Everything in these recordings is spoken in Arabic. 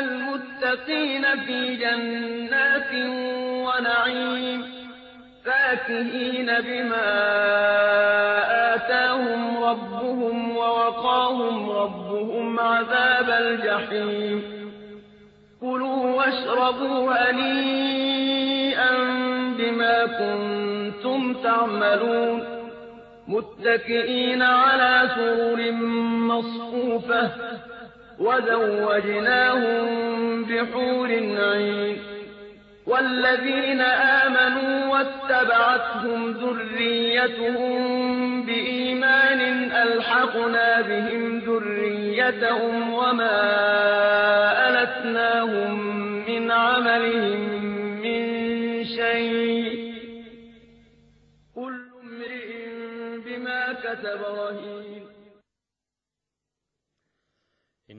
المتقين في جنات ونعيم فاكهين بما آتاهم ربهم ووقاهم ربهم عذاب الجحيم. كلوا واشربوا هنيئا بما كنتم تعملون. متكئين على سرر مصفوفة وزوجناهم بحور عين. والذين آمنوا واتبعتهم ذريتهم بإيمان ألحقنا بهم ذريتهم وما ألتناهم من عملهم من شيء. كل امرئ بما كسب رهين.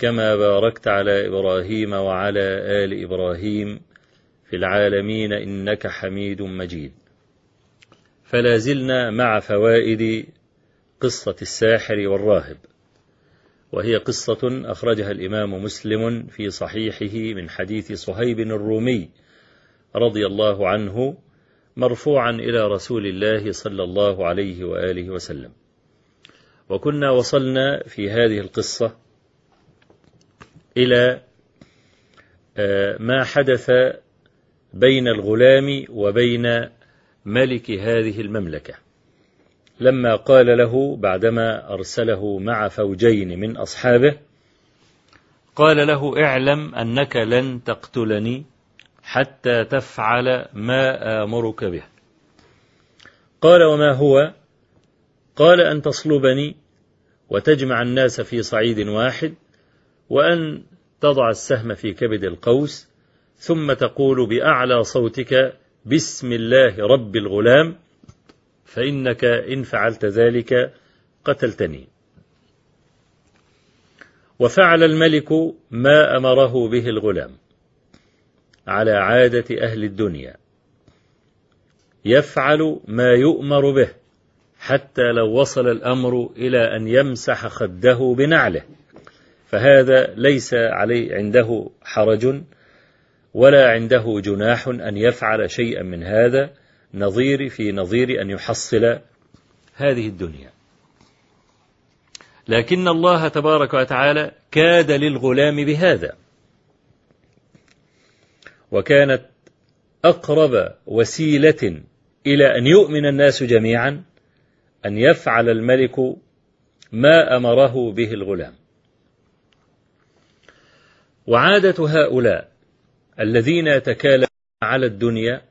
كما باركت على إبراهيم وعلى آل إبراهيم في العالمين إنك حميد مجيد. فلا زلنا مع فوائد قصة الساحر والراهب وهي قصة أخرجها الإمام مسلم في صحيحه من حديث صهيب الرومي رضي الله عنه مرفوعا إلى رسول الله صلى الله عليه وآله وسلم. وكنا وصلنا في هذه القصة إلى ما حدث بين الغلام وبين ملك هذه المملكة. لما قال له بعدما أرسله مع فوجين من أصحابه قال له اعلم أنك لن تقتلني حتى تفعل ما آمرك به. قال وما هو؟ قال أن تصلبني وتجمع الناس في صعيد واحد وأن تضع السهم في كبد القوس ثم تقول بأعلى صوتك بسم الله رب الغلام فإنك إن فعلت ذلك قتلتني. وفعل الملك ما أمره به الغلام على عادة أهل الدنيا. يفعل ما يؤمر به حتى لو وصل الأمر إلى أن يمسح خده بنعله. فهذا ليس عليه عنده حرج ولا عنده جناح أن يفعل شيئا من هذا نظير في نظير أن يحصل هذه الدنيا. لكن الله تبارك وتعالى كاد للغلام بهذا. وكانت أقرب وسيلة إلى أن يؤمن الناس جميعا أن يفعل الملك ما أمره به الغلام. وعادة هؤلاء الذين يتكالمون على الدنيا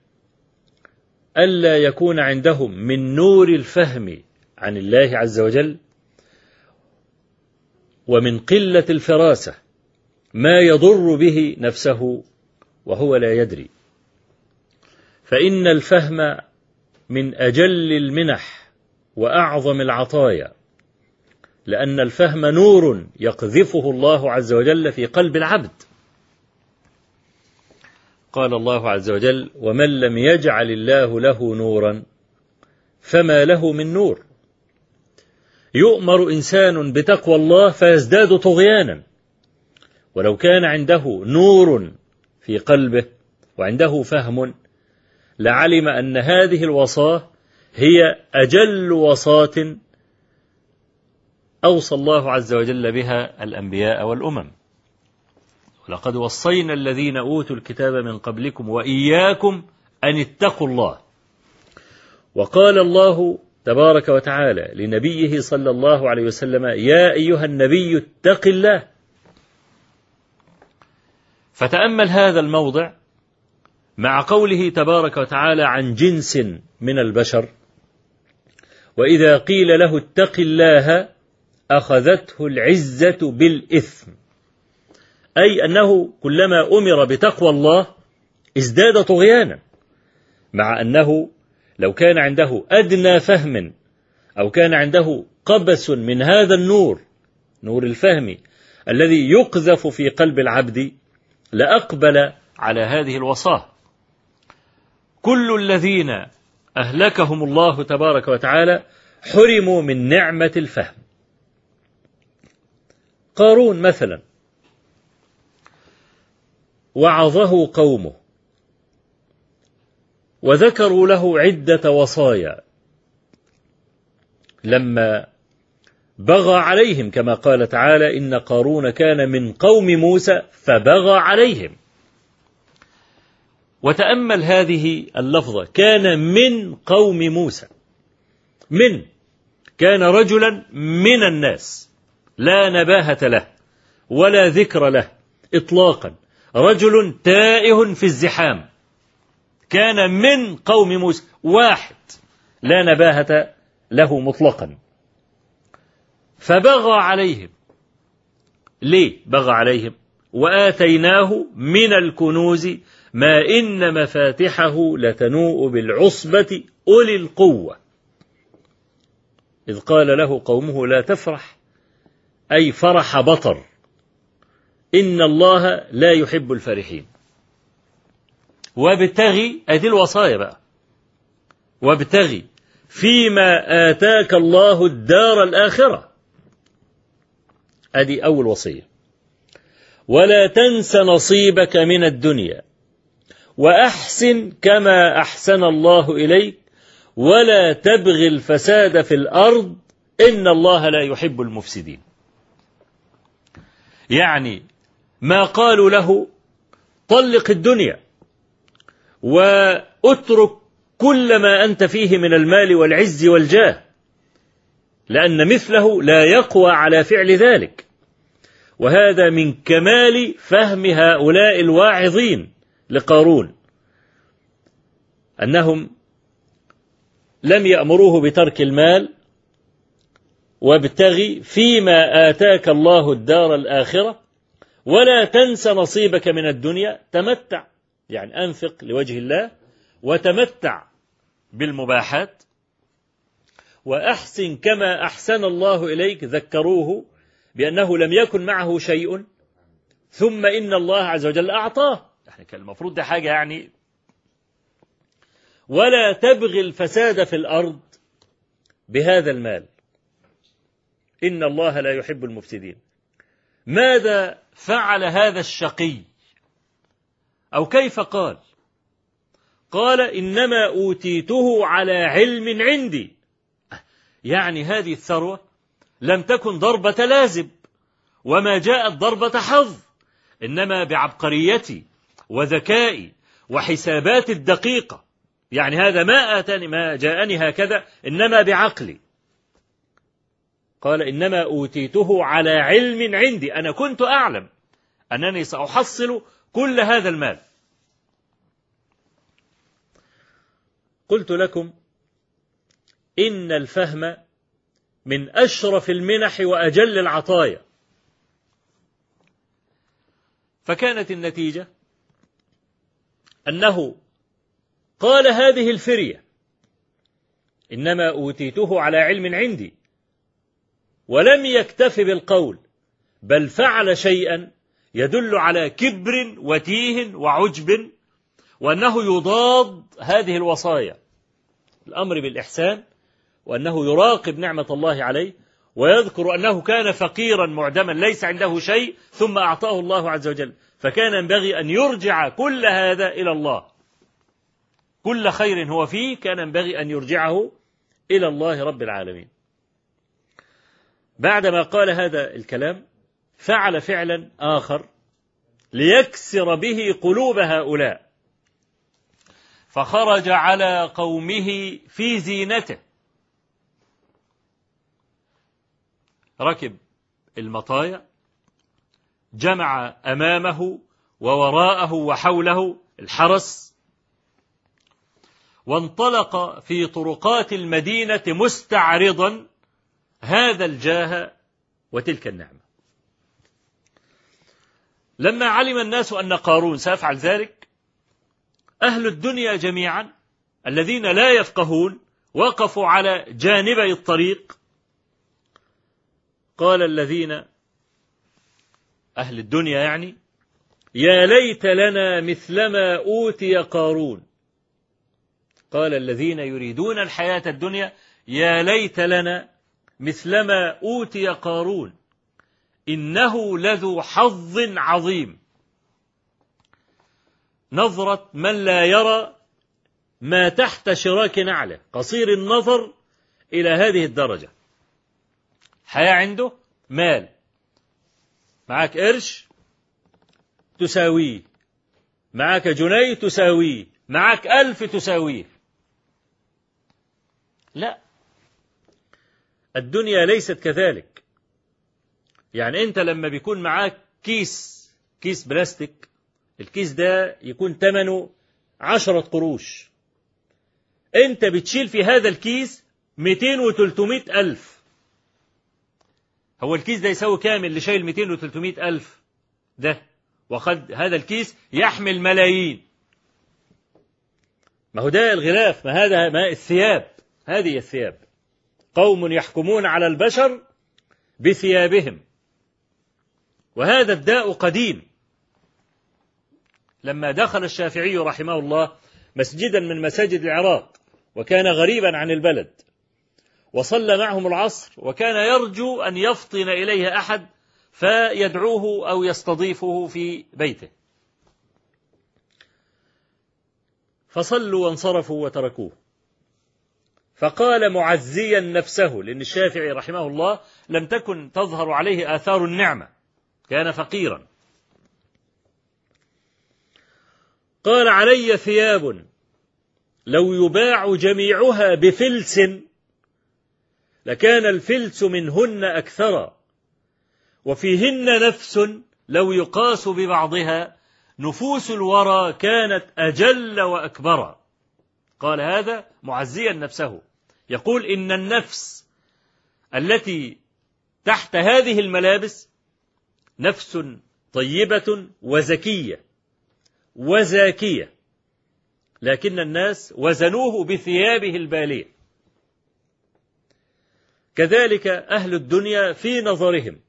ألا يكون عندهم من نور الفهم عن الله عز وجل ومن قلة الفراسة ما يضر به نفسه وهو لا يدري. فإن الفهم من أجل المنح وأعظم العطايا لأن الفهم نور يقذفه الله عز وجل في قلب العبد. قال الله عز وجل ومن لم يجعل الله له نورا فما له من نور. يؤمر إنسان بتقوى الله فيزداد طغيانا. ولو كان عنده نور في قلبه وعنده فهم لعلم أن هذه الوصاة هي أجل وصاة أوصى الله عز وجل بها الأنبياء والأمم. لقد وصينا الذين أوتوا الكتاب من قبلكم وإياكم أن اتقوا الله. وقال الله تبارك وتعالى لنبيه صلى الله عليه وسلم يا أيها النبي اتق الله فتأمل هذا الموضع مع قوله تبارك وتعالى عن جنس من البشر وإذا قيل له اتق الله أخذته العزة بالإثم. أي أنه كلما أمر بتقوى الله ازداد طغيانا مع أنه لو كان عنده أدنى فهم أو كان عنده قبس من هذا النور نور الفهم الذي يقذف في قلب العبد لأقبل على هذه الوصاة. كل الذين أهلكهم الله تبارك وتعالى حرموا من نعمة الفهم. قارون مثلا. وعظه قومه. وذكروا له عدة وصايا. لما بغى عليهم كما قال تعالى إن قارون كان من قوم موسى فبغى عليهم. وتأمل هذه اللفظة. كان من قوم موسى. من. كان رجلا من الناس. لا نباهة له ولا ذكر له إطلاقا. رجل تائه في الزحام. كان من قوم موسى واحد. لا نباهة له مطلقا. فبغى عليهم. ليه بغى عليهم؟ وآتيناه من الكنوز ما إن مفاتحه لتنوء بالعصبة أولي القوة. إذ قال له قومه لا تفرح. أي فرح بطر. إن الله لا يحب الفرحين. وابتغي أدي الوصايا بقى. وابتغي. فيما آتاك الله الدار الآخرة. أدي أول وصية. ولا تنس نصيبك من الدنيا. وأحسن كما أحسن الله إليك. ولا تبغي الفساد في الأرض. إن الله لا يحب المفسدين. يعني ما قالوا له طلق الدنيا واترك كل ما أنت فيه من المال والعز والجاه لأن مثله لا يقوى على فعل ذلك. وهذا من كمال فهم هؤلاء الواعظين لقارون أنهم لم يأمروه بترك المال وابتغي فيما آتاك الله الدار الآخرة ولا تنس نصيبك من الدنيا تمتع يعني أنفق لوجه الله وتمتع بالمباحات وأحسن كما أحسن الله إليك ذكروه بأنه لم يكن معه شيء ثم إن الله عز وجل أعطاه. يعني كان المفروض ده حاجة يعني ولا تبغي الفساد في الأرض بهذا المال. إن الله لا يحب المفسدين. ماذا فعل هذا الشقي؟ أو كيف قال؟ قال إنما أوتيته على علم عندي. يعني هذه الثروة لم تكن ضربة لازم وما جاءت ضربة حظ إنما بعبقريتي وذكائي وحسابات الدقيقة. يعني هذا ما آتاني ما جاءني هكذا إنما بعقلي. قال إنما أوتيته على علم عندي. أنا كنت أعلم أنني سأحصل كل هذا المال. قلت لكم إن الفهم من أشرف المنح وأجل العطايا. فكانت النتيجة أنه قال هذه الفرية إنما أوتيته على علم عندي. ولم يكتف بالقول بل فعل شيئا يدل على كبر وتيه وعجب وأنه يضاد هذه الوصايا. الأمر بالإحسان وأنه يراقب نعمة الله عليه ويذكر أنه كان فقيرا معدما ليس عنده شيء ثم أعطاه الله عز وجل. فكان ينبغي أن يرجع كل هذا إلى الله. كل خير هو فيه كان ينبغي أن يرجعه إلى الله رب العالمين. بعدما قال هذا الكلام فعل فعلا آخر ليكسر به قلوب هؤلاء. فخرج على قومه في زينته. ركب المطايا جمع أمامه ووراءه وحوله الحرس وانطلق في طرقات المدينة مستعرضا هذا الجاه وتلك النعمة. لما علم الناس أن قارون سيفعل ذلك؟ أهل الدنيا جميعا الذين لا يفقهون وقفوا على جانبي الطريق. قال الذين أهل الدنيا يعني يا ليت لنا مثلما أوتي قارون. قال الذين يريدون الحياة الدنيا يا ليت لنا مثلما أوتي قارون إنه لذو حظ عظيم. نظرة من لا يرى ما تحت شراك نعله قصير النظر إلى هذه الدرجة. حياة عنده؟ مال. معاك قرش؟ تساويه. معاك جنيه؟ تساويه. معاك ألف؟ تساويه. لا. الدنيا ليست كذلك. يعني أنت لما بيكون معاك كيس كيس بلاستيك الكيس ده يكون ثمنه عشرة قروش. أنت بتشيل في هذا الكيس 200 و 300 ألف. هو الكيس ده يساوي كام اللي شايل 200 و 300 ألف؟ ده. وقد هذا الكيس يحمل ملايين. ما هو ده الغلاف ما هذا ما الثياب. هذه الثياب. قوم يحكمون على البشر بثيابهم. وهذا الداء قديم. لما دخل الشافعي رحمه الله مسجدا من مساجد العراق وكان غريبا عن البلد وصلى معهم العصر وكان يرجو أن يفطن إليه أحد فيدعوه أو يستضيفه في بيته. فصلوا وانصرفوا وتركوه. فقال معزيا نفسه لأن الشافعي رحمه الله لم تكن تظهر عليه آثار النعمة كان فقيرا. قال علي ثياب لو يباع جميعها بفلس لكان الفلس منهن أكثر وفيهن نفس لو يقاس ببعضها نفوس الورى كانت أجل وأكبر. قال هذا معزيا نفسه. يقول إن النفس التي تحت هذه الملابس نفس طيبة وزكية وزاكية لكن الناس وزنوه بثيابه البالية. كذلك أهل الدنيا في نظرهم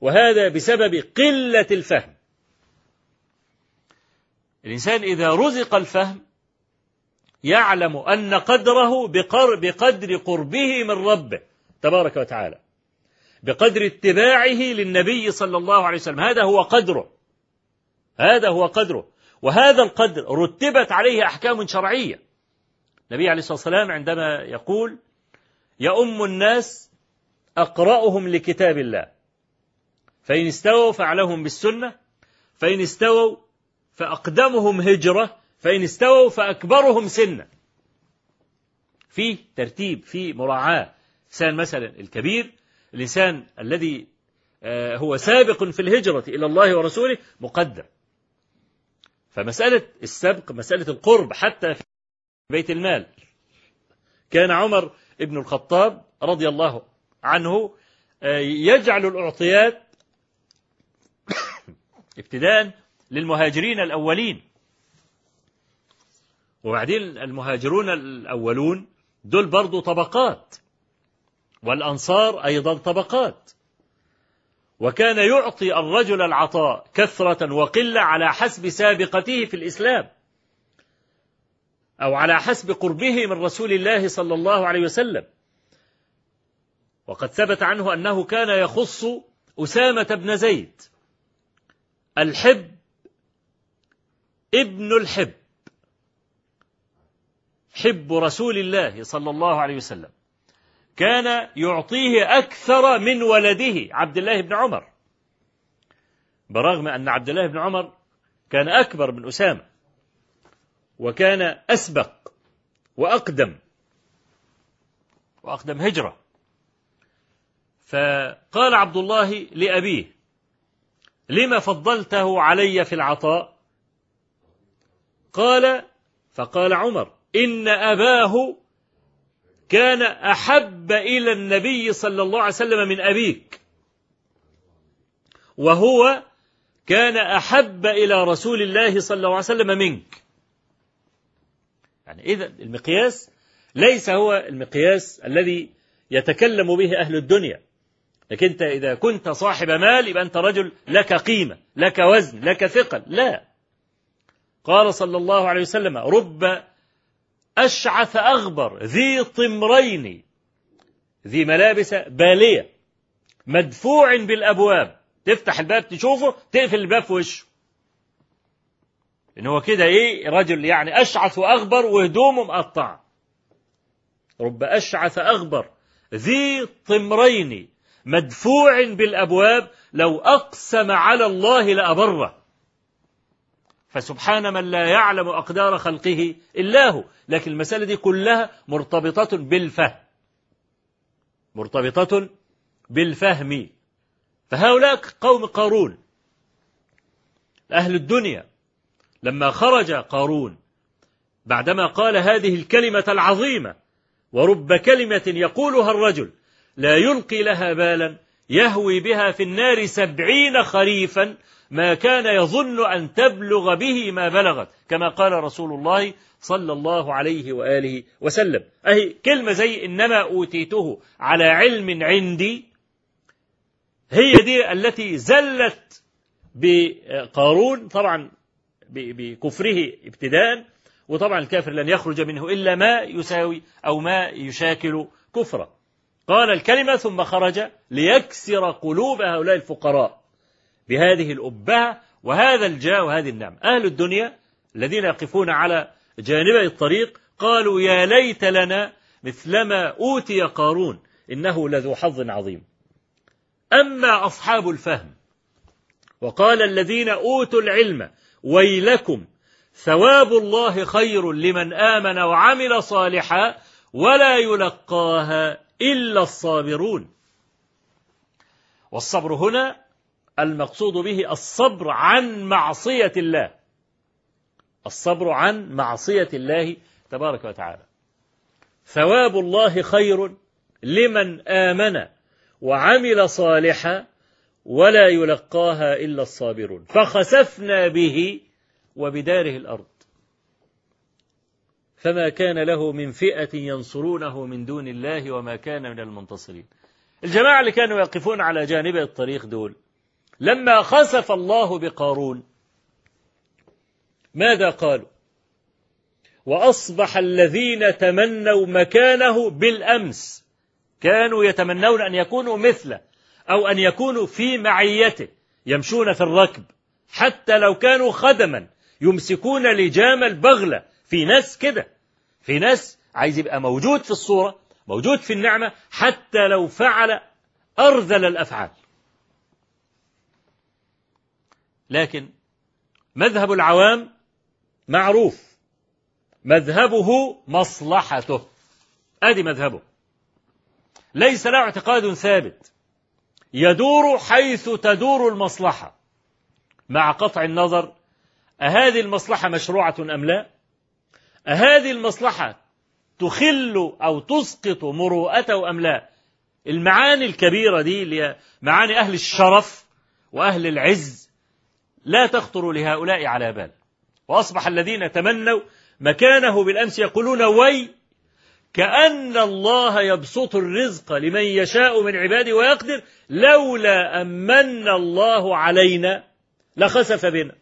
وهذا بسبب قلة الفهم. الإنسان إذا رزق الفهم يعلم أن قدره بقدر قربه من ربه تبارك وتعالى. بقدر اتباعه للنبي صلى الله عليه وسلم. هذا هو قدره. هذا هو قدره. وهذا القدر رتبت عليه أحكام شرعية. النبي عليه الصلاة والسلام عندما يقول يؤم الناس أقرأهم لكتاب الله. فإن استووا فأعلهم بالسنة فإن استووا فأقدمهم هجرة فإن استووا فأكبرهم سنا. في ترتيب في مراعاة. إنسان مثلا الكبير الإنسان الذي هو سابق في الهجرة إلى الله ورسوله مقدم. فمسألة السبق مسألة القرب حتى في بيت المال. كان عمر ابن الخطاب رضي الله عنه يجعل الأعطيات ابتداء للمهاجرين الأولين. وبعدين المهاجرون الأولون دول برضو طبقات والأنصار أيضا طبقات. وكان يعطي الرجل العطاء كثرة وقلة على حسب سابقته في الإسلام أو على حسب قربه من رسول الله صلى الله عليه وسلم. وقد ثبت عنه أنه كان يخص أسامة بن زيد الحب ابن الحب. حب رسول الله صلى الله عليه وسلم. كان يعطيه أكثر من ولده عبد الله بن عمر. برغم أن عبد الله بن عمر كان أكبر من أسامة وكان أسبق وأقدم وأقدم هجرة. فقال عبد الله لأبيه لما فضلته علي في العطاء؟ قال فقال عمر إن أباه كان أحب إلى النبي صلى الله عليه وسلم من أبيك وهو كان أحب إلى رسول الله صلى الله عليه وسلم منك. يعني إذا المقياس ليس هو المقياس الذي يتكلم به أهل الدنيا لكن أنت إذا كنت صاحب مال يبقى أنت رجل لك قيمة لك وزن لك ثقل. لا. قال صلى الله عليه وسلم رب أشعث أغبر ذي طمرين. ذي ملابس بالية مدفوع بالأبواب. تفتح الباب تشوفه تقفل الباب في وشه. إن هو كده إيه؟ رجل يعني أشعث وأغبر وهدومه مقطعة. رب أشعث أغبر ذي طمرين مدفوع بالأبواب. لو أقسم على الله لأبره. فسبحان من لا يعلم أقدار خلقه إلا هو. لكن المسألة دي كلها مرتبطة بالفهم. مرتبطة بالفهم. فهؤلاء قوم قارون. أهل الدنيا. لما خرج قارون بعدما قال هذه الكلمة العظيمة ورب كلمة يقولها الرجل لا يلقي لها بالا يهوي بها في النار سبعين خريفا ما كان يظن أن تبلغ به ما بلغت كما قال رسول الله صلى الله عليه وآله وسلم. أهي كلمة زي إنما أوتيته على علم عندي هي دي التي زلت بقارون طبعا بكفره ابتداء وطبعا الكافر لن يخرج منه إلا ما يساوي أو ما يشاكل كفره. قال الكلمة ثم خرج ليكسر قلوب هؤلاء الفقراء. بهذه الأبهة وهذا الجاه وهذه النعمة أهل الدنيا الذين يقفون على جانبي الطريق قالوا يا ليت لنا مثلما أوتي قارون إنه لذو حظ عظيم. أما أصحاب الفهم وقال الذين أوتوا العلم ويلكم ثواب الله خير لمن آمن وعمل صالحا ولا يلقاها إلا الصابرون. والصبر هنا المقصود به الصبر عن معصية الله. الصبر عن معصية الله تبارك وتعالى. ثواب الله خير لمن آمن وعمل صالحا ولا يلقاها إلا الصابرون. فخسفنا به وبداره الأرض. فما كان له من فئة ينصرونه من دون الله وما كان من المنتصرين. الجماعة اللي كانوا يقفون على جانب الطريق دول لما خسف الله بقارون ماذا قالوا؟ وأصبح الذين تمنوا مكانه بالأمس كانوا يتمنون أن يكونوا مثله أو أن يكونوا في معيته يمشون في الركب حتى لو كانوا خدما يمسكون لجام البغلة في ناس كده في ناس عايز يبقى موجود في الصورة موجود في النعمة حتى لو فعل أرذل الأفعال. لكن مذهب العوام معروف. مذهبه مصلحته. أدي مذهبه. ليس له اعتقاد ثابت. يدور حيث تدور المصلحة. مع قطع النظر أهذه المصلحة مشروعة أم لا؟ أهذه المصلحة تخل أو تسقط مروءته أم لا؟ المعاني الكبيرة دي اللي معاني أهل الشرف وأهل العز. لا تخطر لهؤلاء على بال. وأصبح الذين تمنوا مكانه بالأمس يقولون وي كأن الله يبسط الرزق لمن يشاء من عباده ويقدر لولا أمن الله علينا لخسف بنا.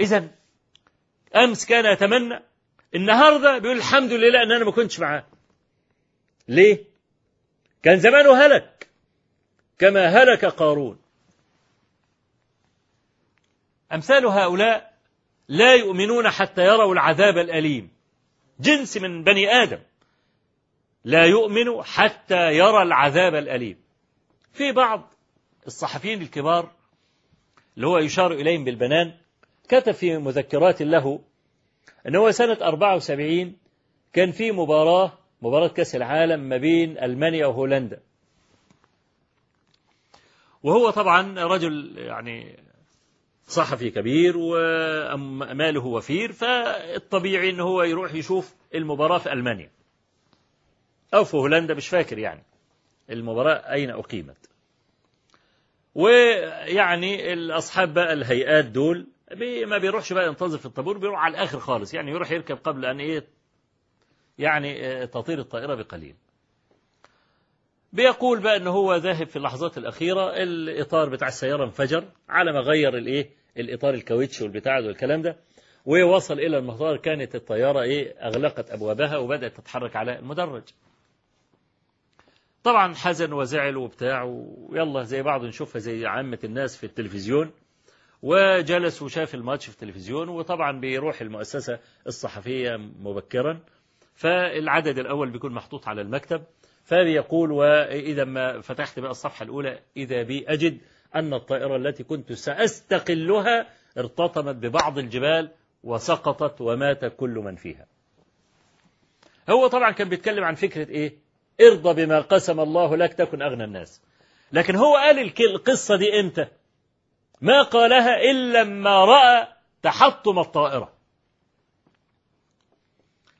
إذا أمس كان يتمنى النهاردة بيقول الحمد لله أن أنا ما كنتش معاه. ليه؟ كان زمانه هلك كما هلك قارون. أمثال هؤلاء لا يؤمنون حتى يروا العذاب الأليم. جنس من بني آدم لا يؤمن حتى يرى العذاب الأليم. في بعض الصحفيين الكبار اللي هو يشار إليهم بالبنان كتب في مذكرات له أن هو سنة 74 كان في مباراة مباراة كأس العالم ما بين ألمانيا وهولندا. وهو طبعا رجل يعني صحفي كبير وماله وفير فالطبيعي إن هو يروح يشوف المباراة في ألمانيا. أو في هولندا مش فاكر يعني. المباراة أين أقيمت؟ ويعني الأصحاب بقى الهيئات دول ما بيروحش بقى ينتظر في الطابور بيروح على الآخر خالص. يعني يروح يركب قبل أن إيه يعني تطير الطائرة بقليل. بيقول بقى ان هو ذاهب في اللحظات الأخيرة الإطار بتاع السيارة انفجر على ما غير الإيه؟ الإطار الكاوتش والبتاع والكلام ده ووصل إلى المطار كانت الطيارة إيه؟ أغلقت أبوابها وبدأت تتحرك على المدرج. طبعا حزن وزعل وبتاع ويلا زي بعض نشوفها زي عامة الناس في التلفزيون. وجلس وشاف الماتش في التلفزيون وطبعا بيروح المؤسسة الصحفية مبكرا. فالعدد الأول بيكون محطوط على المكتب. فبيقول وإذا ما فتحت بقى الصفحة الأولى إذا بي أجد أن الطائرة التي كنت سأستقلها ارتطمت ببعض الجبال وسقطت ومات كل من فيها. هو طبعا كان بيتكلم عن فكرة إيه؟ ارضى بما قسم الله لك تكن أغنى الناس. لكن هو قال القصة دي إمتى؟ ما قالها إلا لما رأى تحطم الطائرة.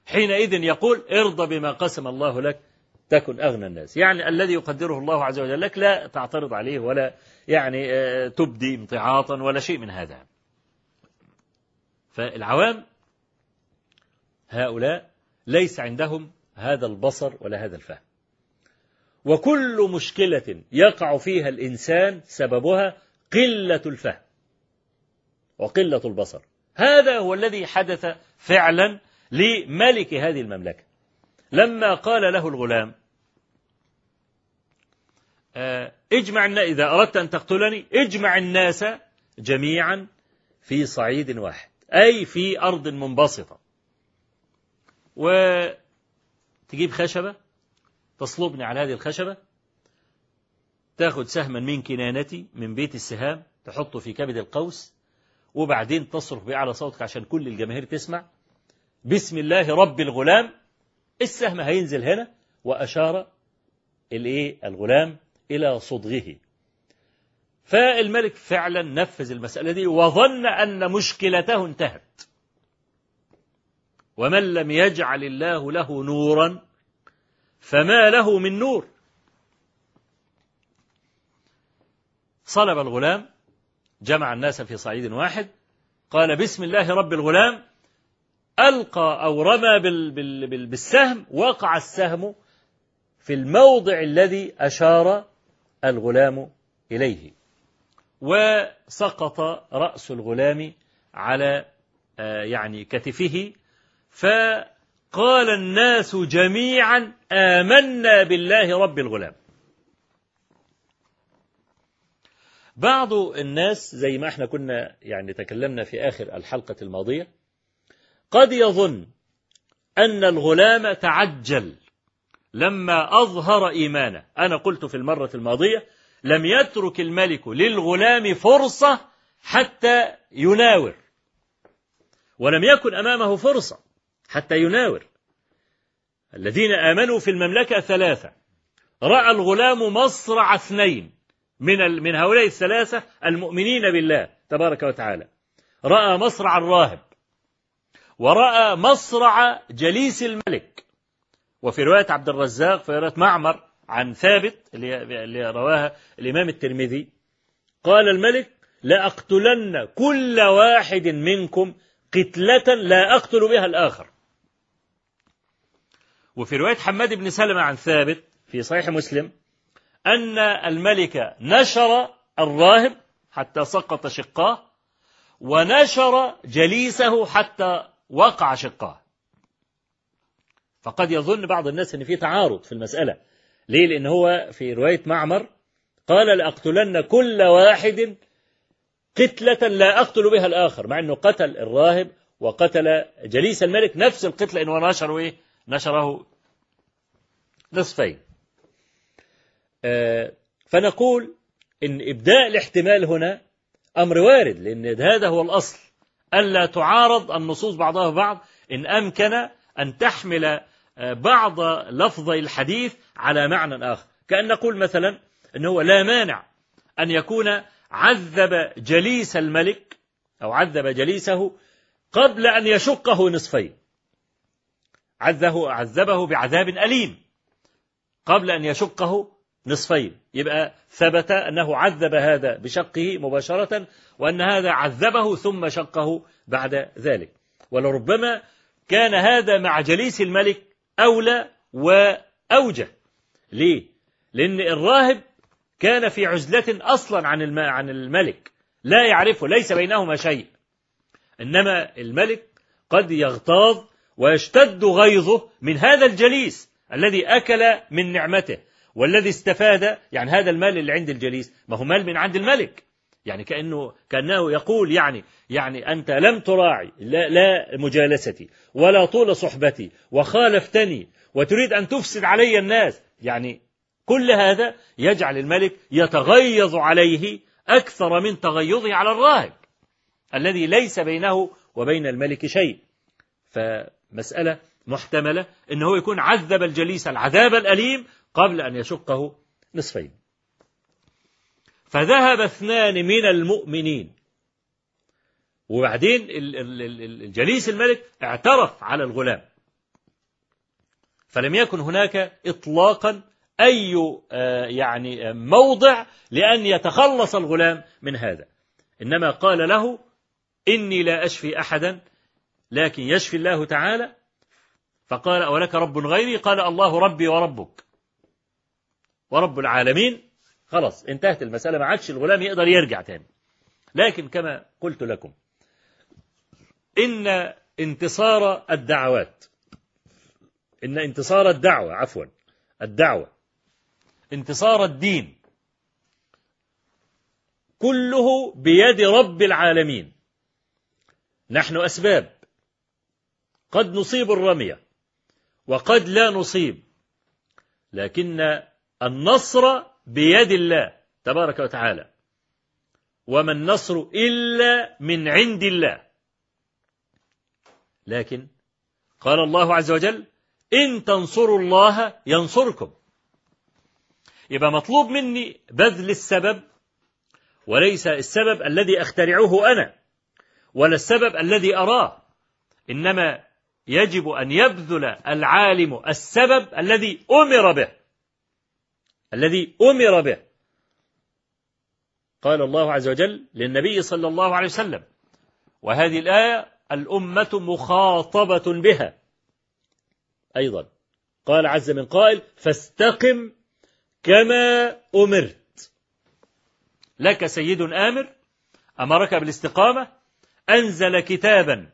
حينئذ يقول ارضى بما قسم الله لك تكن أغنى الناس. يعني الذي يقدره الله عز وجل لك لا تعترض عليه ولا يعني تبدي امتعاطا ولا شيء من هذا. فالعوام هؤلاء ليس عندهم هذا البصر ولا هذا الفهم. وكل مشكلة يقع فيها الإنسان سببها قلة الفهم وقلة البصر. هذا هو الذي حدث فعلا لملك هذه المملكة. لما قال له الغلام اجمع إذا أردت أن تقتلني اجمع الناس جميعا في صعيد واحد أي في أرض منبسطة. وتجيب خشبة تصلبني على هذه الخشبة تاخد سهما من كنانتي من بيت السهام تحطه في كبد القوس وبعدين تصرخ بأعلى صوتك عشان كل الجماهير تسمع. بسم الله رب الغلام السهم هينزل هنا وأشار الإيه؟ الغلام إلى صدغه. فالملك فعلا نفذ المسألة دي وظن أن مشكلته انتهت. ومن لم يجعل الله له نورا فما له من نور. صلب الغلام جمع الناس في صعيد واحد قال بسم الله رب الغلام ألقى أو رمى بال بال بال بالسهم وقع السهم في الموضع الذي أشار الغلام إليه. وسقط رأس الغلام على يعني كتفه فقال الناس جميعا آمنا بالله رب الغلام. بعض الناس زي ما إحنا كنا يعني تكلمنا في آخر الحلقة الماضية قد يظن أن الغلام تعجل لما أظهر إيمانه. أنا قلت في المرة الماضية لم يترك الملك للغلام فرصة حتى يناور. ولم يكن أمامه فرصة حتى يناور. الذين آمنوا في المملكة ثلاثة. رأى الغلام مصرع اثنين من من هؤلاء الثلاثة المؤمنين بالله تبارك وتعالى. رأى مصرع الراهب. ورأى مصرع جليس الملك. وفي رواية عبد الرزاق في رواية معمر عن ثابت اللي رواها الإمام الترمذي قال الملك لأقتلن كل واحد منكم قتلة لا أقتل بها الآخر. وفي رواية حماد بن سلمة عن ثابت في صحيح مسلم أن الملك نشر الراهب حتى سقط شقاه ونشر جليسه حتى وقع شقاه فقد يظن بعض الناس إن في تعارض في المسألة. ليه؟ لأن هو في رواية معمر قال لأقتلن كل واحد قتلة لا أقتل بها الآخر مع أنه قتل الراهب وقتل جليس الملك نفس القتلة إنه نشره إيه؟ نشره نصفين. آه فنقول إن إبداء الاحتمال هنا أمر وارد لأن هذا هو الأصل. ألا تعارض النصوص بعضها بعض. إن أمكن أن تحمل بعض لفظي الحديث على معنى آخر. كأن نقول مثلا أنه لا مانع أن يكون عذب جليس الملك أو عذب جليسه قبل أن يشقه نصفين. عذبه, عذبه بعذاب أليم قبل أن يشقه نصفين. يبقى ثبت أنه عذب هذا بشقه مباشرة وأن هذا عذبه ثم شقه بعد ذلك. ولربما كان هذا مع جليس الملك أولى وأوجه. ليه؟ لأن الراهب كان في عزلة أصلا عن عن الملك. لا يعرفه ليس بينهما شيء. إنما الملك قد يغتاظ ويشتد غيظه من هذا الجليس الذي أكل من نعمته. والذي استفاد يعني هذا المال اللي عند الجليس ما هو مال من عند الملك. يعني كأنه كأنه يقول يعني يعني أنت لم تراعي لا, لا مجالستي ولا طول صحبتي وخالفتني وتريد أن تفسد علي الناس. يعني كل هذا يجعل الملك يتغيظ عليه أكثر من تغيظه على الراهب الذي ليس بينه وبين الملك شيء. فمسألة محتملة أنه يكون عذب الجليس العذاب الأليم قبل أن يشقه نصفين. فذهب اثنان من المؤمنين. وبعدين الجليس الملك اعترف على الغلام. فلم يكن هناك إطلاقا أي يعني موضع لأن يتخلص الغلام من هذا. إنما قال له إني لا أشفي أحدا لكن يشفي الله تعالى. فقال أولك رب غيري؟ قال الله ربي وربك. ورب العالمين. خلاص انتهت المسألة ما عادش الغلام يقدر يرجع تاني. لكن كما قلت لكم إن انتصار الدعوات إن انتصار الدعوة عفوا الدعوة انتصار الدين كله بيد رب العالمين. نحن أسباب. قد نصيب الرمية وقد لا نصيب. لكن النصر بيد الله تبارك وتعالى. وما النصر إلا من عند الله. لكن قال الله عز وجل إن تنصروا الله ينصركم. يبقى مطلوب مني بذل السبب وليس السبب الذي أخترعه أنا ولا السبب الذي أراه. إنما يجب أن يبذل العالم السبب الذي أمر به. الذي أمر به. قال الله عز وجل للنبي صلى الله عليه وسلم وهذه الآية الأمة مخاطبة بها. أيضا قال عز من قائل فاستقم كما أمرت. لك سيد آمر أمرك بالاستقامة أنزل كتابا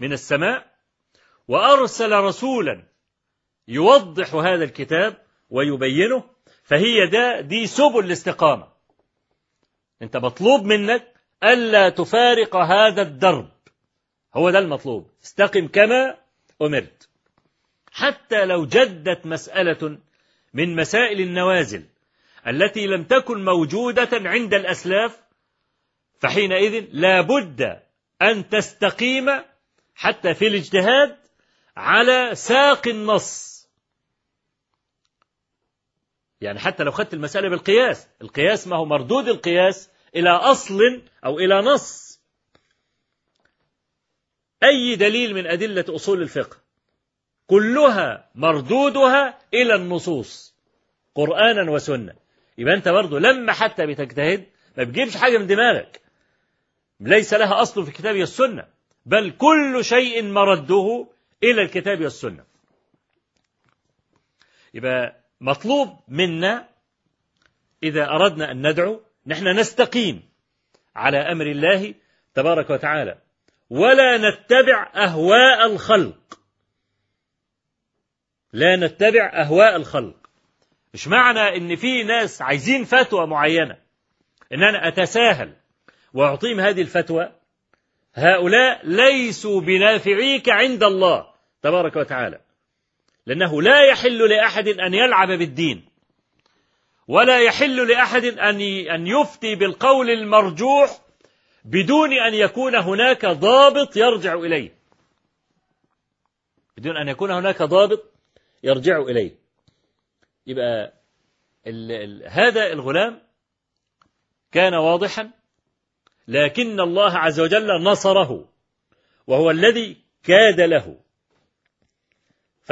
من السماء وأرسل رسولا يوضح هذا الكتاب ويبينه فهي ده دي سبل الاستقامة. انت مطلوب منك ألا تفارق هذا الدرب. هو ده المطلوب. استقم كما أمرت. حتى لو جدت مسألة من مسائل النوازل التي لم تكن موجودة عند الأسلاف فحينئذ لا بد أن تستقيم حتى في الاجتهاد على ساق النص. يعني حتى لو خدت المسألة بالقياس القياس ما هو مردود القياس إلى أصل أو إلى نص. أي دليل من أدلة أصول الفقه؟ كلها مردودها إلى النصوص قرآنا وسنة. يبقى أنت برضه لما حتى بتجتهد ما بتجيبش حاجة من دماغك. ليس لها أصل في الكتاب والسنة بل كل شيء مرده إلى الكتاب والسنة. يبقى مطلوب منا إذا أردنا أن ندعو نحن نستقيم على أمر الله تبارك وتعالى ولا نتبع أهواء الخلق. لا نتبع أهواء الخلق. مش معنى إن في ناس عايزين فتوى معينة؟ إن أنا أتساهل وأعطيهم هذه الفتوى؟ هؤلاء ليسوا بنافعيك عند الله تبارك وتعالى. لأنه لا يحل لأحد أن يلعب بالدين ولا يحل لأحد أن يفتي بالقول المرجوح بدون أن يكون هناك ضابط يرجع إليه. بدون أن يكون هناك ضابط يرجع إليه. يبقى هذا الغلام كان واضحا لكن الله عز وجل نصره وهو الذي كاد له.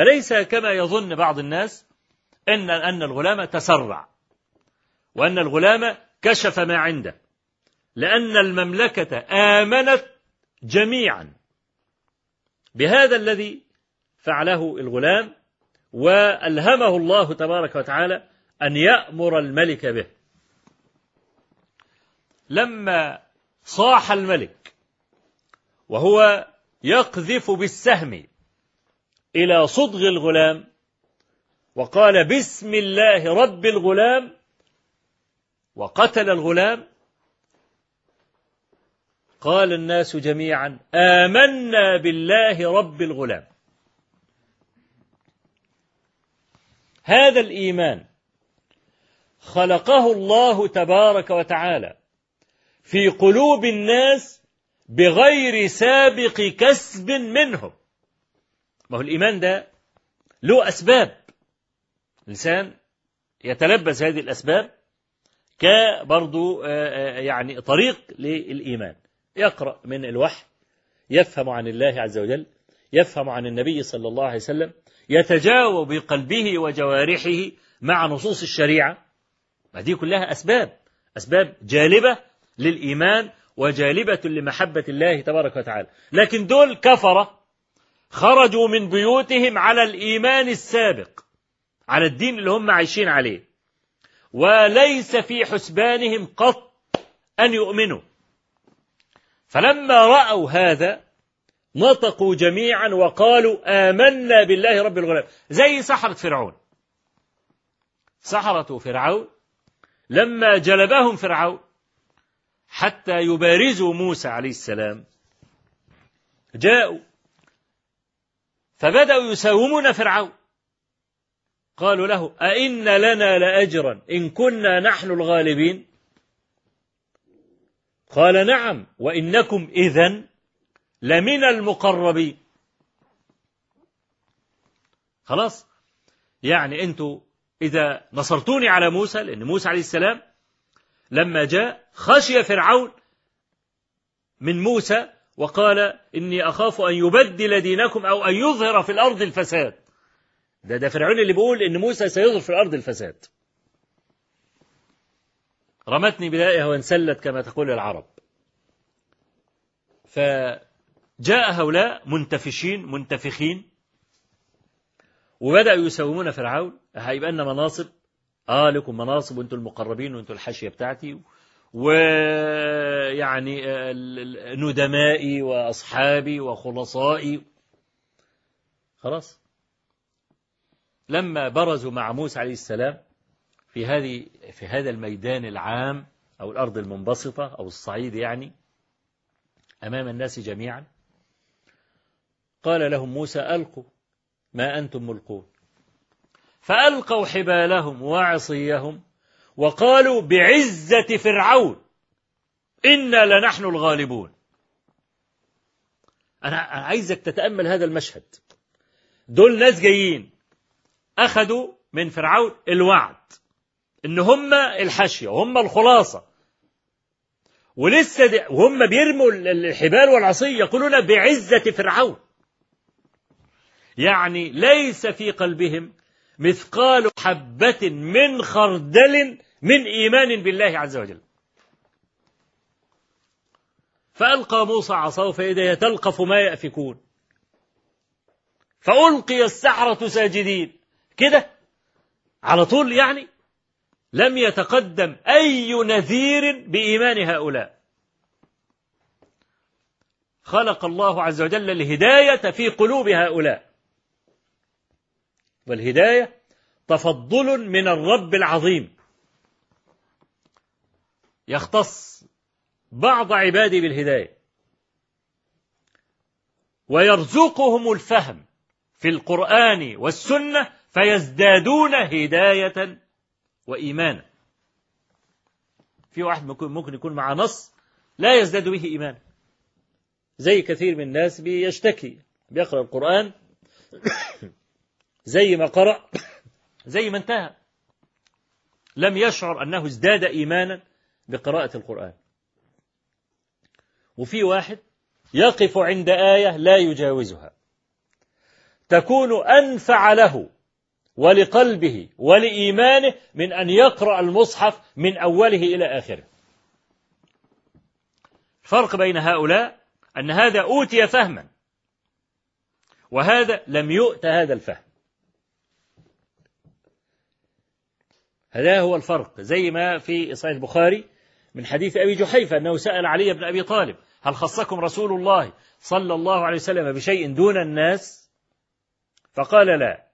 فليس كما يظن بعض الناس أن أن الغلام تسرع وأن الغلام كشف ما عنده لأن المملكة آمنت جميعا بهذا الذي فعله الغلام وألهمه الله تبارك وتعالى أن يأمر الملك به. لما صاح الملك وهو يقذف بالسهم إلى صدغ الغلام. وقال بسم الله رب الغلام. وقتل الغلام. قال الناس جميعا آمنا بالله رب الغلام. هذا الإيمان خلقه الله تبارك وتعالى في قلوب الناس بغير سابق كسب منهم. ما هو الإيمان ده له أسباب. الإنسان يتلبس هذه الأسباب كبرضو يعني طريق للإيمان. يقرأ من الوحي يفهم عن الله عز وجل يفهم عن النبي صلى الله عليه وسلم يتجاوب بقلبه وجوارحه مع نصوص الشريعة. ما دي كلها أسباب أسباب جالبة للإيمان وجالبة لمحبة الله تبارك وتعالى. لكن دول كفرة خرجوا من بيوتهم على الإيمان السابق على الدين اللي هم عايشين عليه. وليس في حسبانهم قط أن يؤمنوا. فلما رأوا هذا نطقوا جميعا وقالوا آمنا بالله رب الغلام. زي سحرة فرعون. سحرة فرعون لما جلبهم فرعون حتى يبارزوا موسى عليه السلام جاءوا فبدأوا يساومون فرعون. قالوا له أئن لنا لأجرا إن كنا نحن الغالبين؟ قال نعم وإنكم إذا لمن المقربين. خلاص؟ يعني أنتوا إذا نصرتوني على موسى لأن موسى عليه السلام لما جاء خشي فرعون من موسى وقال إني أخاف أن يبدل دينكم أو أن يظهر في الأرض الفساد. ده ده فرعون اللي بيقول إن موسى سيظهر في الأرض الفساد. رمتني بدائها وانسلت كما تقول العرب. فجاء هؤلاء منتفشين منتفخين وبدأوا يساومون فرعون. هيبقى لنا مناصب. آه لكم مناصب وأنتم المقربين وأنتم الحاشية بتاعتي. ويعني ندمائي وأصحابي وخلصائي. خلاص؟ لما برزوا مع موسى عليه السلام في هذه في هذا الميدان العام أو الأرض المنبسطة أو الصعيد يعني أمام الناس جميعا قال لهم موسى ألقوا ما أنتم ملقون. فألقوا حبالهم وعصيهم وقالوا بعزة فرعون. إنا لنحن الغالبون. أنا عايزك تتأمل هذا المشهد. دول ناس جايين. أخذوا من فرعون الوعد. إن هم الحشية وهم الخلاصة. ولسه وهم بيرموا الحبال والعصي يقولون بعزة فرعون. يعني ليس في قلبهم مثقال حبة من خردل من إيمان بالله عز وجل. فألقى موسى عصاه فإذا تلقف ما يأفكون. فألقي السحرة ساجدين. كده؟ على طول يعني؟ لم يتقدم أي نذير بإيمان هؤلاء. خلق الله عز وجل الهداية في قلوب هؤلاء. والهداية تفضل من الرب العظيم. يختص بعض عباده بالهداية. ويرزقهم الفهم في القرآن والسنة فيزدادون هداية وإيمانا. في واحد ممكن يكون مع نص لا يزداد به إيمان زي كثير من الناس بيشتكي بيقرأ القرآن زي ما قرأ زي ما انتهى. لم يشعر أنه ازداد إيمانا. بقراءة القرآن. وفي واحد يقف عند آية لا يجاوزها. تكون أنفع له ولقلبه ولإيمانه من أن يقرأ المصحف من أوله إلى آخره. الفرق بين هؤلاء أن هذا أوتي فهما وهذا لم يؤت هذا الفهم. هذا هو الفرق زي ما في صحيح البخاري من حديث أبي جحيفة أنه سأل علي بن أبي طالب هل خصكم رسول الله صلى الله عليه وسلم بشيء دون الناس؟ فقال لا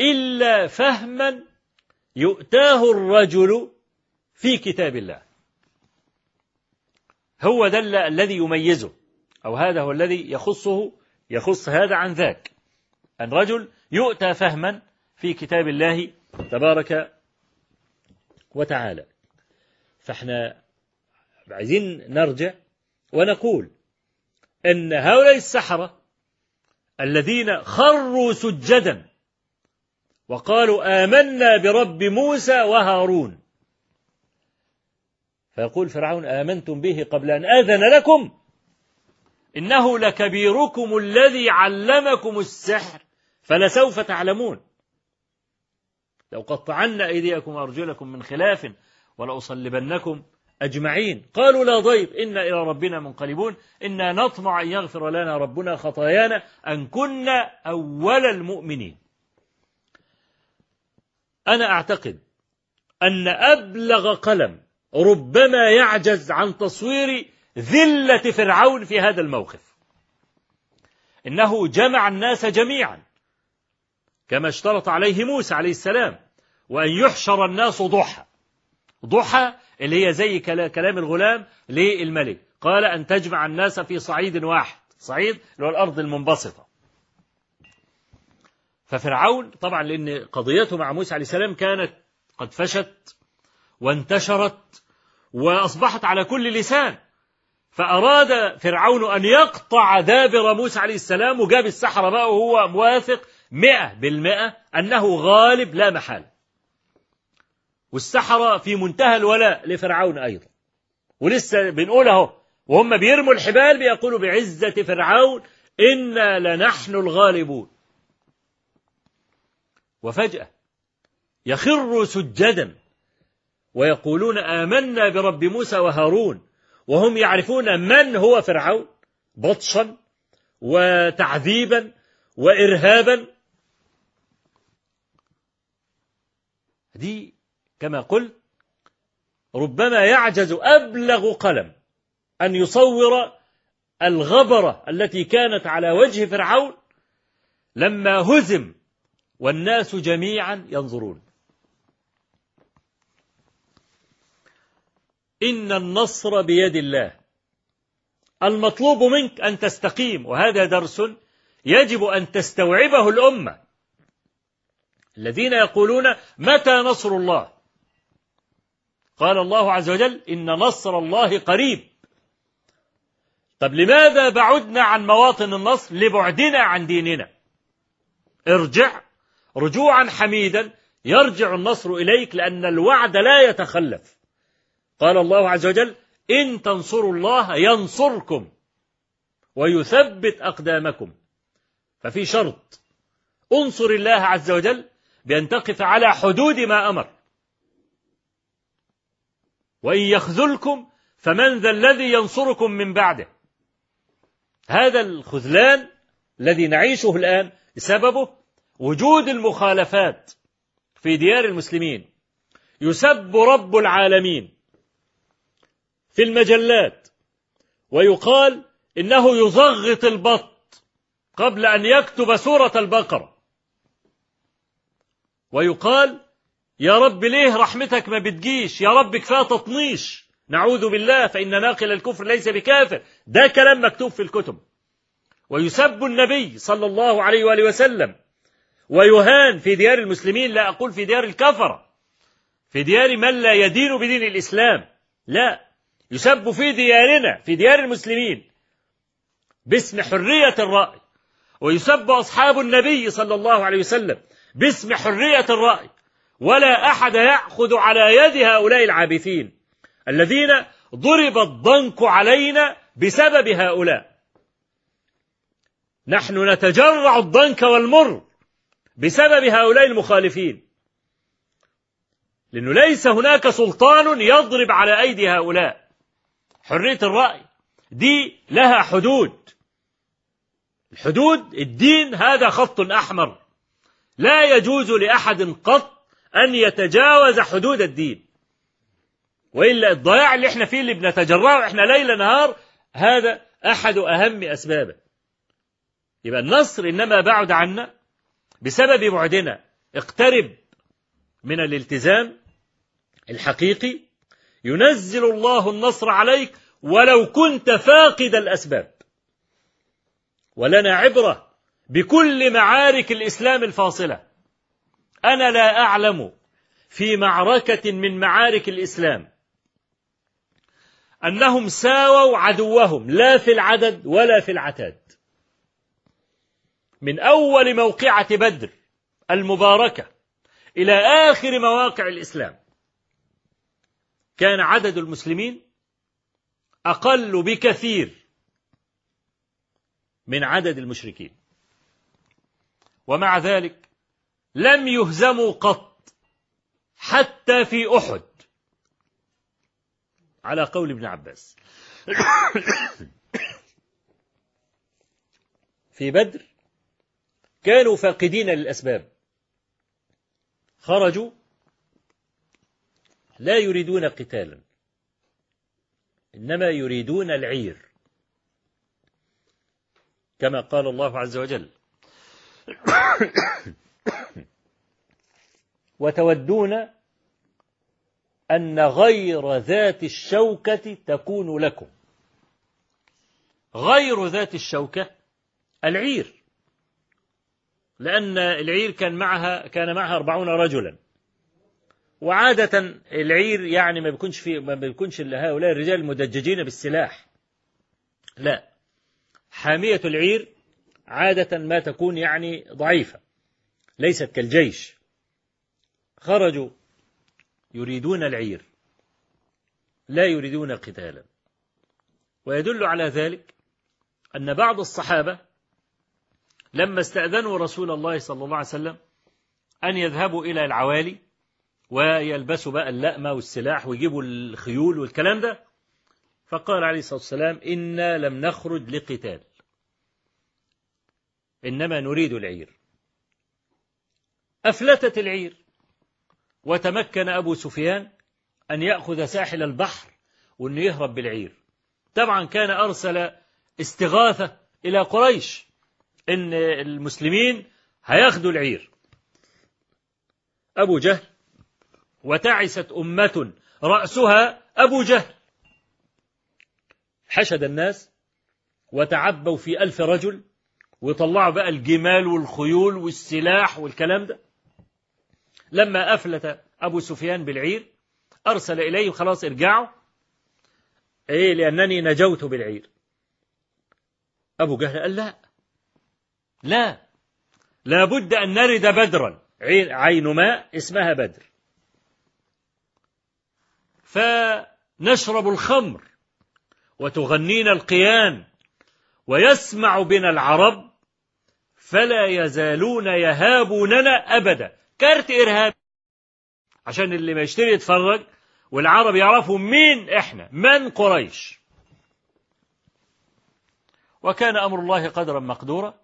إلا فهما يؤتاه الرجل في كتاب الله. هو ده الذي يميزه أو هذا هو الذي يخصه يخص هذا عن ذاك. الرجل يؤتى فهما في كتاب الله تبارك وتعالى. فاحنا عايزين نرجع ونقول إن هؤلاء السحرة الذين خروا سجدا وقالوا آمنا برب موسى وهارون. فيقول فرعون آمنتم به قبل أن آذن لكم؟ إنه لكبيركم الذي علمكم السحر فلسوف تعلمون. لو قطعن أيديكم وأرجلكم من خلاف ولأصلبنكم أجمعين. قالوا لا ضير إنا إلى ربنا منقلبون. إنا نطمع أن يغفر لنا ربنا خطايانا أن كنا أول المؤمنين. أنا أعتقد أن أبلغ قلم ربما يعجز عن تصوير ذلة فرعون في هذا الموقف. إنه جمع الناس جميعا. كما اشترط عليه موسى عليه السلام وأن يحشر الناس ضحى. ضحى اللي هي زي كلام الغلام للملك. قال أن تجمع الناس في صعيد واحد. صعيد اللي هو الأرض المنبسطة. ففرعون طبعا لأن قضيته مع موسى عليه السلام كانت قد فشت وانتشرت وأصبحت على كل لسان. فأراد فرعون أن يقطع دابر موسى عليه السلام وجاب السحرة بقى وهو واثق مئة بالمئة أنه غالب لا محالة والسحرة في منتهى الولاء لفرعون أيضا. ولسه بنقول أهو وهم بيرموا الحبال بيقولوا بعزة فرعون إنا لنحن الغالبون. وفجأة يخر سجدا ويقولون آمنا برب موسى وهارون وهم يعرفون من هو فرعون بطشا وتعذيبا وإرهابا دي كما قلت ربما يعجز أبلغ قلم أن يصور الغبرة التي كانت على وجه فرعون لما هزم والناس جميعا ينظرون. إن النصر بيد الله. المطلوب منك أن تستقيم وهذا درس يجب أن تستوعبه الأمة. الذين يقولون متى نصر الله؟ قال الله عز وجل إن نصر الله قريب. طب لماذا بعدنا عن مواطن النصر؟ لبعدنا عن ديننا. ارجع رجوعا حميدا يرجع النصر إليك لأن الوعد لا يتخلف. قال الله عز وجل إن تنصروا الله ينصركم ويثبت أقدامكم. ففي شرط. انصر الله عز وجل بأن تقف على حدود ما أمر. وإن يخذلكم فمن ذا الذي ينصركم من بعده. هذا الخذلان الذي نعيشه الآن سببه وجود المخالفات في ديار المسلمين. يسب رب العالمين في المجلات ويقال إنه يضغط البط قبل أن يكتب سورة البقرة. ويقال يا رب ليه رحمتك ما بتجيش؟ يا رب كفاية تطنيش. نعوذ بالله فإن ناقل الكفر ليس بكافر. ده كلام مكتوب في الكتب. ويسب النبي صلى الله عليه وآله وسلم ويهان في ديار المسلمين لا أقول في ديار الكفرة في ديار من لا يدين بدين الإسلام. لا يسب في ديارنا في ديار المسلمين باسم حرية الرأي. ويسب أصحاب النبي صلى الله عليه وسلم باسم حرية الرأي ولا أحد يأخذ على يد هؤلاء العابثين الذين ضرب الضنك علينا بسبب هؤلاء. نحن نتجرع الضنك والمر بسبب هؤلاء المخالفين. لأنه ليس هناك سلطان يضرب على أيدي هؤلاء. حرية الرأي دي لها حدود. الحدود الدين هذا خط أحمر. لا يجوز لأحد قط أن يتجاوز حدود الدين. وإلا الضياع اللي إحنا فيه اللي بنتجرعه إحنا ليل نهار هذا أحد أهم أسبابه. يبقى النصر إنما بعد عنا بسبب بعدنا. اقترب من الالتزام الحقيقي. ينزل الله النصر عليك ولو كنت فاقد الأسباب. ولنا عبرة بكل معارك الإسلام الفاصلة. أنا لا أعلم في معركة من معارك الإسلام أنهم ساووا عدوهم لا في العدد ولا في العتاد. من أول موقعة بدر المباركة إلى آخر مواقع الإسلام كان عدد المسلمين أقل بكثير من عدد المشركين. ومع ذلك لم يهزموا قط حتى في أحد. على قول ابن عباس. في بدر كانوا فاقدين للأسباب. خرجوا لا يريدون قتالا إنما يريدون العير كما قال الله عز وجل وتودون أن غير ذات الشوكة تكون لكم. غير ذات الشوكة العير. لأن العير كان معها كان معها أربعون رجلا. وعادة العير يعني ما بيكونش في ما بيكونش هؤلاء الرجال مدججين بالسلاح. لا. حامية العير عادة ما تكون يعني ضعيفة ليست كالجيش. خرجوا يريدون العير لا يريدون قتالا. ويدل على ذلك أن بعض الصحابة لما استأذنوا رسول الله صلى الله عليه وسلم أن يذهبوا إلى العوالي ويلبسوا بقى اللأمة والسلاح ويجيبوا الخيول والكلام ده فقال عليه الصلاة والسلام إنا لم نخرج لقتال. إنما نريد العير. أفلتت العير. وتمكن أبو سفيان أن يأخذ ساحل البحر وأنه يهرب بالعير. طبعا كان أرسل استغاثة إلى قريش إن المسلمين هياخدوا العير. أبو جهل وتعست أمة رأسها أبو جهل. حشد الناس وتعبوا في ألف رجل وطلعوا بقى الجمال والخيول والسلاح والكلام ده. لما أفلت أبو سفيان بالعير أرسل إليه خلاص ارجعوا. إيه لأنني نجوت بالعير. أبو جهل قال لا لا لابد أن نرد بدرا. عين ماء اسمها بدر. فنشرب الخمر وتغنينا القيان ويسمع بنا العرب فلا يزالون يهابوننا أبدا. كارت إرهاب. عشان اللي ما يشتري يتفرج والعرب يعرفوا مين إحنا من قريش. وكان أمر الله قدرا مقدورا.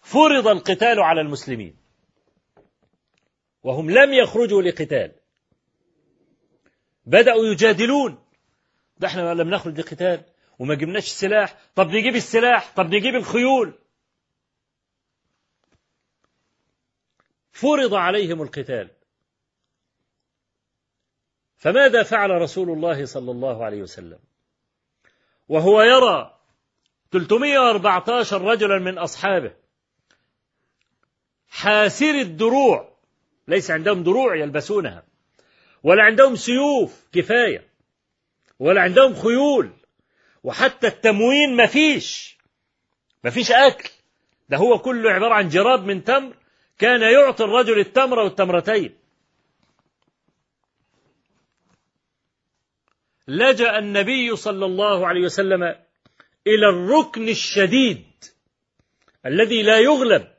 فرض القتال على المسلمين. وهم لم يخرجوا لقتال. بدأوا يجادلون. ده إحنا لم نخرج لقتال وما جبناش السلاح. طب نجيب السلاح طب نجيب الخيول. فرض عليهم القتال. فماذا فعل رسول الله صلى الله عليه وسلم؟ وهو يرى 314 رجلا من أصحابه حاسر الدروع ليس عندهم دروع يلبسونها ولا عندهم سيوف كفاية ولا عندهم خيول وحتى التموين مفيش مفيش أكل. ده هو كله عبارة عن جراب من تمر كان يعطي الرجل التمر والتمرتين. لجأ النبي صلى الله عليه وسلم إلى الركن الشديد الذي لا يغلب.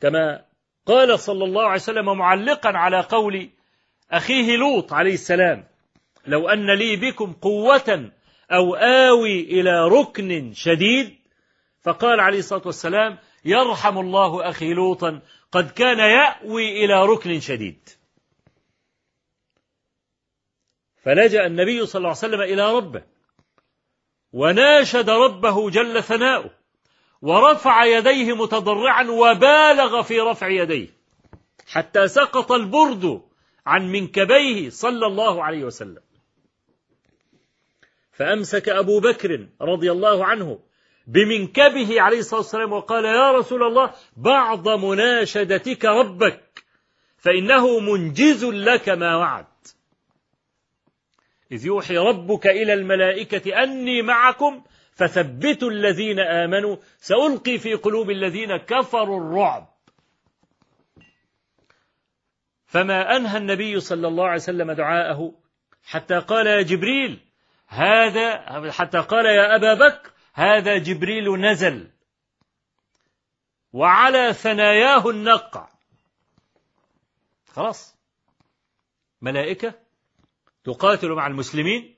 كما قال صلى الله عليه وسلم معلقا على قول أخيه لوط عليه السلام لو أن لي بكم قوة أو آوي إلى ركن شديد فقال عليه الصلاة والسلام يرحم الله أخي لوطا قد كان يأوي إلى ركن شديد. فلجأ النبي صلى الله عليه وسلم إلى ربه وناشد ربه جل ثناؤه ورفع يديه متضرعا وبالغ في رفع يديه حتى سقط البرد عن منكبيه صلى الله عليه وسلم. فأمسك أبو بكر رضي الله عنه بمنكبه عليه الصلاة والسلام وقال يا رسول الله بعض مناشدتك ربك فإنه منجز لك ما وعد. إذ يوحي ربك إلى الملائكة أني معكم فثبتوا الذين آمنوا. سألقي في قلوب الذين كفروا الرعب. فما أنهى النبي صلى الله عليه وسلم دعاءه حتى قال يا جبريل هذا حتى قال يا أبا بكر هذا جبريل نزل وعلى ثناياه النقع خلاص. ملائكة تقاتل مع المسلمين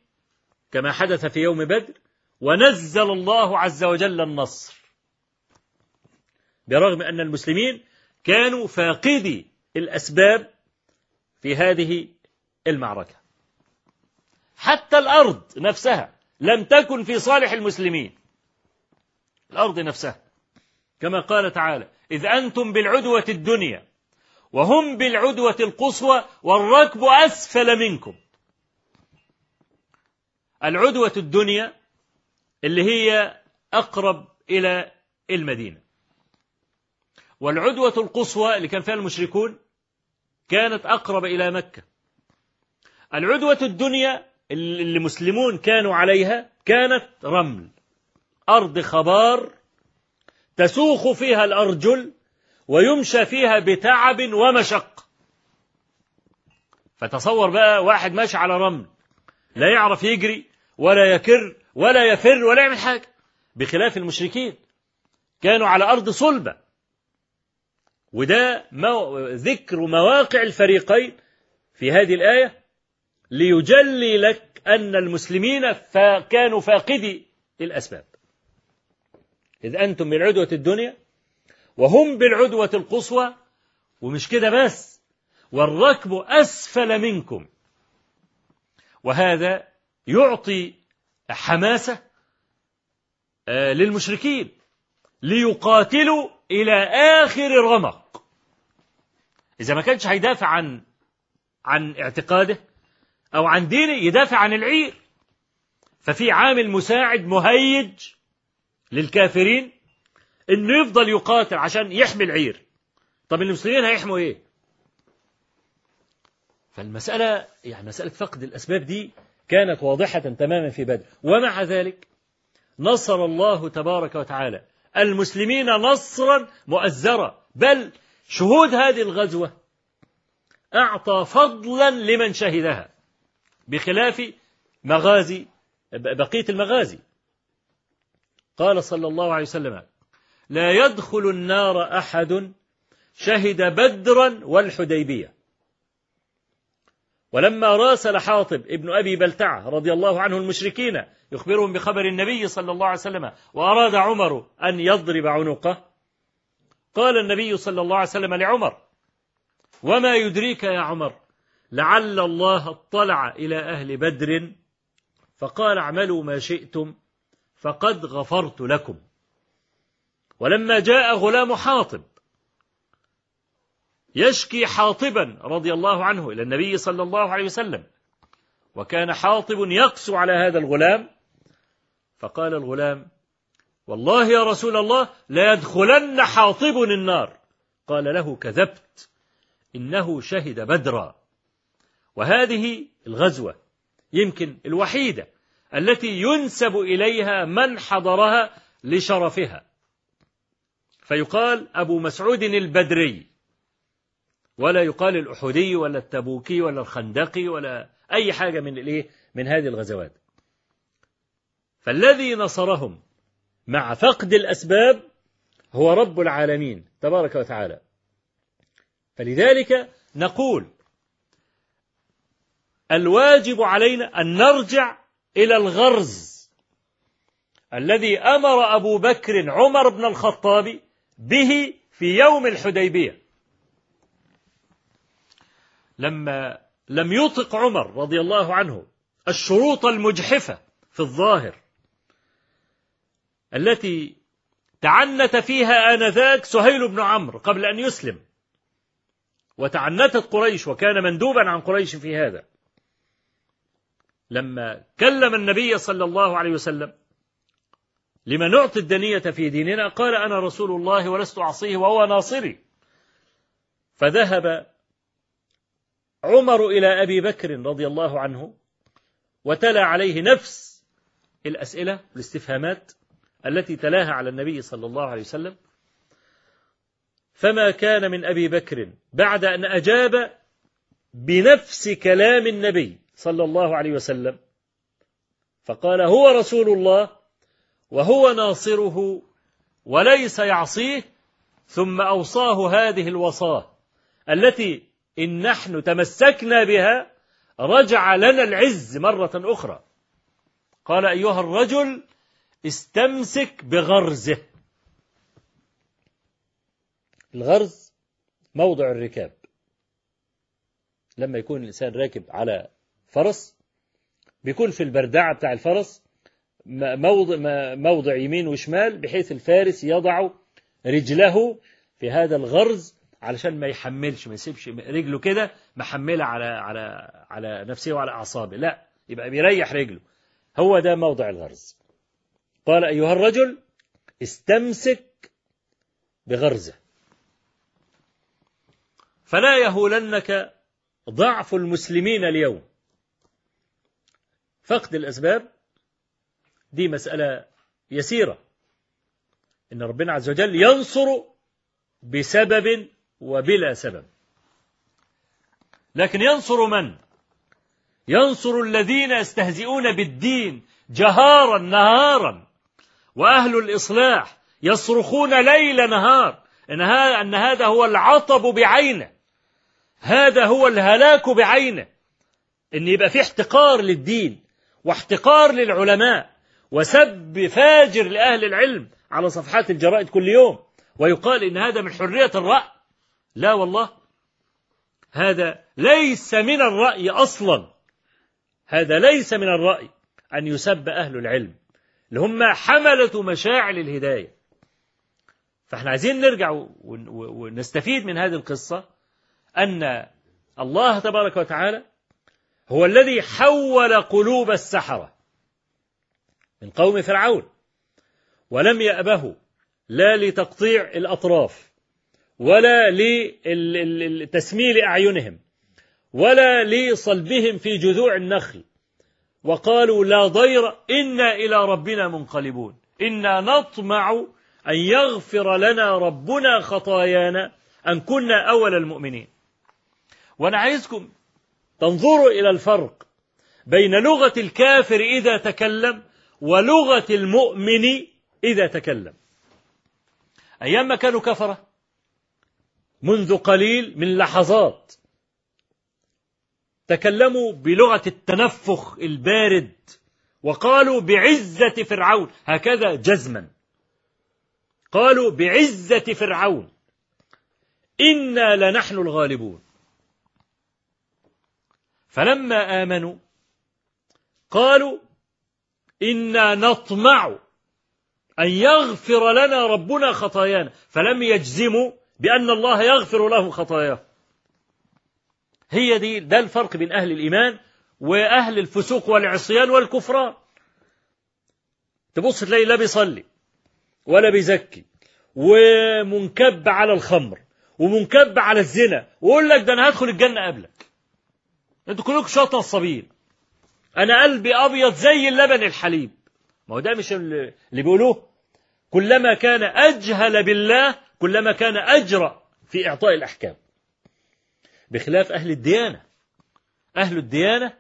كما حدث في يوم بدر ونزل الله عز وجل النصر. برغم أن المسلمين كانوا فاقدي الأسباب في هذه المعركة. حتى الأرض نفسها لم تكن في صالح المسلمين. الأرض نفسها. كما قال تعالى إذ أنتم بالعدوة الدنيا وهم بالعدوة القصوى والركب أسفل منكم. العدوة الدنيا اللي هي أقرب إلى المدينة. والعدوة القصوى اللي كان فيها المشركون كانت أقرب إلى مكة. العدوة الدنيا اللي المسلمون كانوا عليها كانت رمل. أرض خبار تسوخ فيها الأرجل ويمشى فيها بتعب ومشق. فتصور بقى واحد ماشي على رمل لا يعرف يجري ولا يكر ولا يفر ولا يعمل حاجة بخلاف المشركين. كانوا على أرض صلبة. وده ذكر مواقع الفريقين في هذه الآية ليجلي لك أن المسلمين كانوا فاقدي الأسباب. إذ أنتم بالعدوة الدنيا وهم بالعدوة القصوى ومش كده بس والركب أسفل منكم. وهذا يعطي حماسة للمشركين ليقاتلوا إلى آخر الرمق إذا ما كانش هيدافع عن عن اعتقاده أو عن دينه يدافع عن العير. ففي عامل مساعد مهيج للكافرين إنه يفضل يقاتل عشان يحمي العير. طب المسلمين هيحموا إيه؟ فالمسألة يعني مسألة فقد الأسباب دي كانت واضحة تماما في بدر. ومع ذلك نصر الله تبارك وتعالى المسلمين نصرا مؤزرا. بل شهود هذه الغزوة أعطى فضلا لمن شهدها بخلاف مغازي بقية المغازي. قال صلى الله عليه وسلم لا يدخل النار أحد شهد بدرا والحديبية. ولما راسل حاطب ابن أبي بلتعة رضي الله عنه المشركين يخبرهم بخبر النبي صلى الله عليه وسلم وأراد عمر أن يضرب عنقه قال النبي صلى الله عليه وسلم لعمر وما يدريك يا عمر؟ لعل الله اطلع إلى أهل بدر فقال اعملوا ما شئتم فقد غفرت لكم. ولما جاء غلام حاطب يشكي حاطبا رضي الله عنه إلى النبي صلى الله عليه وسلم وكان حاطب يقسو على هذا الغلام فقال الغلام والله يا رسول الله لا يدخلن حاطب النار. قال له كذبت إنه شهد بدرا. وهذه الغزوة يمكن الوحيدة التي ينسب إليها من حضرها لشرفها. فيقال أبو مسعود البدري ولا يقال الأحدي ولا التبوكي ولا الخندقي ولا أي حاجة من الإيه؟ من هذه الغزوات. فالذي نصرهم مع فقد الأسباب هو رب العالمين تبارك وتعالى. فلذلك نقول الواجب علينا أن نرجع إلى الغرز الذي أمر أبو بكر عمر بن الخطاب به في يوم الحديبية. لما لم يطق عمر رضي الله عنه الشروط المجحفة في الظاهر التي تعنت فيها آنذاك سهيل بن عمرو قبل أن يسلم وتعنتت قريش وكان مندوبا عن قريش في هذا. لما كلم النبي صلى الله عليه وسلم لما نعطي الدنية في ديننا؟ قال أنا رسول الله ولست أعصيه وهو ناصري. فذهب عمر إلى أبي بكر رضي الله عنه وتلا عليه نفس الأسئلة الاستفهامات التي تلاها على النبي صلى الله عليه وسلم. فما كان من أبي بكر بعد أن أجاب بنفس كلام النبي صلى الله عليه وسلم. فقال هو رسول الله وهو ناصره وليس يعصيه ثم أوصاه هذه الوصاة التي إن نحن تمسكنا بها رجع لنا العز مرة أخرى. قال أيها الرجل استمسك بغرزه. الغرز موضع الركاب. لما يكون الإنسان راكب على فرس. بيكون في البردعة بتاع الفرس موضع, موضع يمين وشمال بحيث الفارس يضع رجله في هذا الغرز علشان ما يحملش ما يسيبش رجله كده محملة على على على نفسه وعلى أعصابه. لا يبقى بيريح رجله. هو ده موضع الغرز. قال أيها الرجل استمسك بغرزة. فلا يهولنك ضعف المسلمين اليوم. فقد الأسباب دي مسألة يسيرة. إن ربنا عز وجل ينصر بسبب وبلا سبب. لكن ينصر من؟ ينصر الذين يستهزئون بالدين جهارا نهارا وأهل الإصلاح يصرخون ليل نهار أن هذا هو العطب بعينه. هذا هو الهلاك بعينه. إن يبقى في احتقار للدين واحتقار للعلماء وسب فاجر لأهل العلم على صفحات الجرائد كل يوم ويقال إن هذا من حرية الرأي. لا والله. هذا ليس من الرأي أصلا. هذا ليس من الرأي أن يسب أهل العلم. اللي هم حملة مشاعل الهداية. فإحنا عايزين نرجع ونستفيد من هذه القصة أن الله تبارك وتعالى هو الذي حول قلوب السحرة من قوم فرعون ولم يأبه لا لتقطيع الأطراف ولا لتسميل أعينهم ولا لصلبهم في جذوع النخل وقالوا لا ضير إنا إلى ربنا منقلبون إنا نطمع أن يغفر لنا ربنا خطايانا أن كنا أول المؤمنين. وأنا عايزكم تنظروا إلى الفرق بين لغة الكافر إذا تكلم ولغة المؤمن إذا تكلم. أيام ما كانوا كفرة؟ منذ قليل من لحظات. تكلموا بلغة التنفخ البارد وقالوا بعزة فرعون. هكذا جزما. قالوا بعزة فرعون. إنا لنحن الغالبون. فلما آمنوا قالوا إنا نطمع أن يغفر لنا ربنا خطايانا. فلم يجزموا بأن الله يغفر له خطاياه. هي دي ده الفرق بين أهل الإيمان وأهل الفسوق والعصيان والكفران. تبص تلاقي لا بيصلي ولا بيزكي ومنكب على الخمر ومنكب على الزنا ويقول لك ده أنا هدخل الجنة قبلك. أنتوا كلكم شوية نصابين أنا قلبي أبيض زي اللبن الحليب. ما هو ده مش اللي بيقولوه؟ كلما كان أجهل بالله كلما كان أجرأ في إعطاء الأحكام. بخلاف أهل الديانة. أهل الديانة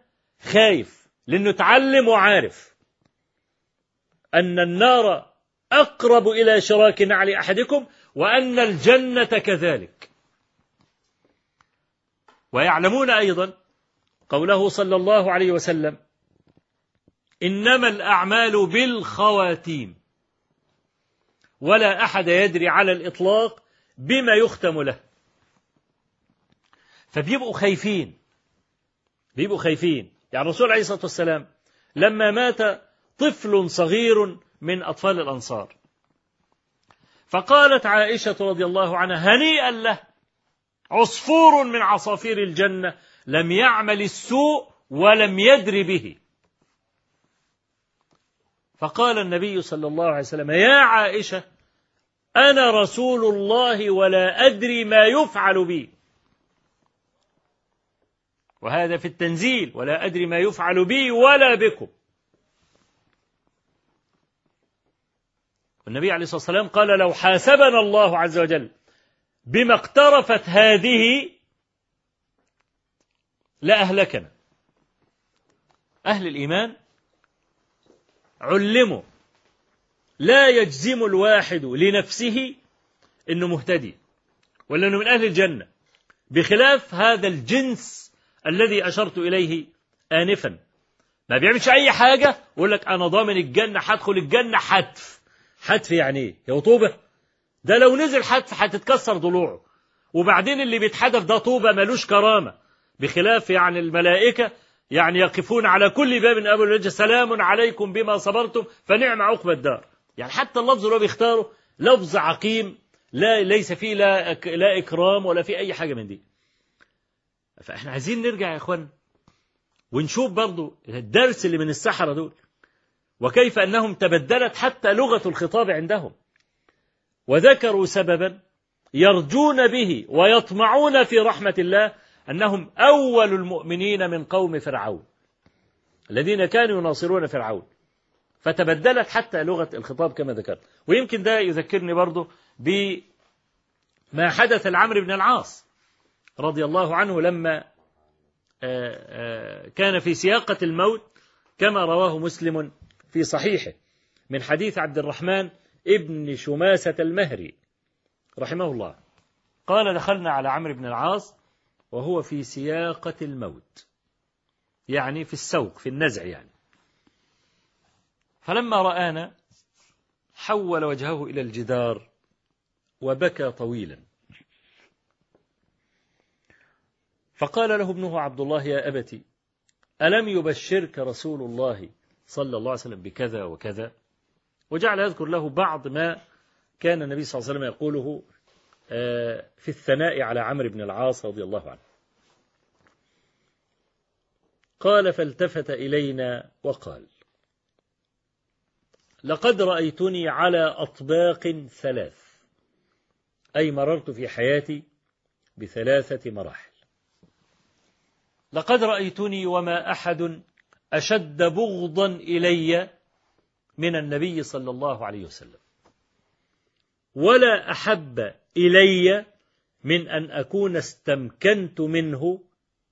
خايف لأنه اتعلم وعارف أن النار أقرب إلى شراك نعل أحدكم وأن الجنة كذلك. ويعلمون أيضا قوله صلى الله عليه وسلم إنما الأعمال بالخواتيم ولا أحد يدري على الإطلاق بما يختم له. فبيبقوا خايفين بيبقوا خايفين. يعني الرسول عليه الصلاة والسلام لما مات طفل صغير من أطفال الأنصار. فقالت عائشة رضي الله عنها هنيئا له عصفور من عصافير الجنة لم يعمل السوء ولم يدر به. فقال النبي صلى الله عليه وسلم يا عائشة أنا رسول الله ولا أدري ما يفعل بي. وهذا في التنزيل ولا أدري ما يفعل بي ولا بكم. النبي عليه الصلاة والسلام قال لو حاسبنا الله عز وجل بما اقترفت هذه لأهلكنا أهل الإيمان علموا. لا يجزم الواحد لنفسه أنه مهتدي ولا أنه من أهل الجنة. بخلاف هذا الجنس الذي أشرت إليه آنفا. ما بيعملش أي حاجة ويقول لك أنا ضامن الجنة هدخل الجنة حتف. حتف يعني إيه؟ هي طوبة. ده لو نزل حتف هتتكسر ضلوعه. وبعدين اللي بيتحدف ده طوبة ملوش كرامة. بخلاف يعني الملائكة يعني يقفون على كل باب. من أبو الوجه سلام عليكم بما صبرتم فنعم عقبى الدار. يعني حتى اللفظ اللي هو بيختاره لفظ عقيم لا ليس فيه لا لا إكرام ولا في أي حاجة من دي. فإحنا عايزين نرجع يا إخوان ونشوف برضو الدرس اللي من السحرة دول وكيف أنهم تبدلت حتى لغة الخطاب عندهم. وذكروا سببا يرجون به ويطمعون في رحمة الله أنهم أول المؤمنين من قوم فرعون الذين كانوا يناصرون فرعون. فتبدلت حتى لغة الخطاب كما ذكرت. ويمكن ده يذكرني برضه بما حدث لعمرو بن العاص رضي الله عنه لما كان في سياقة الموت كما رواه مسلم في صحيحه من حديث عبد الرحمن ابن شماسة المهري رحمه الله. قال دخلنا على عمرو بن العاص وهو في سياقة الموت. يعني في السوق في النزع يعني. فلما رآنا حول وجهه إلى الجدار وبكى طويلا. فقال له ابنه عبد الله يا أبت ألم يبشرك رسول الله صلى الله عليه وسلم بكذا وكذا؟ وجعل يذكر له بعض ما كان النبي صلى الله عليه وسلم يقوله في الثناء على عمرو بن العاص رضي الله عنه. قال فالتفت إلينا وقال لقد رأيتني على أطباق ثلاث أي مررت في حياتي بثلاثة مراحل. لقد رأيتني وما أحد أشد بغضا إلي من النبي صلى الله عليه وسلم. ولا أحب إلي من أن أكون استمكنت منه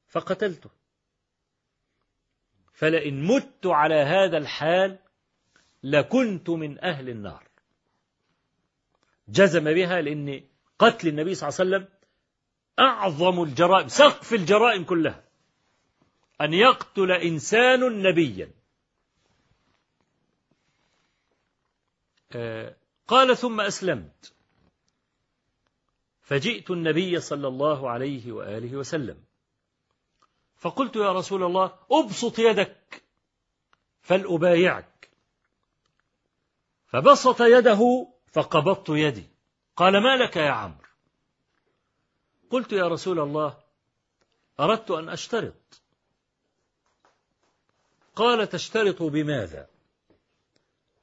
فقتلته. فلئن مت على هذا الحال لكنت من أهل النار. جزم بها لأن قتل النبي صلى الله عليه وسلم أعظم الجرائم سقف الجرائم كلها. أن يقتل إنسان نبيا. قال ثم أسلمت. فجئت النبي صلى الله عليه وآله وسلم. فقلت يا رسول الله أبسط يدك فلأبايعك. فبسط يده فقبضت يدي. قال ما لك يا عمرو؟ قلت يا رسول الله أردت أن أشترط. قال تشترط بماذا؟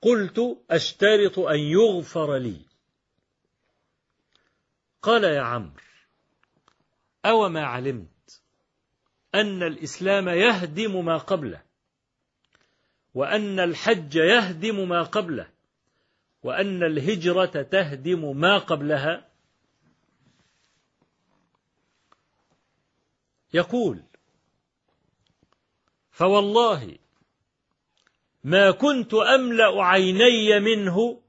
قلت أشترط أن يغفر لي. قال يا عمرو أو ما علمت أن الإسلام يهدم ما قبله وأن الحج يهدم ما قبله وأن الهجرة تهدم ما قبلها. يقول فوالله ما كنت أملأ عيني منه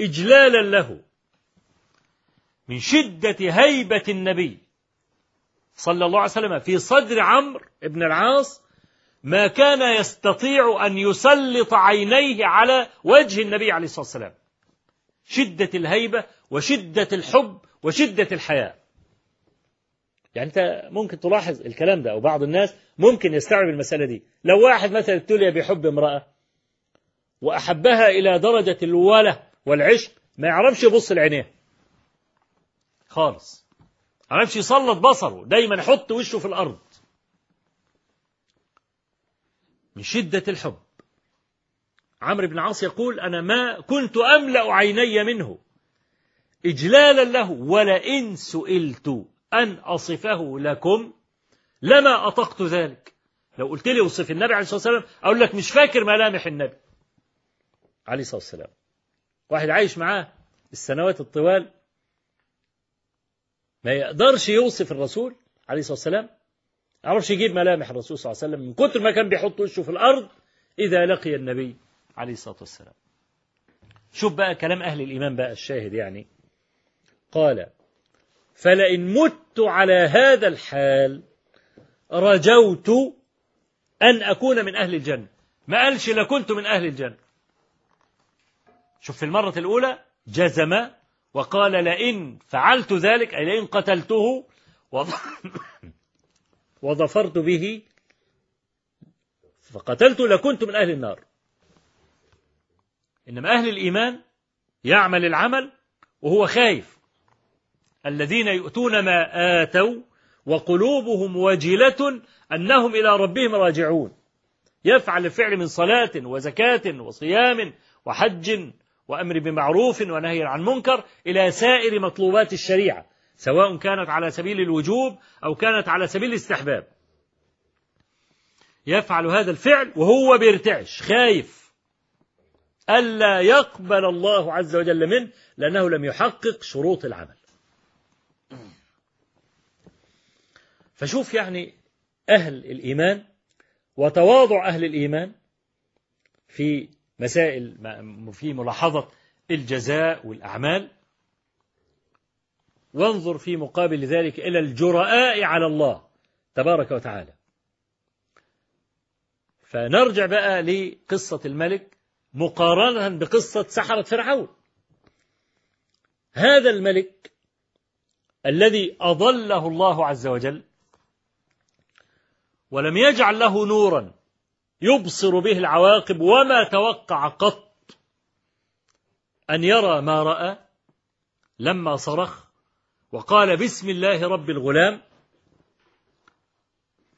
إجلالا له. من شدة هيبة النبي صلى الله عليه وسلم في صدر عمرو بن العاص ما كان يستطيع أن يسلط عينيه على وجه النبي عليه الصلاة والسلام. شدة الهيبة وشدة الحب وشدة الحياء يعني أنت ممكن تلاحظ الكلام ده أو بعض الناس ممكن يستوعب المسألة دي. لو واحد مثلا ابتلي بحب امرأة وأحبها إلى درجة الولة والعشق ما يعرفش يبص لعينيها خالص. ما يعرفش يسلط بصره دايما يحط وشه في الأرض. من شدة الحب. عمرو بن عاص يقول أنا ما كنت أملأ عيني منه. إجلالا له ولئن سئلت أن أصفه لكم لما أطقت ذلك. لو قلت لي وصف النبي عليه الصلاة والسلام أقول لك مش فاكر ملامح النبي. عليه الصلاة والسلام. واحد عايش معاه السنوات الطوال ما يقدرش يوصف الرسول عليه الصلاة والسلام. يعرفش يجيب ملامح الرسول صلى الله عليه وسلم من كتر ما كان بيحط وشه في الأرض إذا لقي النبي عليه الصلاة والسلام. شوف بقى كلام أهل الإيمان بقى الشاهد يعني. قال فلئن مت على هذا الحال رجوت أن أكون من أهل الجنة. ما قالش لكنت من أهل الجنة. شوف في المرة الأولى جزم وقال لئن فعلت ذلك أي لئن قتلته وظفرت به فقتلت لكنت من أهل النار. إنما أهل الإيمان يعمل العمل وهو خايف. الذين يؤتون ما آتوا وقلوبهم وجلة أنهم إلى ربهم راجعون. يفعل الفعل من صلاة وزكاة وصيام وحج وأمر بمعروف ونهي عن منكر إلى سائر مطلوبات الشريعة سواء كانت على سبيل الوجوب أو كانت على سبيل الاستحباب. يفعل هذا الفعل وهو بيرتعش خايف. ألا يقبل الله عز وجل منه لأنه لم يحقق شروط العمل. فشوف يعني أهل الإيمان وتواضع أهل الإيمان في مسائل في ملاحظة الجزاء والأعمال. وانظر في مقابل ذلك إلى الجرآء على الله تبارك وتعالى. فنرجع بقى لقصة الملك مقارنة بقصة سحرة فرعون. هذا الملك الذي أضله الله عز وجل ولم يجعل له نورا يبصر به العواقب وما توقع قط. أن يرى ما رأى لما صرخ وقال بسم الله رب الغلام.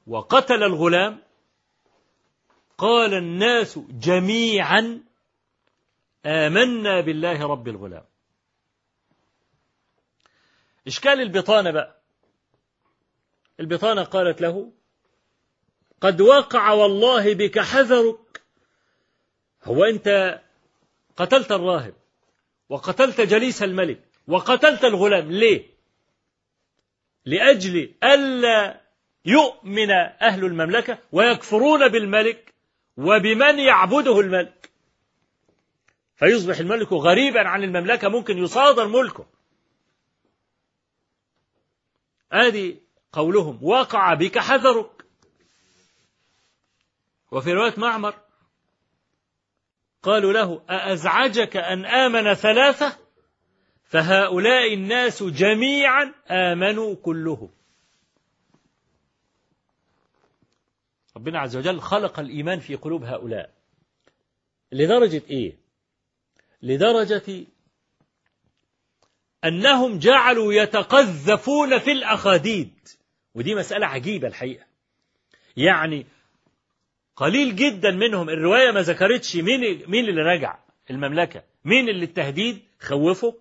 وقتل الغلام. قال الناس جميعا آمنا بالله رب الغلام. إشكال البطانة بقى. البطانة قالت له قد وقع والله بك حذرك. هو أنت قتلت الراهب وقتلت جليس الملك وقتلت الغلام. ليه؟ لأجل ألا يؤمن أهل المملكة ويكفرون بالملك وبمن يعبده الملك. فيصبح الملك غريبا عن المملكة ممكن يصادر ملكه. ادي قولهم وقع بك حذرك. وفي رواية معمر قالوا له أأزعجك أن آمن ثلاثة؟ فهؤلاء الناس جميعا آمنوا كلهم. ربنا عز وجل خلق الإيمان في قلوب هؤلاء. لدرجة إيه؟ لدرجة أنهم جعلوا يتقذفون في الأخاديد. ودي مسألة عجيبة الحقيقة. يعني قليل جدا منهم. الرواية ما ذكرتش مين مين اللي رجع المملكة. مين اللي التهديد؟ خوفه.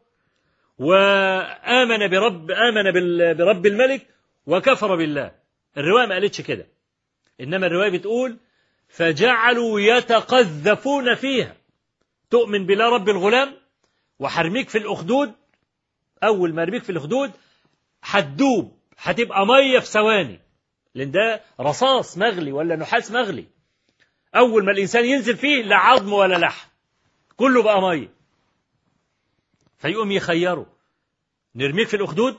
وآمن برب آمن برب الملك وكفر بالله. الرواية ما قالتش كده. إنما الرواية بتقول فجعلوا يتقذفون فيها. تؤمن بالله رب الغلام وحرميك في الأخدود. أول ما ارميك في الأخدود هتدوب هتبقى مية في ثواني. لأن ده رصاص مغلي ولا نحاس مغلي. أول ما الإنسان ينزل فيه لا عظم ولا لحم كله بقى مية. فيقوم يخيروا نرميك في الأخدود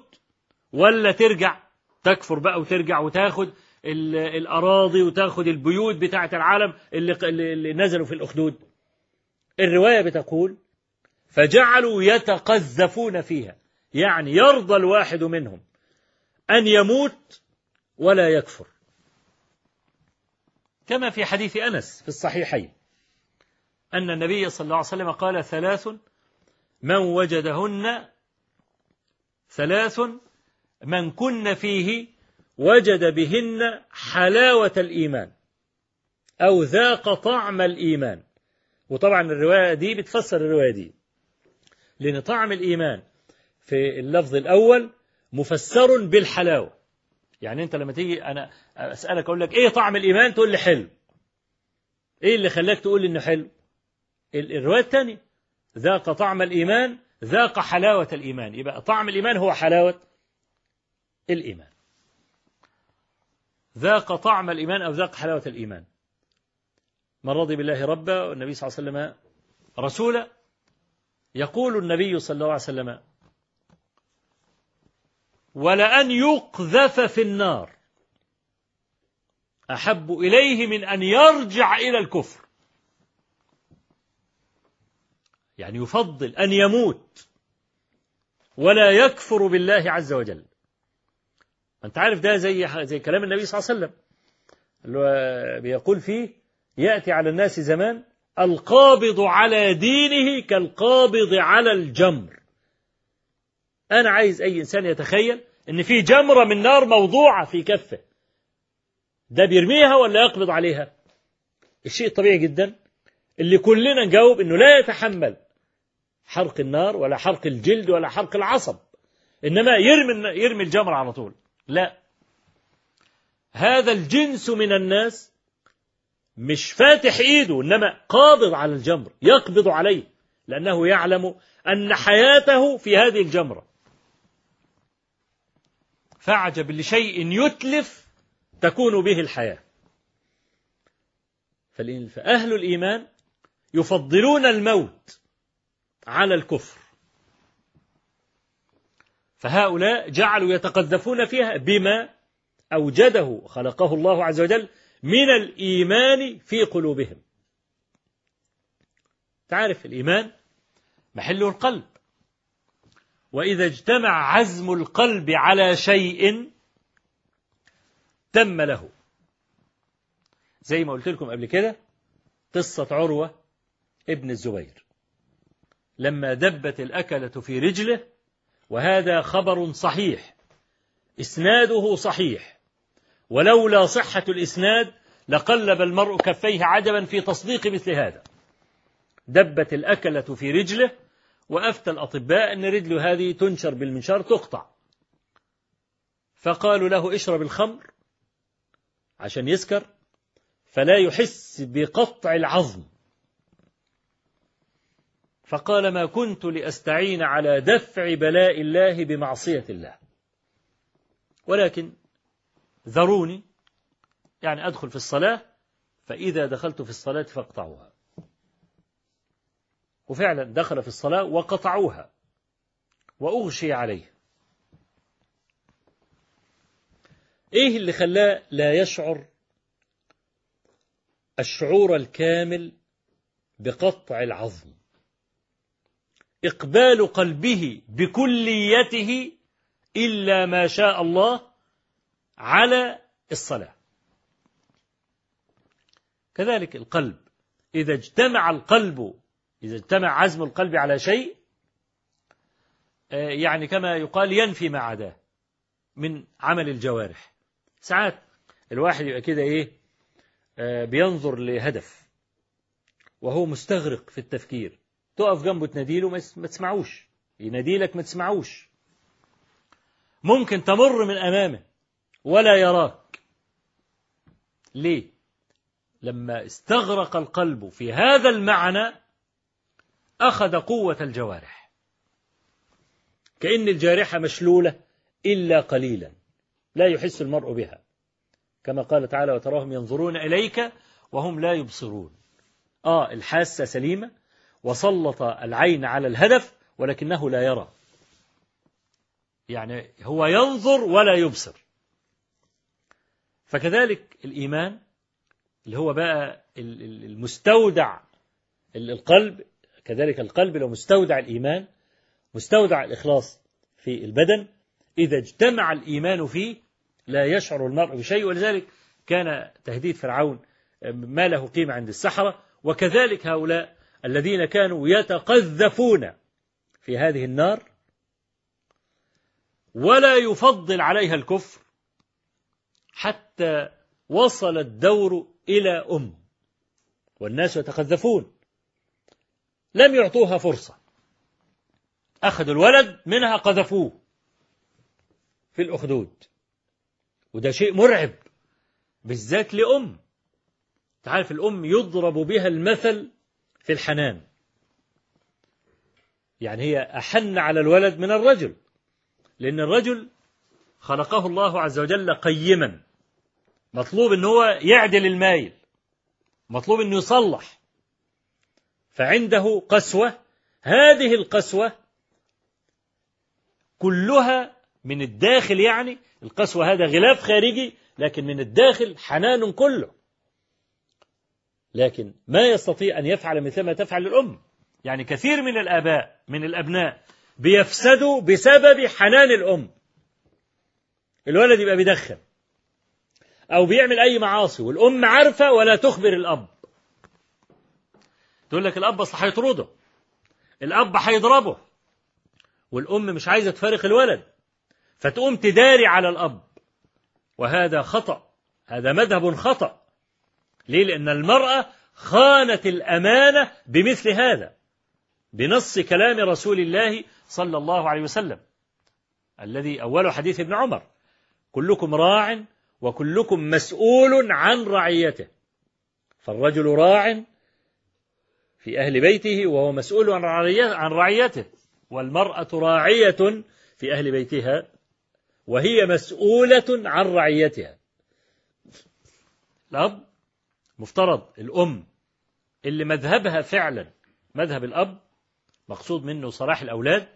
ولا ترجع تكفر بقى وترجع وتاخد الأراضي وتاخد البيوت بتاعة العالم اللي, اللي نزلوا في الأخدود. الرواية بتقول فجعلوا يتقذفون فيها يعني يرضى الواحد منهم أن يموت ولا يكفر. كما في حديث أنس في الصحيحين. أن النبي صلى الله عليه وسلم قال ثلاث من وجدهن ثلاث من كن فيه وجد بهن حلاوة الإيمان أو ذاق طعم الإيمان. وطبعا الرواية دي بتفسر الرواية دي. لأن طعم الإيمان في اللفظ الأول مفسر بالحلاوة. يعني أنت لما تيجي أنا أسألك أقول لك إيه طعم الإيمان؟ تقول لي حلو. إيه اللي خلاك تقول لي إنه حلو؟ الرواية الثانية ذاق طعم الإيمان ذاق حلاوة الإيمان. يبقى طعم الإيمان هو حلاوة الإيمان. ذاق طعم الإيمان أو ذاق حلاوة الإيمان. من رضي بالله ربا والنبي صلى الله عليه وسلم رسولا يقول النبي صلى الله عليه وسلم ولأن يقذف في النار. أحب إليه من أن يرجع إلى الكفر. يعني يفضل أن يموت. ولا يكفر بالله عز وجل. أنت عارف ده زي زي كلام النبي صلى الله عليه وسلم. اللي بيقول فيه يأتي على الناس زمان القابض على دينه كالقابض على الجمر. أنا عايز أي إنسان يتخيل إن في جمرة من نار موضوعة في كفه. ده بيرميها ولا يقبض عليها؟ الشيء الطبيعي جدا. اللي كلنا نجاوب إنه لا يتحمل حرق النار ولا حرق الجلد ولا حرق العصب. إنما يرمي يرمي الجمرة على طول. لا. هذا الجنس من الناس مش فاتح إيده إنما قابض على الجمر يقبض عليه لأنه يعلم أن حياته في هذه الجمرة. فاعجب لشيء يتلف تكون به الحياة. فأهل الإيمان يفضلون الموت على الكفر. فهؤلاء جعلوا يتقذفون فيها بما أوجده خلقه الله عز وجل من الإيمان في قلوبهم. تعرف الإيمان محله القلب. وإذا اجتمع عزم القلب على شيء تم له. زي ما قلت لكم قبل كده قصة عروة ابن الزبير. لما دبت الأكلة في رجله وهذا خبر صحيح إسناده صحيح. ولولا صحة الإسناد لقلب المرء كفيه عجبا في تصديق مثل هذا. دبت الأكلة في رجله وأفتى الأطباء أن رجله هذه تنشر بالمنشار تقطع. فقالوا له اشرب الخمر عشان يسكر فلا يحس بقطع العظم. فقال ما كنت لأستعين على دفع بلاء الله بمعصية الله. ولكن ذروني يعني أدخل في الصلاة فإذا دخلت في الصلاة فاقطعوها وفعلا دخل في الصلاة وقطعوها. وأغشي عليه. إيه اللي خلاه لا يشعر الشعور الكامل بقطع العظم؟ إقبال قلبه بكليته إلا ما شاء الله على الصلاة. كذلك القلب. إذا اجتمع القلب إذا اجتمع عزم القلب على شيء يعني كما يقال ينفي ما عداه من عمل الجوارح. ساعات الواحد يبقى كده إيه؟ بينظر لهدف وهو مستغرق في التفكير. تقف جنبه تناديله ما تسمعوش. يناديلك ما تسمعوش. ممكن تمر من أمامه ولا يراك. ليه؟ لما استغرق القلب في هذا المعنى أخذ قوة الجوارح. كأن الجارحة مشلولة إلا قليلا لا يحس المرء بها. كما قال تعالى وتراهم ينظرون إليك وهم لا يبصرون. آه الحاسة سليمة وسلط العين على الهدف ولكنه لا يرى. يعني هو ينظر ولا يبصر. فكذلك الإيمان اللي هو بقى المستودع القلب كذلك القلب لو مستودع الإيمان مستودع الإخلاص في البدن إذا اجتمع الإيمان فيه لا يشعر المرء بشيء ولذلك كان تهديد فرعون ما له قيمة عند السحرة وكذلك هؤلاء الذين كانوا يتقذفون في هذه النار ولا يفضل عليها الكفر حتى وصل الدور إلى أم والناس يتقذفون. لم يعطوها فرصة. أخذوا الولد منها قذفوه في الأخدود. وده شيء مرعب بالذات لأم. تعرف الأم يضرب بها المثل في الحنان. يعني هي أحن على الولد من الرجل لأن الرجل خلقه الله عز وجل قيما. مطلوب أن هو يعدل المايل. مطلوب أنه يصلح. فعنده قسوة. هذه القسوة كلها من الداخل يعني القسوة هذا غلاف خارجي لكن من الداخل حنان كله. لكن ما يستطيع أن يفعل مثل ما تفعل الأم. يعني كثير من الآباء من الأبناء بيفسدوا بسبب حنان الأم. الولد يبقى بيدخن أو بيعمل أي معاصي والأم عارفة ولا تخبر الأب. تقول لك الأب أصل هيطرده الأب هيضربه والأم مش عايزة تفارق الولد. فتقوم تداري على الأب. وهذا خطأ. هذا مذهب خطأ. ليه؟ لأن المرأة خانت الأمانة بمثل هذا. بنص كلام رسول الله صلى الله عليه وسلم. الذي أول حديث ابن عمر. كلكم راع وكلكم مسؤول عن رعيته. فالرجل راع في أهل بيته وهو مسؤول عن رعيته. والمرأة راعية في أهل بيتها وهي مسؤولة عن رعيتها. الأب مفترض الأم اللي مذهبها فعلا مذهب الأب مقصود منه صلاح الأولاد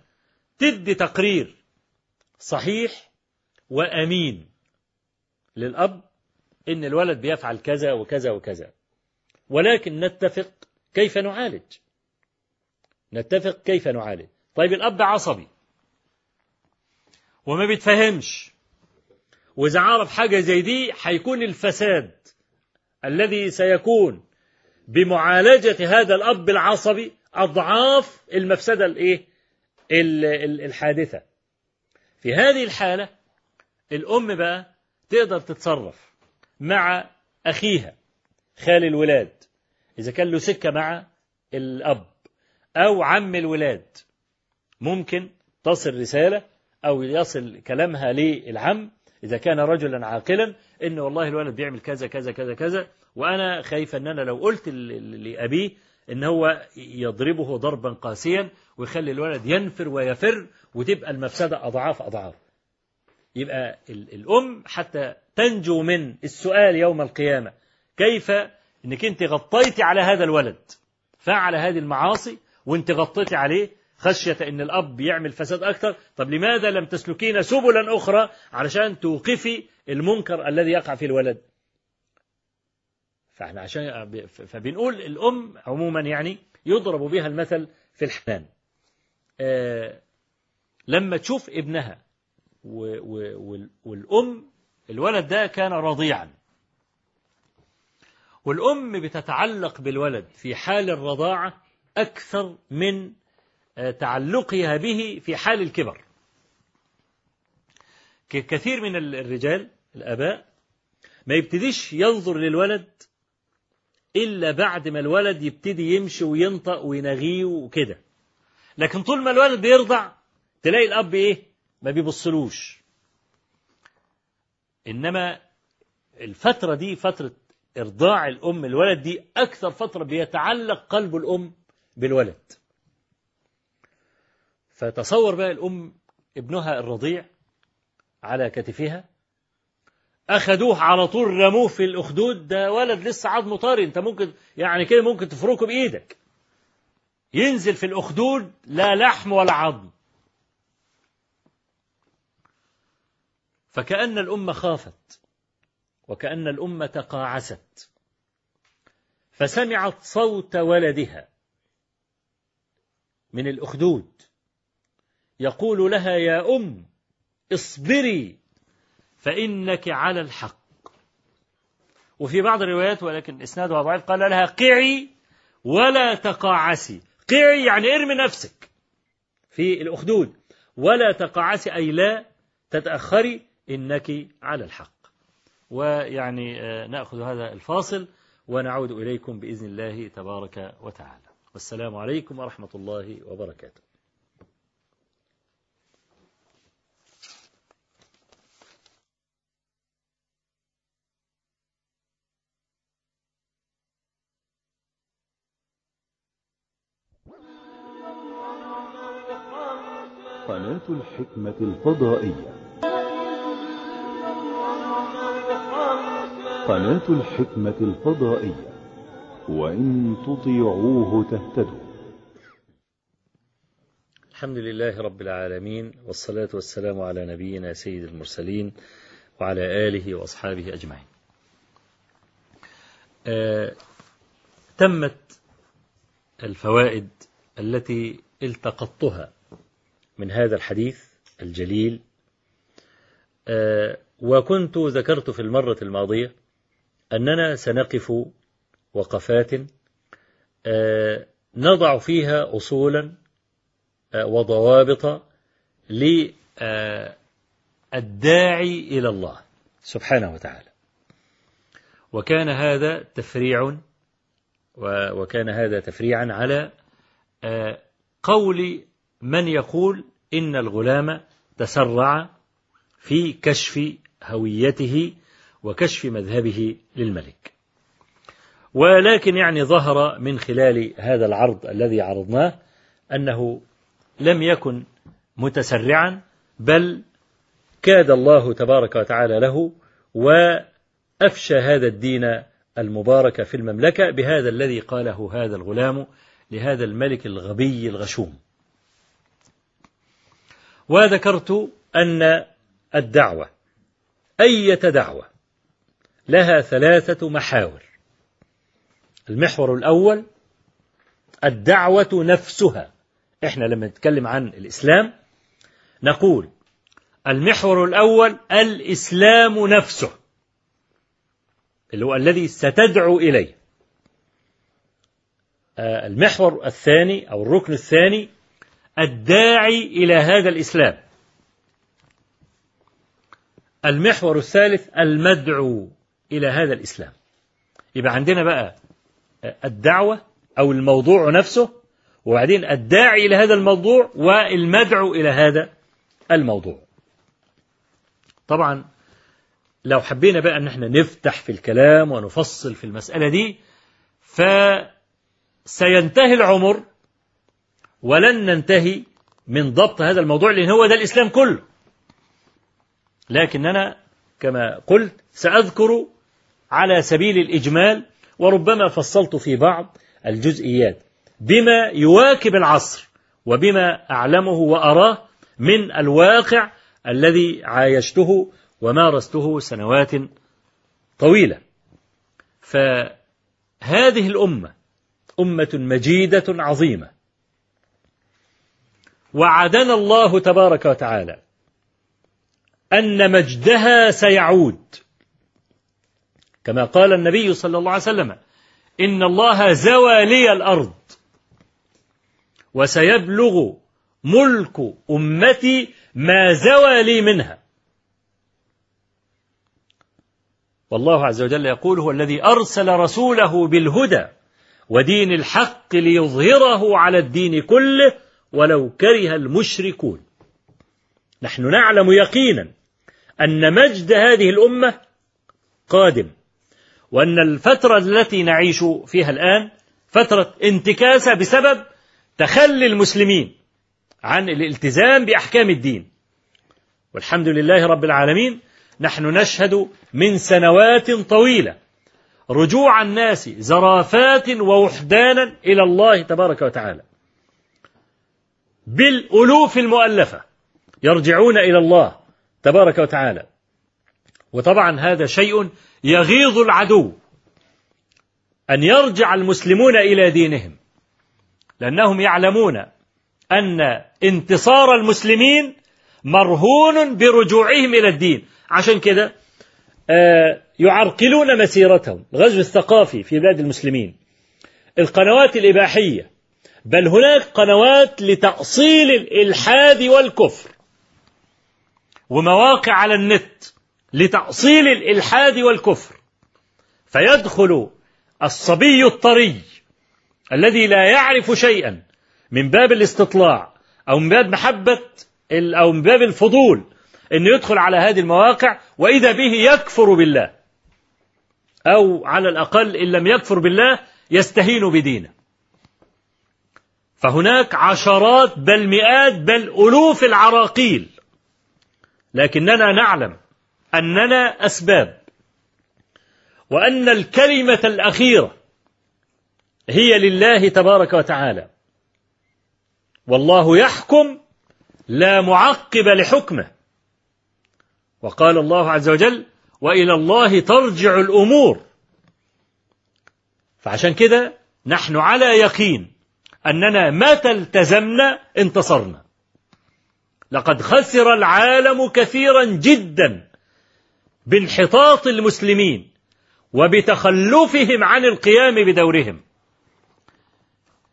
تدي تقرير صحيح وأمين للأب إن الولد بيفعل كذا وكذا وكذا. ولكن نتفق كيف نعالج؟ نتفق كيف نعالج. طيب الأب عصبي. وما بيتفهمش. وإذا عرف حاجة زي دي هيكون الفساد الذي سيكون بمعالجة هذا الأب العصبي أضعاف المفسدة الإيه؟ الحادثة. في هذه الحالة الأم بقى تقدر تتصرف مع أخيها خال الولاد. إذا كان له سكة مع الأب أو عم الولاد ممكن تصل رسالة أو يصل كلامها للعم إذا كان رجلا عاقلا إن والله الولد بيعمل كذا كذا كذا كذا وأنا خايف أن أنا لو قلت لأبيه إن هو يضربه ضربا قاسيا ويخلي الولد ينفر ويفر وتبقى المفسدة أضعاف أضعاف. يبقى الأم حتى تنجو من السؤال يوم القيامة كيف إنك أنت غطيتي على هذا الولد فعل هذه المعاصي وأنت غطيتي عليه خشية إن الأب يعمل فساد أكثر. طب لماذا لم تسلكين سبلا أخرى علشان توقفي المنكر الذي يقع في الولد؟ فإحنا عشان فبنقول الأم عموما يعني يضرب بها المثل في الحنان. آه لما تشوف ابنها والأم الولد ده كان رضيعا. والأم بتتعلق بالولد في حال الرضاعة أكثر من تعلقها به في حال الكبر. كثير من الرجال الآباء ما يبتديش ينظر للولد إلا بعد ما الولد يبتدي يمشي وينطق وينغيه وكده. لكن طول ما الولد بيرضع تلاقي الأب إيه؟ ما بيبصلوش. إنما الفترة دي فترة إرضاع الأم الولد دي أكثر فترة بيتعلق قلب الأم بالولد. فتصور بقى الأم ابنها الرضيع على كتفها أخدوه على طول رموه في الأخدود ده ولد لسه عظمه طري أنت ممكن يعني كده ممكن تفركه بإيدك. ينزل في الأخدود لا لحم ولا عظم. فكأن الأمة خافت. وكأن الأمة تقاعست. فسمعت صوت ولدها من الأخدود. يقول لها يا أم اصبري فإنك على الحق. وفي بعض الروايات ولكن إسنادها ضعيف قال لها قعي ولا تقاعسي. قعي يعني ارمي نفسك في الأخدود. ولا تقاعسي أي لا تتأخري إنك على الحق. ويعني نأخذ هذا الفاصل ونعود إليكم بإذن الله تبارك وتعالى. والسلام عليكم ورحمة الله وبركاته. قناة الحكمة الفضائية. قناة الحكمة الفضائية. وإن تطيعوه تهتدوا. الحمد لله رب العالمين والصلاة والسلام على نبينا سيد المرسلين وعلى آله وأصحابه أجمعين. آه تمت الفوائد التي التقطتها من هذا الحديث الجليل. آه وكنت ذكرت في المرة الماضية أننا سنقف وقفات آه نضع فيها أصولا آه وضوابط للداعي إلى الله سبحانه وتعالى. وكان هذا تفريع وكان هذا تفريعا على قول من يقول إن الغلام تسرع في كشف هويته وكشف مذهبه للملك. ولكن يعني ظهر من خلال هذا العرض الذي عرضناه أنه لم يكن متسرعا بل كاد الله تبارك وتعالى له وأفشى هذا الدين المبارك في المملكة بهذا الذي قاله هذا الغلام لهذا الملك الغبي الغشوم. وذكرت أن الدعوة أية دعوة؟ لها ثلاثة محاور. المحور الأول الدعوة نفسها. إحنا لما نتكلم عن الإسلام نقول المحور الأول الإسلام نفسه اللي هو الذي ستدعو إليه. المحور الثاني أو الركن الثاني الداعي إلى هذا الإسلام. المحور الثالث المدعو. إلى هذا الإسلام. يبقى عندنا بقى الدعوة أو الموضوع نفسه وبعدين الداعي إلى هذا الموضوع والمدعو إلى هذا الموضوع. طبعا لو حبينا بقى أن إحنا نفتح في الكلام ونفصل في المسألة دي فسينتهي العمر ولن ننتهي من ضبط هذا الموضوع لأن هو ده الإسلام كله. لكننا كما قلت سأذكر على سبيل الإجمال وربما فصلت في بعض الجزئيات. بما يواكب العصر وبما أعلمه وأراه من الواقع الذي عايشته ومارسته سنوات طويلة. فهذه الأمة أمة مجيدة عظيمة. وعدنا الله تبارك وتعالى أن مجدها سيعود. كما قال النبي صلى الله عليه وسلم إن الله زوى لي الأرض وسيبلغ ملك أمتي ما زوى لي منها. والله عز وجل يقول هو الذي أرسل رسوله بالهدى ودين الحق ليظهره على الدين كله ولو كره المشركون. نحن نعلم يقينا أن مجد هذه الأمة قادم. وأن الفترة التي نعيش فيها الآن فترة انتكاسة بسبب تخلي المسلمين عن الالتزام بأحكام الدين. والحمد لله رب العالمين نحن نشهد من سنوات طويلة رجوع الناس زرافات ووحدانا إلى الله تبارك وتعالى. بالألوف المؤلفة يرجعون إلى الله تبارك وتعالى. وطبعا هذا شيء يغيظ العدو أن يرجع المسلمون إلى دينهم لأنهم يعلمون أن انتصار المسلمين مرهون برجوعهم إلى الدين. عشان كده آه، يعرقلون مسيرتهم. الغزو الثقافي في بلاد المسلمين القنوات الإباحية بل هناك قنوات لتأصيل الإلحاد والكفر ومواقع على النت. لتأصيل الإلحاد والكفر فيدخل الصبي الطري الذي لا يعرف شيئا من باب الاستطلاع أو من باب محبة أو من باب الفضول أنه يدخل على هذه المواقع وإذا به يكفر بالله أو على الأقل إن لم يكفر بالله يستهين بدينه. فهناك عشرات بل مئات بل ألوف العراقيل لكننا نعلم أننا أسباب وأن الكلمة الأخيرة هي لله تبارك وتعالى. والله يحكم لا معقب لحكمه. وقال الله عز وجل وإلى الله ترجع الأمور. فعشان كده نحن على يقين أننا متى التزمنا انتصرنا. لقد خسر العالم كثيرا جدا. بانحطاط المسلمين وبتخلفهم عن القيام بدورهم.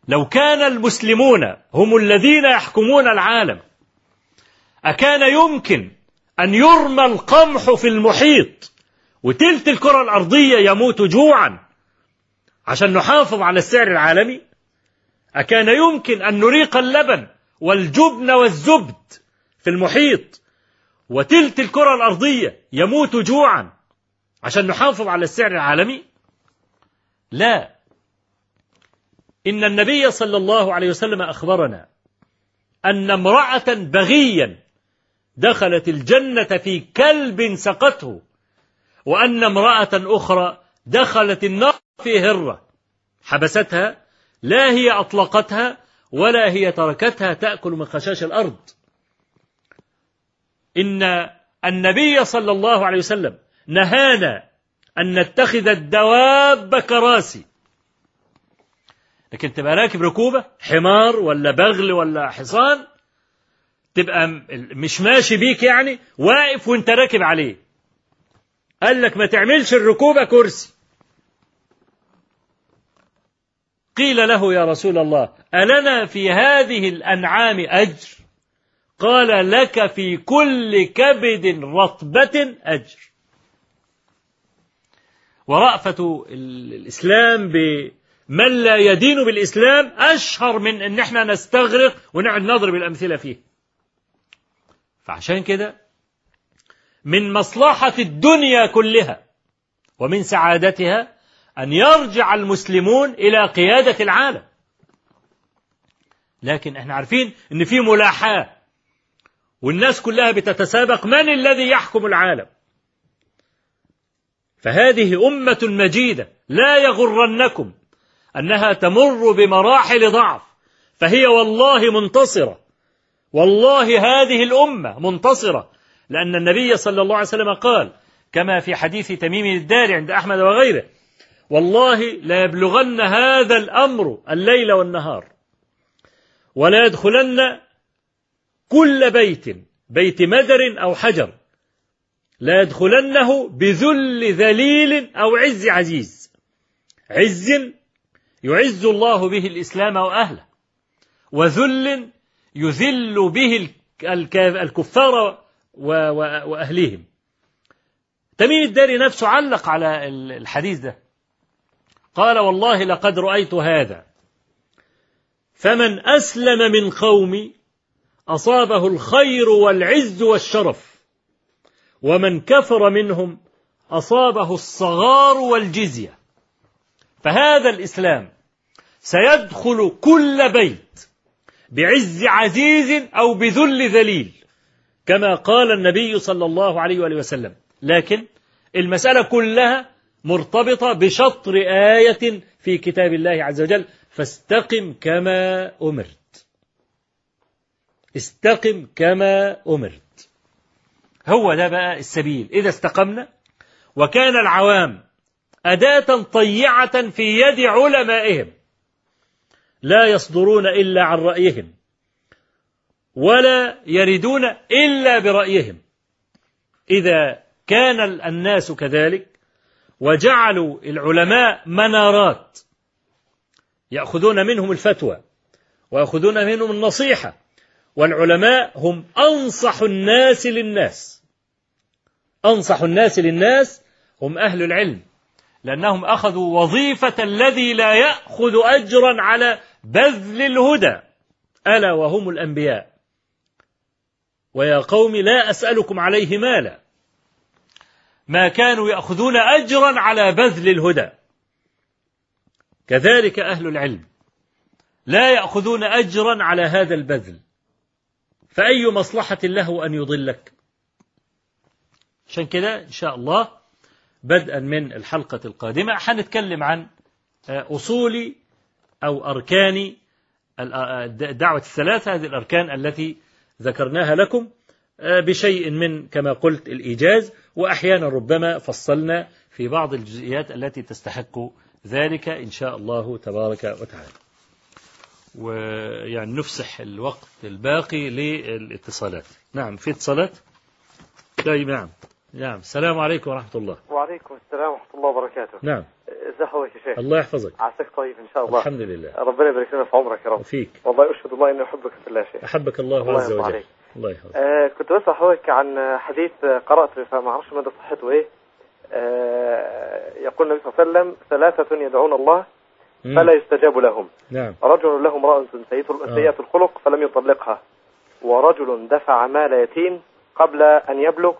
لو كان المسلمون هم الذين يحكمون العالم أكان يمكن أن يرمى القمح في المحيط وتلت الكرة الأرضية يموت جوعا عشان نحافظ على السعر العالمي؟ أكان يمكن أن نريق اللبن والجبن والزبد في المحيط وتلت الكرة الأرضية يموت جوعا. عشان نحافظ على السعر العالمي. لا. إن النبي صلى الله عليه وسلم أخبرنا أن امرأة بغيا دخلت الجنة في كلب سقته وأن امرأة أخرى دخلت النار في هرة. حبستها لا هي أطلقتها ولا هي تركتها تأكل من خشاش الأرض. إن النبي صلى الله عليه وسلم نهانا أن نتخذ الدواب كراسي. لكن تبقى راكب ركوبة حمار ولا بغل ولا حصان تبقى مش ماشي بيك يعني واقف وانت راكب عليه. قال لك ما تعملش الركوبة كرسي. قيل له يا رسول الله ألنا في هذه الأنعام أجر؟ قال لك في كل كبد رطبة أجر. ورأفة الإسلام بمن لا يدين بالإسلام أشهر من أن إحنا نستغرق ونقعد نضرب الأمثلة فيه. فعشان كده من مصلحة الدنيا كلها ومن سعادتها أن يرجع المسلمون إلى قيادة العالم. لكن إحنا عارفين إن في ملاحاة والناس كلها بتتسابق من الذي يحكم العالم؟ فهذه أمة مجيدة لا يغرنكم أنها تمر بمراحل ضعف فهي والله منتصرة. والله هذه الأمة منتصرة لأن النبي صلى الله عليه وسلم قال كما في حديث تميم الدار عند أحمد وغيره والله لا يبلغن هذا الأمر الليل والنهار ولا يدخلن كل بيت بيت مدر أو حجر لا يدخلنه بذل ذليل أو عز عزيز. عز يعز الله به الإسلام وأهله وذل يذل به الكفار وأهليهم. تميم الداري نفسه علق على الحديث ده. قال والله لقد رأيت هذا فمن أسلم من قومي أصابه الخير والعز والشرف. ومن كفر منهم أصابه الصغار والجزية. فهذا الإسلام سيدخل كل بيت بعز عزيز أو بذل ذليل كما قال النبي صلى الله عليه وآله وسلم. لكن المسألة كلها مرتبطة بشطر آية في كتاب الله عز وجل فاستقم كما أمرت. استقم كما أمرت. هو ده بقى السبيل. إذا استقمنا وكان العوام أداة طيعة في يد علمائهم لا يصدرون إلا عن رأيهم ولا يردون إلا برأيهم. إذا كان الناس كذلك وجعلوا العلماء منارات يأخذون منهم الفتوى ويأخذون منهم النصيحة والعلماء هم أنصح الناس للناس. أنصح الناس للناس هم أهل العلم. لأنهم أخذوا وظيفة الذي لا يأخذ أجرا على بذل الهدى. ألا وهم الأنبياء. ويا قوم لا أسألكم عليه مالا. ما كانوا يأخذون أجرا على بذل الهدى. كذلك أهل العلم. لا يأخذون أجرا على هذا البذل. فأي مصلحة له أن يضلك؟ عشان كده إن شاء الله بدءا من الحلقة القادمة. حنتكلم عن أصول أو أركان الدعوة الثلاثة هذه الأركان التي ذكرناها لكم بشيء من كما قلت الإيجاز وأحيانا ربما فصلنا في بعض الجزئيات التي تستحق ذلك إن شاء الله تبارك وتعالى. ويعني نفسح الوقت الباقي للاتصالات. نعم في اتصالات؟ طيب نعم. نعم السلام عليكم ورحمة الله. وعليكم السلام ورحمة الله وبركاته. نعم. ازي حضرتك يا شيخ. الله يحفظك. عساك طيب إن شاء الله. الحمد لله. ربنا يبارك لنا في عمرك يا رب. وفيك والله أشهد الله إني أحبك في الله يا شيخ أحبك الله الله عز وجل. عليك. الله يحفظك. آه كنت بسأل حضرتك عن حديث قرأت فما أعرفش مدى صحته إيه. آه يقول النبي صلى الله عليه وسلم ثلاثة يدعون الله. فلا يستجاب لهم. نعم. رجل له امرأة سيئة الخلق فلم يطلقها. ورجل دفع مال يتيم قبل أن يبلغ.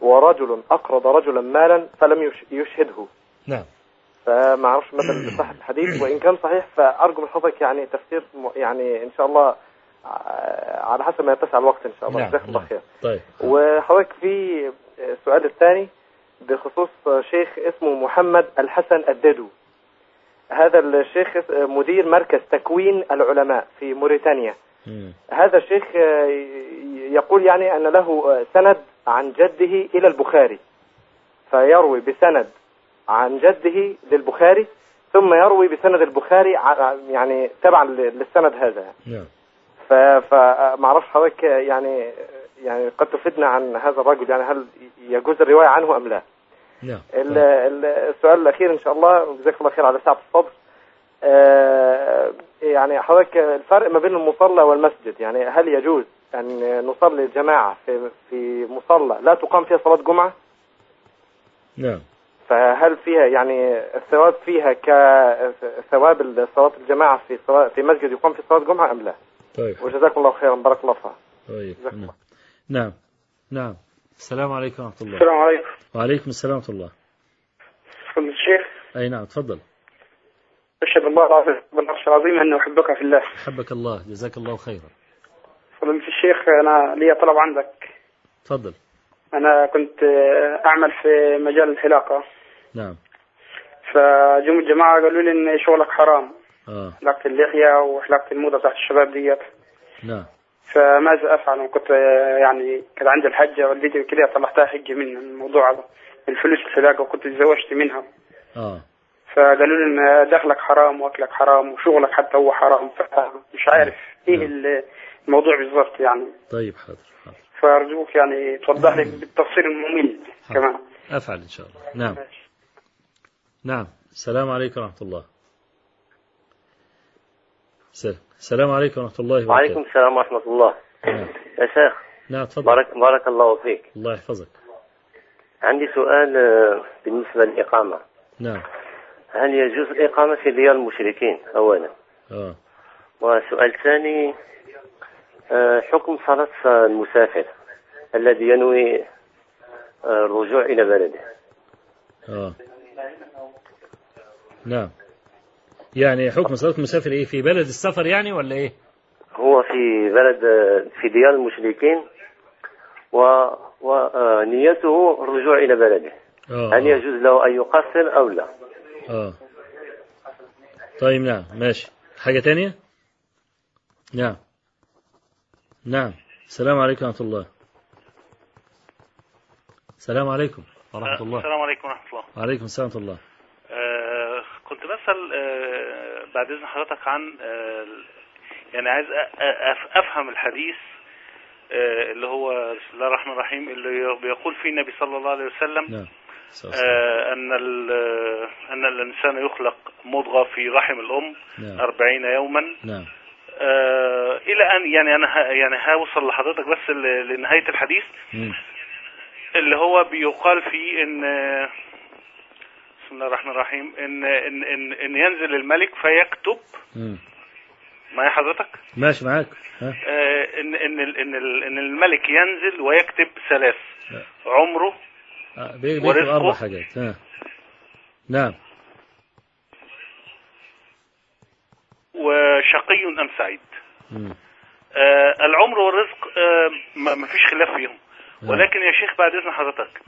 ورجل أقرض رجلا مالا فلم يش- يشهده. نعم. فما أعرفش مدى صحة الحديث. وإن كان صحيح فأرجو من حضرتك يعني تفسير يعني إن شاء الله ع- على حسب ما يتسع الوقت إن شاء الله. نعم. جزاك الله نعم. خير. طيب. وحضرتك في السؤال الثاني بخصوص شيخ اسمه محمد الحسن الددو. هذا الشيخ مدير مركز تكوين العلماء في موريتانيا. هذا الشيخ آه، يقول يعني أن له آه، سند عن جده إلى البخاري فيروي بسند عن جده للبخاري ثم يروي بسند البخاري ع- يعني تبعا للسند هذا نعم فما أعرفش حضرتك يعني يعني قد تفيدنا عن هذا الرجل يعني هل يجوز الرواية عنه أم لا؟ نعم ال- ال- السؤال الأخير إن شاء الله جزاك الله خير على سعه الصدر. آه، يعني حضرتك الفرق ما بين المصلى والمسجد يعني هل يجوز أن نصلي جماعة في في مصلى لا تقام فيها صلاة جمعة؟ نعم فهل فيها يعني الثواب فيها كثواب صلاة الجماعة في صلاة في مسجد يقام في صلاة جمعة أم لا؟ طيب وجزاكم الله خيرا بارك الله فيك. طيب نعم. نعم نعم السلام عليكم ورحمة الله السلام عليكم وعليكم السلام ورحمة الله. فضل الشيخ. أي نعم تفضل. أشهد الله العظيم بالعرش العظيم أنه أحبك في الله. أحبك الله جزاك الله خيرا. فضل الشيخ أنا لي طلب عندك. تفضل. أنا كنت أعمل في مجال الحلاقة. نعم. فجم الجماعة قالوا لي إن شغلك حرام. آه. حلاقة اللحية وحلاقة الموضة بتاعت الشباب ديت. نعم. فماذا أنا كنت آه، يعني كان عندي الحجة والدتي وكده طلعتها حجة من الموضوع هذا الفلوس الحلاقة وكنت تزوجت منها. آه. فقالوا لي إن دخلك حرام وأكلك حرام وشغلك حتى هو حرام فمش عارف إيه نعم. الموضوع بالضبط يعني. طيب حاضر حاضر. فأرجوك يعني توضح لي بالتفصيل الممل كمان. أفعل إن شاء الله. نعم. نعم. السلام عليكم ورحمة الله. السلام السلام عليكم ورحمة الله وبركاته. وعليكم السلام ورحمة الله. نعم. يا شيخ نعم تفضل. بارك, بارك الله فيك. الله يحفظك. عندي سؤال آه، بالنسبة للإقامة. نعم. هل يجوز الإقامة في ديار المشركين؟ أولا. آه. وسؤال ثاني آه، حكم صلاة المسافر الذي ينوي آه، الرجوع إلى بلده. آه. نعم. يعني حكم صلاة المسافر إيه؟ في بلد السفر يعني ولا إيه؟ هو في بلد في ديار المشركين و ونيته الرجوع إلى بلده. آه هل آه, يجوز له أن يقصر أو لا؟ آه. طيب نعم ماشي. حاجة تانية؟ نعم. نعم. السلام عليكم ورحمة الله. السلام عليكم ورحمة الله. السلام عليكم ورحمة الله. وعليكم السلام ورحمة الله. آه كنت بسأل آه بعد إذن حضرتك عن آه يعني عايز أفهم الحديث آه اللي هو بسم الله الرحمن الرحيم اللي بيقول فيه النبي صلى الله عليه وسلم نعم. أن أن الإنسان يخلق مضغة في رحم الأم نعم. أربعين يوما. نعم. إلى أن يعني أنا يعني هوصل لحضرتك بس لنهاية الحديث. اللي هو بيقال فيه إن بسم الله الرحمن الرحيم. ان ان ان, إن ينزل الملك فيكتب. مم. معايا حضرتك؟ ماشي معاك. ها. آه، ان إن إن إن الملك ينزل ويكتب ثلاث. لا. عمره آه، بي- بيكتب. أربع حاجات. ها. نعم. وشقي أم سعيد. آه، العمر والرزق آه، ما فيش خلاف فيهم. نعم. ولكن يا شيخ بعد إذن حضرتك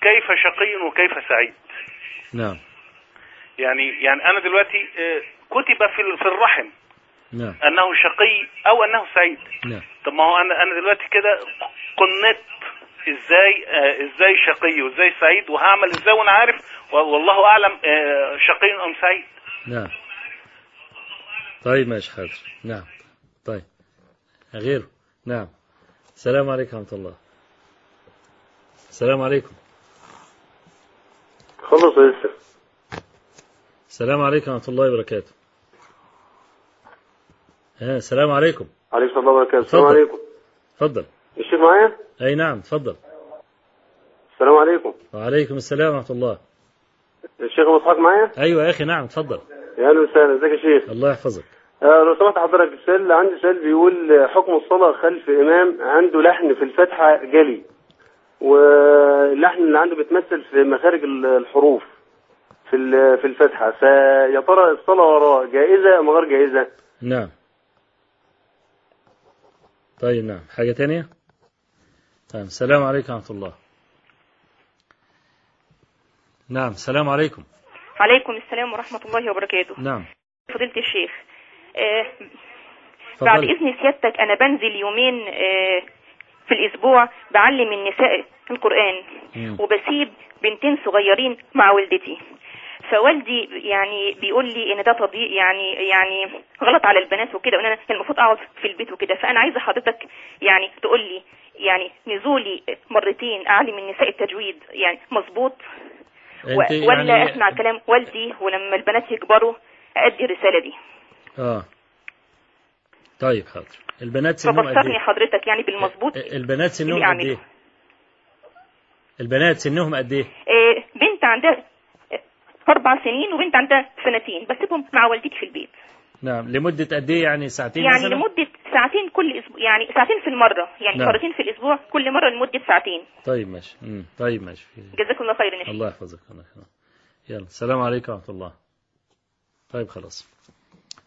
كيف شقي وكيف سعيد. نعم. يعني يعني أنا دلوقتي آه، كتب في في الرحم. نعم. أنه شقي أو أنه سعيد. نعم. طب ما هو أنا أنا دلوقتي كده قنت إزاي آه إزاي شقي وإزاي سعيد وهعمل إزاي وأنا عارف والله أعلم آه شقي أم سعيد. نعم. طيب ماشي حاضر. نعم. طيب. غيره. نعم. السلام عليكم ورحمة الله. السلام عليكم. خلص لسه السلام عليكم ورحمة الله وبركاته. ها السلام عليكم. عليكم السلام وبركاته. السلام اتفضل. عليكم. تفضل الشيخ معايا؟ أي نعم تفضل السلام عليكم. وعليكم السلام ورحمة الله. الشيخ اسحاق معايا؟ أيوة يا أخي نعم تفضل يا أهلا وسهلا. إزيك يا شيخ؟ الله يحفظك. آه لو سمحت حضرتك السؤال عندي سؤال بيقول آه، حكم الصلاة خلف إمام عنده لحن في الفاتحة جلي. واللحن اللي عنده بيتمثل في مخارج ال- الحروف في ال- في الفاتحة فيا ترى الصلاة وراه جائزة أم غير جائزة؟ نعم. طيب نعم. حاجة تانية؟ نعم السلام عليكم ورحمة الله. نعم السلام عليكم. عليكم السلام ورحمة الله وبركاته. نعم. فضيلة الشيخ آه بعد إذن سيادتك أنا بنزل يومين آه في الأسبوع بعلم النساء القرآن. وبسيب بنتين صغيرين مع والدتي. فوالدي يعني بيقول لي إن ده تضييق يعني يعني غلط على البنات وكده وإن أنا المفروض أقعد في البيت وكده. فأنا عايزة حضرتك يعني تقول لي يعني نزولي مرتين أعلم النساء التجويد يعني مظبوط؟ ولا يعني أسمع كلام والدي ولما البنات يكبروا ادي الرسالة دي. آه. طيب حاضر البنات سنهم قد إيه؟ حضرتك يعني بالمظبوط البنات سنهم قد. إيه؟ البنات سنهم قد إيه؟ آه، بنت عندها أربع سنين وبنت عندها سنتين بسيبهم مع والدتي في البيت نعم لمدة قد إيه يعني ساعتين يعني مثلا؟ لمدة ساعتين كل أسبوع يعني ساعتين في المرة يعني نعم. مرتين في الأسبوع كل مرة لمدة ساعتين طيب ماشي مم. طيب ماشي جزاكم الله خيرا الله يحفظك الله يحفظك يلا السلام عليكم ورحمة الله طيب خلاص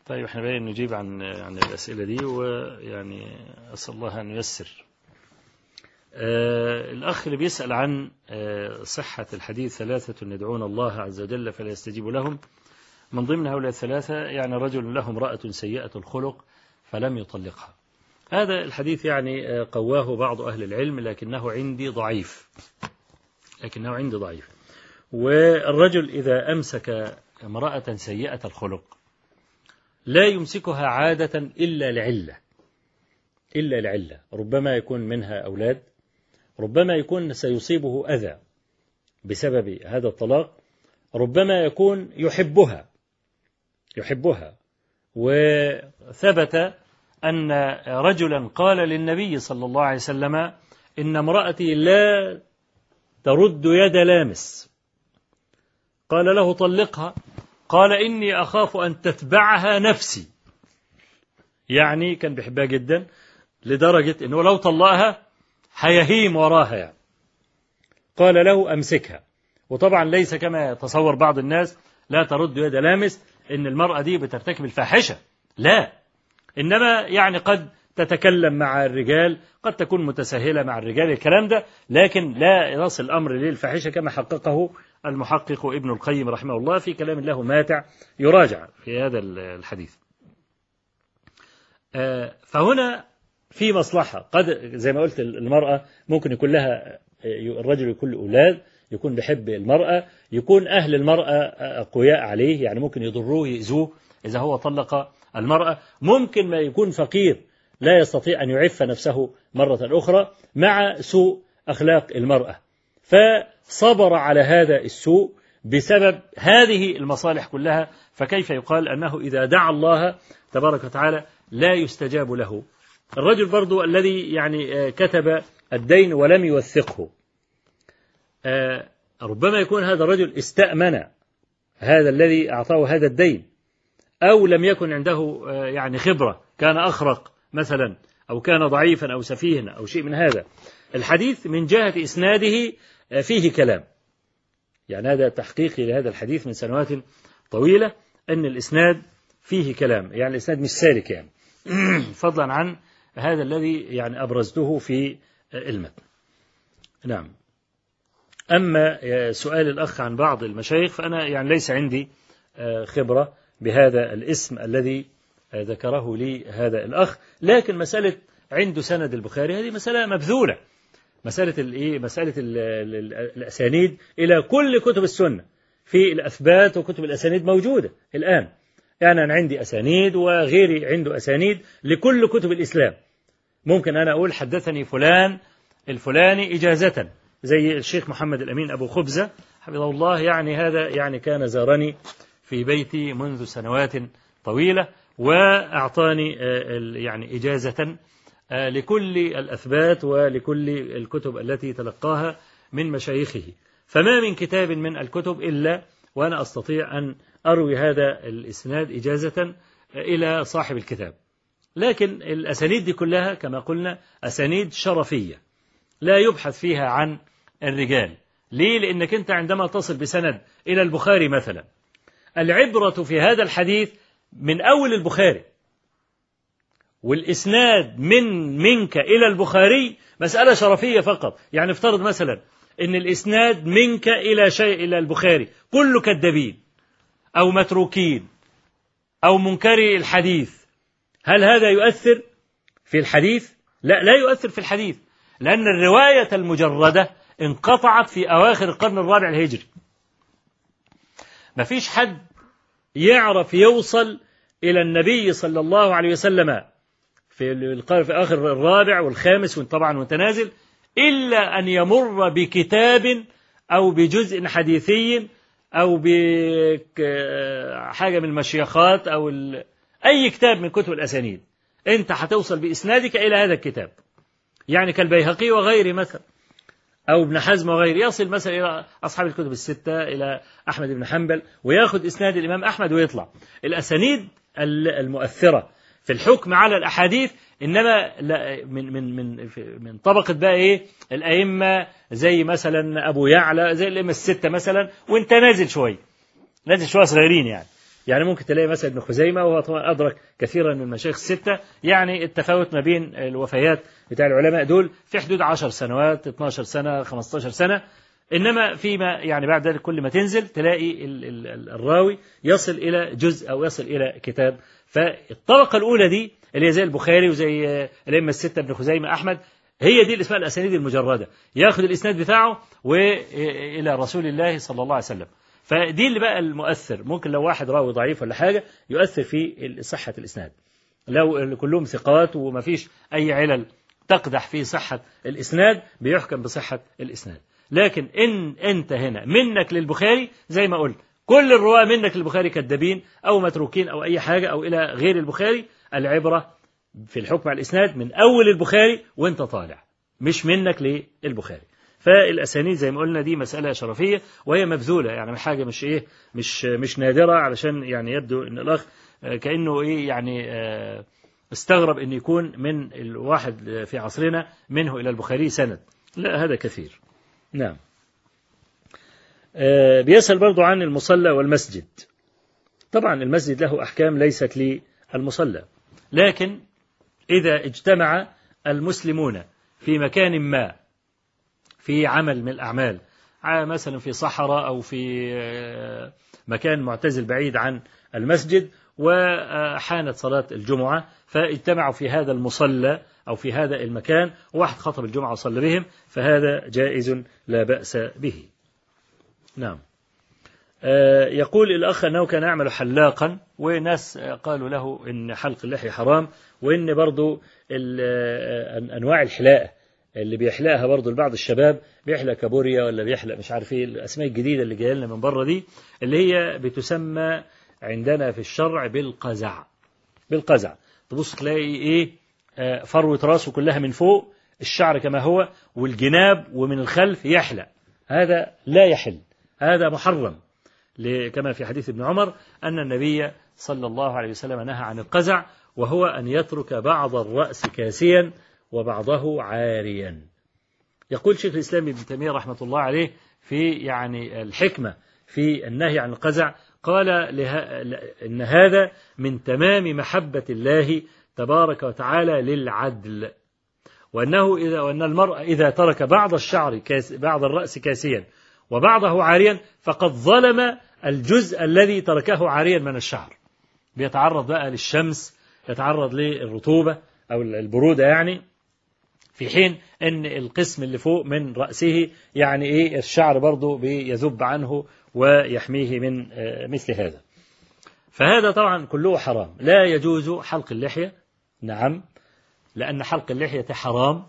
طيب إحنا بقى نجيب عن عن الأسئلة دي ويعني أسأل الله أن ييسر. آه الأخ اللي بيسأل عن آه صحة الحديث ثلاثة يدعون الله عز وجل فلا يستجيب لهم. من ضمن هؤلاء الثلاثة يعني رجل له امرأة سيئة الخلق فلم يطلقها. هذا الحديث يعني آه قواه بعض أهل العلم لكنه عندي ضعيف. لكنه عندي ضعيف. والرجل إذا أمسك امرأة سيئة الخلق لا يمسكها عادة إلا لعلة إلا لعلة. ربما يكون منها أولاد ربما يكون سيصيبه أذى بسبب هذا الطلاق ربما يكون يحبها يحبها. وثبت أن رجلا قال للنبي صلى الله عليه وسلم إن امرأتي لا ترد يد لامس. قال له طلقها. قال إني أخاف أن تتبعها نفسي. يعني كان بيحبها جدا لدرجة أنه لو طلقها هيهيم وراها يعني. قال له أمسكها. وطبعا ليس كما يتصور بعض الناس لا ترد يد لامس إن المرأة دي بترتكب الفاحشة. لا. إنما يعني قد تتكلم مع الرجال قد تكون متساهلة مع الرجال الكلام ده لكن لا يصل الأمر للفاحشة كما حققه المحقق ابن القيم رحمه الله في كلام له ماتع يراجع في هذا الحديث. آه، فهنا في مصلحة. قد زي ما قلت المرأة ممكن يكون لها الرجل يكون له أولاد يكون بيحب المرأة يكون أهل المرأة أقوياء عليه يعني ممكن يضروه يأذوه إذا هو طلق المرأة. ممكن ما يكون فقير لا يستطيع أن يعف نفسه مرة أخرى مع سوء أخلاق المرأة. فصبر على هذا السوء بسبب هذه المصالح كلها فكيف يقال أنه إذا دعا الله تبارك وتعالى لا يستجاب له؟ الرجل برضو الذي يعني كتب الدين ولم يوثقه. ربما يكون هذا الرجل استأمن هذا الذي أعطاه هذا الدين أو لم يكن عنده يعني خبرة كان أخرق مثلا أو كان ضعيفا أو سفيها أو شيء من هذا. الحديث من جهة إسناده فيه كلام. يعني هذا تحقيقي لهذا الحديث من سنوات طويلة أن الإسناد فيه كلام. يعني الإسناد مش سالك يعني. فضلا عن هذا الذي يعني أبرزته في المتن نعم. أما سؤال الأخ عن بعض المشايخ فأنا يعني ليس عندي خبرة بهذا الاسم الذي ذكره لي هذا الأخ. لكن مسألة عنده سند البخاري هذه مسألة مبذولة. مسألة الإيه مسألة ال ال الأسانيد إلى كل كتب السنة. في الأثبات وكتب الأسانيد موجودة الآن. يعني أنا عندي أسانيد وغيري عنده أسانيد لكل كتب الإسلام. ممكن أنا أقول حدثني فلان الفلاني إجازة. زي الشيخ محمد الأمين أبو خبزة حفظه الله يعني هذا يعني كان زارني في بيتي منذ سنوات طويلة وأعطاني يعني إجازة لكل الأثبات ولكل الكتب التي تلقاها من مشايخه. فما من كتاب من الكتب إلا وأنا أستطيع أن أروي هذا الإسناد إجازة إلى صاحب الكتاب. لكن الأسانيد دي كلها كما قلنا أسانيد شرفية لا يبحث فيها عن الرجال. ليه؟ لأنك أنت عندما تصل بسند إلى البخاري مثلا العبرة في هذا الحديث من أول البخاري. والإسناد من منك إلى البخاري مسألة شرفية فقط يعني افترض مثلا أن الإسناد منك إلى شيء إلى البخاري كله كذابين أو متروكين أو منكري الحديث هل هذا يؤثر في الحديث؟ لا لا يؤثر في الحديث لأن الرواية المجردة انقطعت في أواخر القرن الرابع الهجري ما فيش حد يعرف يوصل إلى النبي صلى الله عليه وسلم في في آخر الرابع والخامس طبعا وتنازل إلا أن يمر بكتاب أو بجزء حديثي أو بحاجة من المشيخات أو أي كتاب من كتب الأسانيد. أنت هتوصل بإسنادك إلى هذا الكتاب. يعني كالبيهقي وغيره مثلا أو ابن حزم وغيره يصل مثلا إلى أصحاب الكتب الستة إلى أحمد بن حنبل ويأخذ إسناد الإمام أحمد ويطلع. الأسانيد المؤثرة في الحكم على الأحاديث إنما من من من من طبقة بقى إيه؟ الأئمة زي مثلا أبو يعلى زي الأئمة الستة مثلا وأنت نازل شوية نازل شوية صغيرين يعني. يعني ممكن تلاقي مثلا ابن خزيمة وهو طبعا أدرك كثيرا من المشايخ الستة. يعني التفاوت ما بين الوفيات بتاع العلماء دول في حدود 10 سنوات 12 سنة 15 سنة. إنما فيما يعني بعد ذلك كل ما تنزل تلاقي الراوي يصل إلى جزء أو يصل إلى كتاب فالطبقة الأولى دي اللي هي زي البخاري وزي الأئمة الستة ابن خزيمة أحمد هي دي اللي اسمها الأسانيد المجردة. يأخذ الإسناد بتاعه وإلى رسول الله صلى الله عليه وسلم. فدي اللي بقى المؤثر. ممكن لو واحد راوي ضعيف ولا حاجة يؤثر في صحة الإسناد. لو كلهم ثقات وما فيش أي علل تقدح في صحة الإسناد بيحكم بصحة الإسناد. لكن إن أنت هنا منك للبخاري زي ما قلت كل الرواة منك للبخاري كذابين أو متروكين أو أي حاجة أو إلى غير البخاري. العبرة في الحكم على الإسناد من أول البخاري وأنت طالع مش منك للبخاري. فالأسانيد زي ما قلنا دي مسألة شرفية وهي مبذولة يعني حاجة مش إيه مش مش نادرة علشان يعني يبدو إن الأخ كأنه إيه يعني استغرب إن يكون من الواحد في عصرنا منه إلى البخاري سند. لا هذا كثير. نعم. آه، بيسأل برضو عن المصلى والمسجد. طبعا المسجد له أحكام ليست للمصلى لكن إذا اجتمع المسلمون في مكان ما في عمل من الأعمال مثلا في صحراء أو في آه، مكان معتزل بعيد عن المسجد وحانت صلاة الجمعة فاجتمعوا في هذا المصلى أو في هذا المكان وواحد خطب الجمعة وصلى بهم فهذا جائز لا بأس به. نعم. آه، يقول الأخ أنه كان يعمل حلاقا وناس قالوا له إن حلق اللحية حرام وإن برضو آه، أن- أنواع الحلاقة اللي بيحلقها برضو لبعض الشباب بيحلق كابوريا ولا بيحلق مش عارف إيه الأسماء الجديدة اللي جاية لنا من بره دي اللي هي بتسمى عندنا في الشرع بالقزع. بالقزع. تبص تلاقي إيه آه، فروة راسه كلها من فوق الشعر كما هو والجناب ومن الخلف يحلق. هذا لا يحل. هذا محرم كما في حديث ابن عمر أن النبي صلى الله عليه وسلم نهى عن القزع وهو أن يترك بعض الرأس كاسيا وبعضه عاريا. يقول شيخ الإسلام ابن تيمية رحمة الله عليه في يعني الحكمة في النهي عن القزع قال إن هذا من تمام محبة الله تبارك وتعالى للعدل وأنه إذا وأن المرء إذا ترك بعض الشعر كاس بعض الرأس كاسيا وبعضه عاريا فقد ظلم الجزء الذي تركه عاريا من الشعر. بيتعرض بقى للشمس يتعرض للرطوبة أو البرودة يعني في حين إن القسم اللي فوق من رأسه يعني إيه الشعر برضه بيذب عنه ويحميه من آه، مثل هذا. فهذا طبعا كله حرام. لا يجوز حلق اللحية. نعم لأن حلق اللحية حرام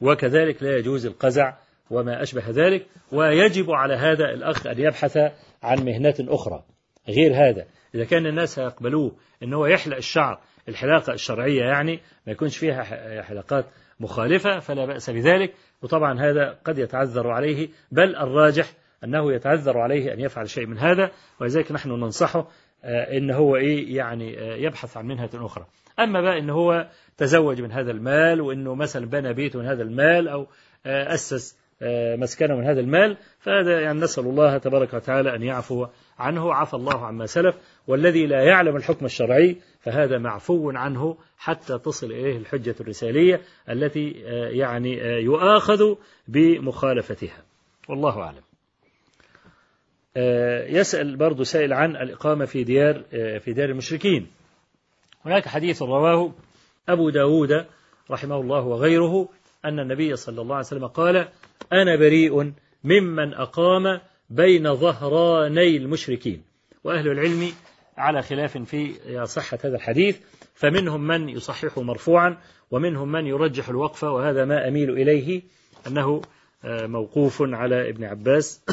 وكذلك لا يجوز القزع. وما أشبه ذلك ويجب على هذا الأخ أن يبحث عن مهنة أخرى. غير هذا إذا كان الناس هيقبلوه أن هو يحلق الشعر الحلاقة الشرعية يعني ما يكونش فيها حلقات مخالفة فلا بأس بذلك. وطبعا هذا قد يتعذر عليه بل الراجح أنه يتعذر عليه أن يفعل شيء من هذا ولذلك نحن ننصحه آه، إن هو إيه يعني آه، يبحث عن منهة أخرى. أما بقى إن هو تزوج من هذا المال وإنه مثلا بنى بيته من هذا المال أو آه، أسس مسكنه من هذا المال فهذا يعني نسأل الله تبارك وتعالى أن يعفو عنه عفى الله عما سلف والذي لا يعلم الحكم الشرعي فهذا معفو عنه حتى تصل إليه الحجة الرسالية التي آه، يعني آه، يؤاخذ بمخالفتها. والله أعلم. آه، يسأل برضو سائل عن الإقامة في ديار في ديار المشركين. هناك حديث رواه أبو داود رحمه الله وغيره أن النبي صلى الله عليه وسلم قال أنا بريء ممن أقام بين ظهراني المشركين. وأهل العلم على خلاف في صحة هذا الحديث فمنهم من يصححه مرفوعا ومنهم من يرجح الوقفة وهذا ما أميل إليه أنه آه، موقوف على ابن عباس.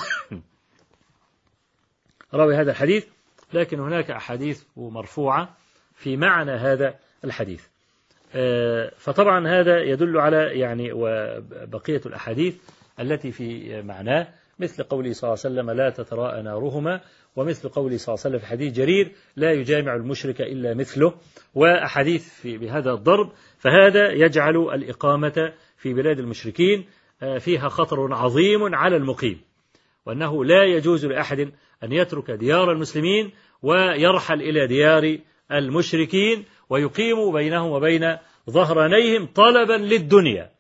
راوي هذا الحديث لكن هناك أحاديث مرفوعة في معنى هذا الحديث. فطبعا هذا يدل على يعني وبقية الأحاديث التي في معناه مثل قوله صلى الله عليه وسلم لا تتراءى نارهما ومثل قوله صلى الله عليه وسلم في حديث جرير لا يجامع المشرك إلا مثله وأحاديث في بهذا الضرب فهذا يجعل الإقامة في بلاد المشركين آه، فيها خطر عظيم على المقيم وأنه لا يجوز لأحد أن يترك ديار المسلمين ويرحل إلى ديار المشركين ويقيم بينهم وبين ظهرانيهم طلبا للدنيا.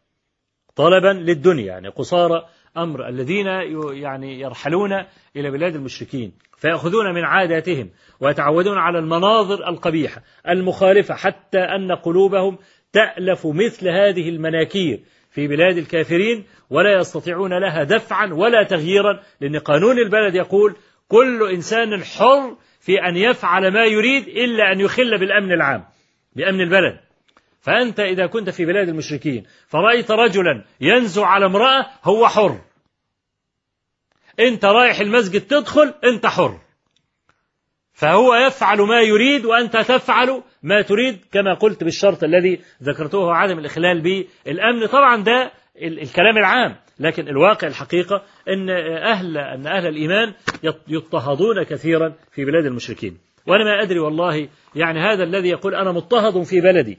طلبا للدنيا يعني قصارى أمر الذين يعني يرحلون إلى بلاد المشركين فيأخذون من عاداتهم ويتعودون على المناظر القبيحة المخالفة حتى أن قلوبهم تألف مثل هذه المناكير في بلاد الكافرين ولا يستطيعون لها دفعا ولا تغييرا لأن قانون البلد يقول كل إنسان حر في أن يفعل ما يريد إلا أن يخل بالأمن العام بأمن البلد. فأنت إذا كنت في بلاد المشركين فرأيت رجلا ينزو على امرأة هو حر. أنت رايح المسجد تدخل أنت حر. فهو يفعل ما يريد وأنت تفعل ما تريد كما قلت بالشرط الذي ذكرته عدم الإخلال بالأمن. طبعا ده ال- الكلام العام. لكن الواقع الحقيقة أن أهل أن أهل الإيمان يضطهدون كثيرا في بلاد المشركين. وأنا ما أدري والله يعني هذا الذي يقول أنا مضطهد في بلدي.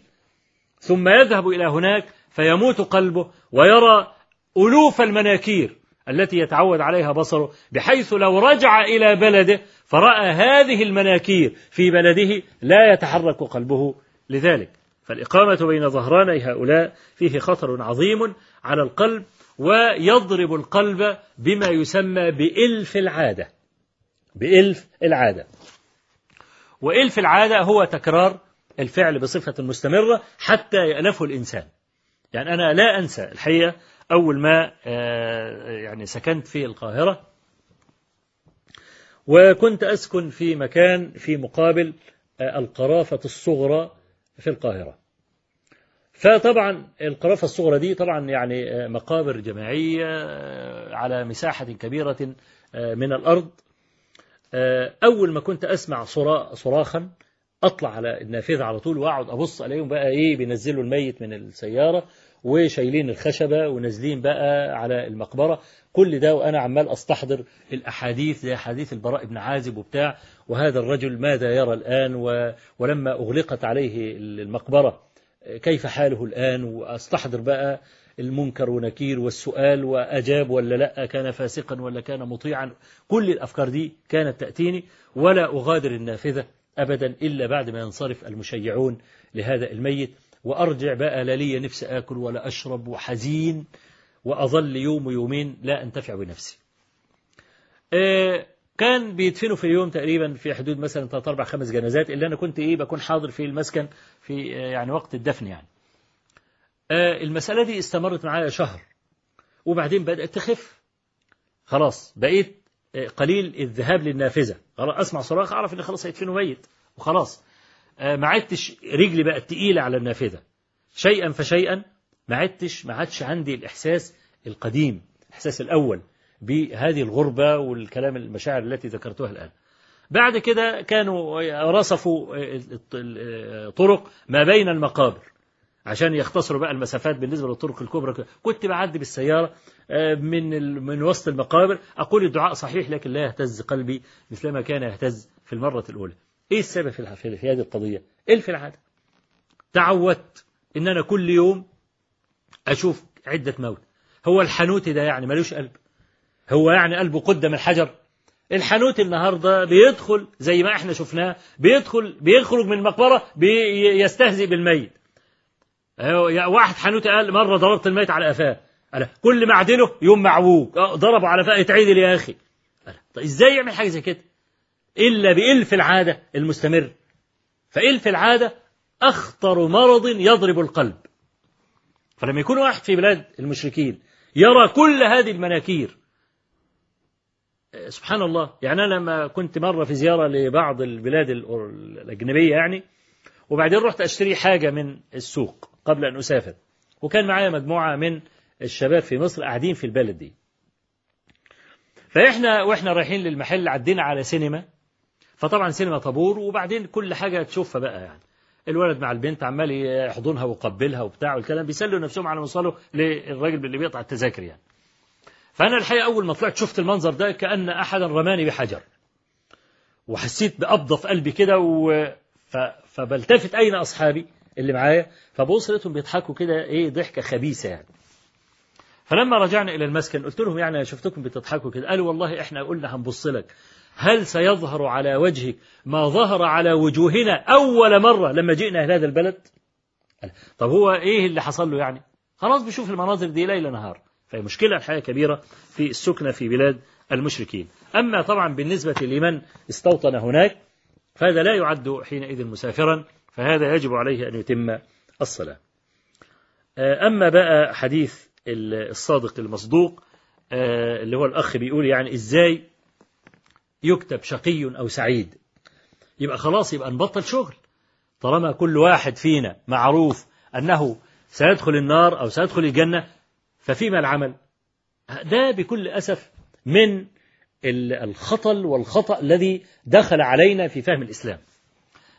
ثم يذهب إلى هناك فيموت قلبه ويرى ألوف المناكير التي يتعود عليها بصره بحيث لو رجع إلى بلده فرأى هذه المناكير في بلده لا يتحرك قلبه لذلك. فالإقامة بين ظهراني هؤلاء فيه خطر عظيم على القلب ويضرب القلب بما يسمى بإلف العادة. بإلف العادة. وإلف العادة هو تكرار الفعل بصفة مستمرة حتى يألفه الإنسان. يعني أنا لا أنسى الحقيقة أول ما يعني سكنت في القاهرة وكنت أسكن في مكان في مقابل القرافة الصغرى في القاهرة. فطبعا القرافة الصغرى دي طبعا يعني مقابر جماعية على مساحة كبيرة من الأرض. أول ما كنت أسمع صراخا أطلع على النافذة على طول وأقعد أبص ألاقيهم بقى إيه بينزلوا الميت من السيارة وشايلين الخشبة ونازلين بقى على المقبرة. كل ده وأنا عمال أستحضر الأحاديث زي حديث البراء بن عازب وبتاع وهذا الرجل ماذا يرى الآن. ولما أغلقت عليه المقبرة. كيف حاله الآن؟ وأستحضر بقى المنكر ونكير والسؤال وأجاب ولا لأ كان فاسقا ولا كان مطيعا؟ كل الأفكار دي كانت تأتيني ولا أغادر النافذة أبدا إلا بعد ما ينصرف المشيعون لهذا الميت. وأرجع بقى لا لي نفس آكل ولا أشرب وحزين وأظل يوم ويومين لا أنتفع بنفسي. كان بيدفنوا في اليوم تقريبا في حدود مثلا 3 4 5 جنازات اللي أنا كنت إيه بكون حاضر في المسكن في يعني وقت الدفن يعني. المسألة دي استمرت معايا شهر. وبعدين بدأت تخف. خلاص بقيت قليل الذهاب للنافذة. أسمع صراخ أعرف إن خلاص هيدفنوا ميت. وخلاص. ما عدتش رجلي بقت تقيلة على النافذة. شيئا فشيئا ما عدتش ما عادش عندي الإحساس القديم الإحساس الأول. بهذه الغربة والكلام المشاعر التي ذكرتها الآن. بعد كده كانوا رصفوا طرق ما بين المقابر عشان يختصروا بقى المسافات بالنسبة للطرق الكبرى. كنت بعدي بالسيارة من من وسط المقابر. أقول الدعاء صحيح لكن لا يهتز قلبي مثلما كان يهتز في المرة الأولى. إيه السبب في هذه القضية؟ إيه في العادة؟ تعودت إن أنا كل يوم أشوف عدة موت. هو الحنوتي ده يعني ملوش قلب. هو يعني قلبه قدم الحجر. الحنوت النهاردة بيدخل زي ما إحنا شفناه بيدخل بيخرج من المقبرة بيستهزئ بالميت. واحد حنوتي قال مرة ضربت الميت على قفاه. قال كل ما اعدله يوم معوج. ضربه على قفاه اتعدل يا أخي. قال طيب إزاي يعمل حاجة زي كده؟ إلا بإلف العادة المستمر. فإلف العادة أخطر مرض يضرب القلب. فلما يكون واحد في بلاد المشركين يرى كل هذه المناكير سبحان الله. يعني أنا لما كنت مرة في زيارة لبعض البلاد الأجنبية يعني وبعدين رحت أشتري حاجة من السوق قبل أن أسافر. وكان معايا مجموعة من الشباب في مصر قاعدين في البلد دي. فإحنا وإحنا رايحين للمحل عدينا على سينما. فطبعا سينما طابور وبعدين كل حاجة تشوفها بقى يعني. الولد مع البنت عمال يحضنها ويقبلها وبتاع والكلام بيسلوا نفسهم على ما وصلوا للراجل اللي بيقطع التذاكر يعني. فأنا الحقيقة أول ما طلعت شفت المنظر ده كأن أحدا رماني بحجر. وحسيت بقبضة في قلبي كده و... ف... فبلتفت أين أصحابي اللي معايا؟ فبص لقيتهم بيضحكوا كده إيه ضحكة خبيثة يعني. فلما رجعنا إلى المسكن قلت لهم يعني شفتكم بتضحكوا كده. قالوا والله إحنا قلنا هنبص لك. هل سيظهر على وجهك ما ظهر على وجوهنا أول مرة لما جئنا إلى هذا البلد؟ طب هو إيه اللي حصل له يعني؟ خلاص بيشوف المناظر دي ليل نهار. فهي مشكلة الحقيقة كبيرة في السكنة في بلاد المشركين. أما طبعا بالنسبة لمن استوطن هناك فهذا لا يعد حينئذ مسافرا فهذا يجب عليه أن يتم الصلاة. أما بقى حديث الصادق المصدوق اللي هو الأخ بيقول يعني إزاي يكتب شقي أو سعيد؟ يبقى خلاص يبقى نبطل شغل. طالما كل واحد فينا معروف أنه سيدخل النار أو سيدخل الجنة ففيما العمل؟ ده بكل أسف من الخطل والخطأ الذي دخل علينا في فهم الإسلام.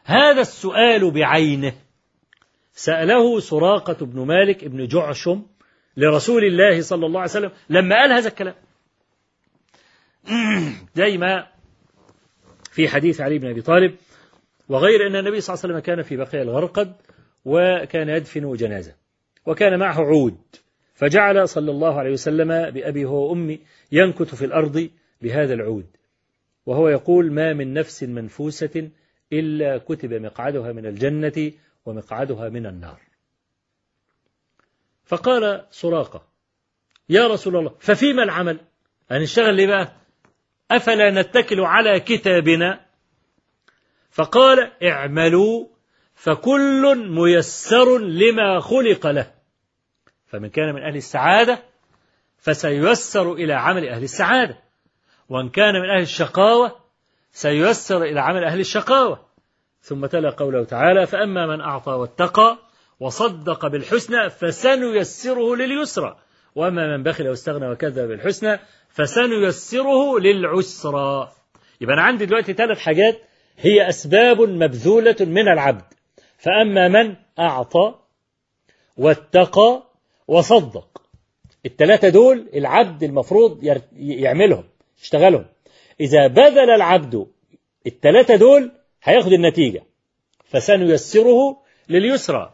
هذا السؤال بعينه. سأله سراقة بن مالك بن جعشم لرسول الله صلى الله عليه وسلم لما قال هذا الكلام. زي ما في حديث علي بن أبي طالب وغير أن النبي صلى الله عليه وسلم كان في بقيع الغرقد وكان يدفن جنازة وكان معه عود. فجعل صلى الله عليه وسلم بأبي هو وأمي ينكت في الأرض بهذا العود. وهو يقول ما من نفس منفوسة إلا كتب مقعدها من الجنة ومقعدها من النار. فقال سراقة يا رسول الله ففيما العمل؟ هنشتغل ليه بقى أفلا نتكل على كتابنا؟ فقال اعملوا فكل ميسر لما خلق له. فمن كان من أهل السعادة فسييسر إلى عمل أهل السعادة. وإن كان من أهل الشقاوة سييسر إلى عمل أهل الشقاوة. ثم تلا قوله تعالى فأما من أعطى واتقى وصدق بالحسنى فسنيسره لليسرى. وأما من بخل واستغنى وكذب بالحسنى فسنيسره للعسرى. يبقى أنا عندي دلوقتي ثلاث حاجات هي أسباب مبذولة من العبد. فأما من أعطى واتقى وصدق. الثلاثة دول العبد المفروض يعملهم يشتغلهم. إذا بذل العبد الثلاثة دول هياخد النتيجة. فسنيسره لليسرى.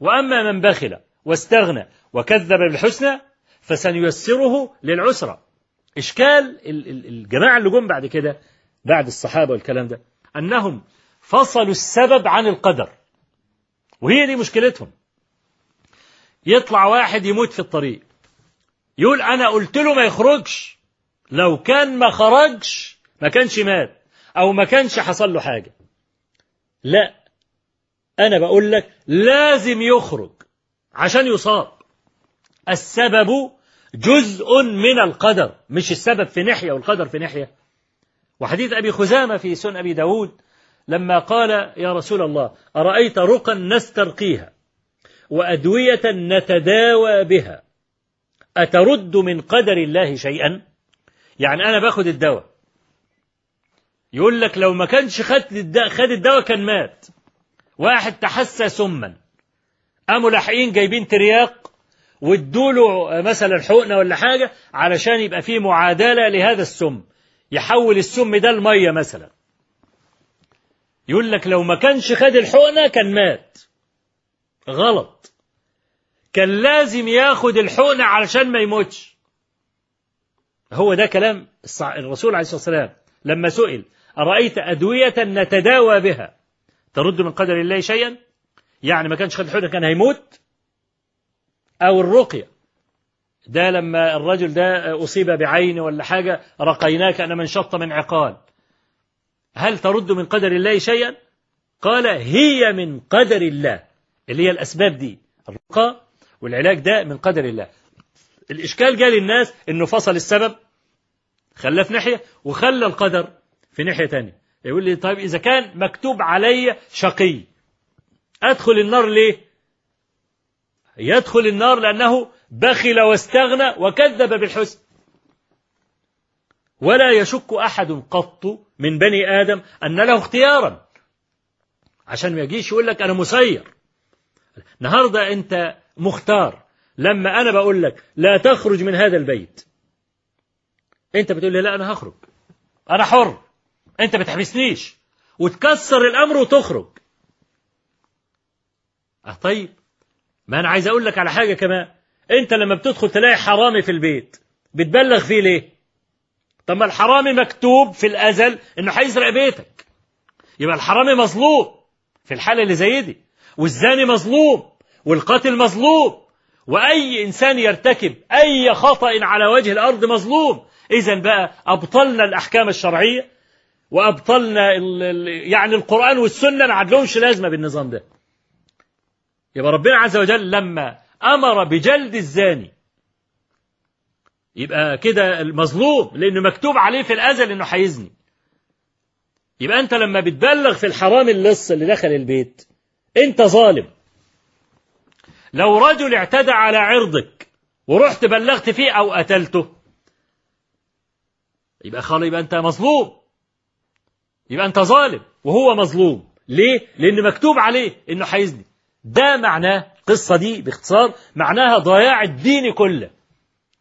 وأما من بخل واستغنى وكذب بالحسنى فسنيسره للعسرى. إشكال ال- ال- الجماعة اللي جم بعد كده بعد الصحابة والكلام ده أنهم فصلوا السبب عن القدر. وهي دي مشكلتهم. يطلع واحد يموت في الطريق. يقول أنا قلت له ما يخرجش. لو كان ما خرجش ما كانش مات أو ما كانش حصل له حاجة. لا أنا بقول لك لازم يخرج عشان يصاب. السبب جزء من القدر مش السبب في ناحية والقدر في ناحية. وحديث أبي خزامة في سن أبي داود لما قال يا رسول الله أرأيت رقا نسترقيها؟ وأدوية نتداوى بها. أترد من قدر الله شيئا؟ يعني أنا باخد الدواء. يقول لك لو ما كانش خد الدواء, خد الدواء كان مات. واحد تحسى سما. قاموا لاحقين جايبين ترياق وادوله مثلا حقنة ولا حاجة علشان يبقى فيه معادلة لهذا السم. يحول السم ده الميه مثلا. يقول لك لو ما كانش خد الحقنة كان مات. غلط. كان لازم ياخد الحقنه علشان ما يموتش. هو ده كلام الرسول عليه الصلاة والسلام. لما سئل أرأيت أدوية نتداوى بها؟ ترد من قدر الله شيئا؟ يعني ما كانش خد الحقنه كان هيموت؟ أو الرقية؟ ده لما الرجل ده أصيب بعين ولا حاجة رقيناه كأن من شط من عقال. هل ترد من قدر الله شيئا؟ قال هي من قدر الله. اللي هي الأسباب دي الرقى والعلاج ده من قدر الله. الإشكال جاء للناس إنه فصل السبب خلاه في ناحية وخلى القدر في ناحية تانية. يقول لي طيب إذا كان مكتوب علي شقي أدخل النار ليه؟ يدخل النار لأنه بخل واستغنى وكذب بالحسن. ولا يشك أحد قط من بني آدم أن له اختيارا. عشان ما يجيش يقول لك أنا مسير. النهاردة أنت مختار. لما أنا بقول لك لا تخرج من هذا البيت. أنت بتقول لي لا أنا هخرج. أنا حر. أنت ما تحبسنيش. وتكسر الأمر وتخرج. أه طيب. ما أنا عايز أقول لك على حاجة كمان. أنت لما بتدخل تلاقي حرامي في البيت. بتبلغ فيه ليه؟ طب ما الحرامي مكتوب في الأزل إنه هيسرق بيتك. يبقى الحرامي مظلوم في الحالة اللي زي دي. والزاني مظلوم والقاتل مظلوم وأي إنسان يرتكب أي خطأ على وجه الأرض مظلوم. إذا بقى أبطلنا الأحكام الشرعية وأبطلنا يعني القرآن والسنة ما عدلهمش لازمة بالنظام ده. يبقى ربنا عز وجل لما أمر بجلد الزاني يبقى كده المظلوم لأنه مكتوب عليه في الأزل إنه هيزني يبقى أنت لما بتبلغ في الحرام اللص اللي دخل البيت أنت ظالم. لو رجل اعتدى على عرضك ورحت بلغت فيه أو قتلته يبقى خلاص يبقى أنت مظلوم. يبقى أنت ظالم وهو مظلوم. ليه؟ لأن مكتوب عليه إنه هيزني ده معناه القصة دي باختصار معناها ضياع الدين كله.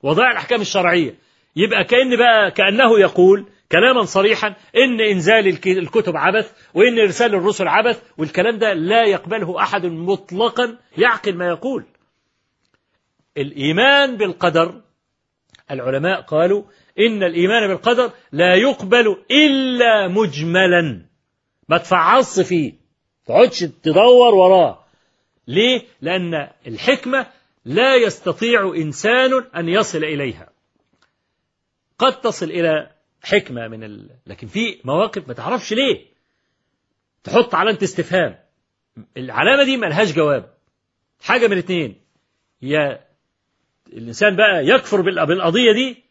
وضياع الأحكام الشرعية. يبقى كأن بقى كأنه يقول كلاما صريحا إن إنزال الك- الكتب عبث وإن إرسال الرسل عبث والكلام ده لا يقبله أحد مطلقا يعقل ما يقول. الإيمان بالقدر العلماء قالوا إن الإيمان بالقدر لا يقبل إلا مجملا. ما تفعص فيه تقعدش تدور وراه. ليه؟ لأن الحكمة لا يستطيع إنسان أن يصل إليها. قد تصل إلى حكمة من ال... لكن في مواقف ما تعرفش ليه. تحط علامة استفهام. العلامة دي ملهاش جواب. حاجة من اتنين. يا الإنسان بقى يكفر بال- بالقضية دي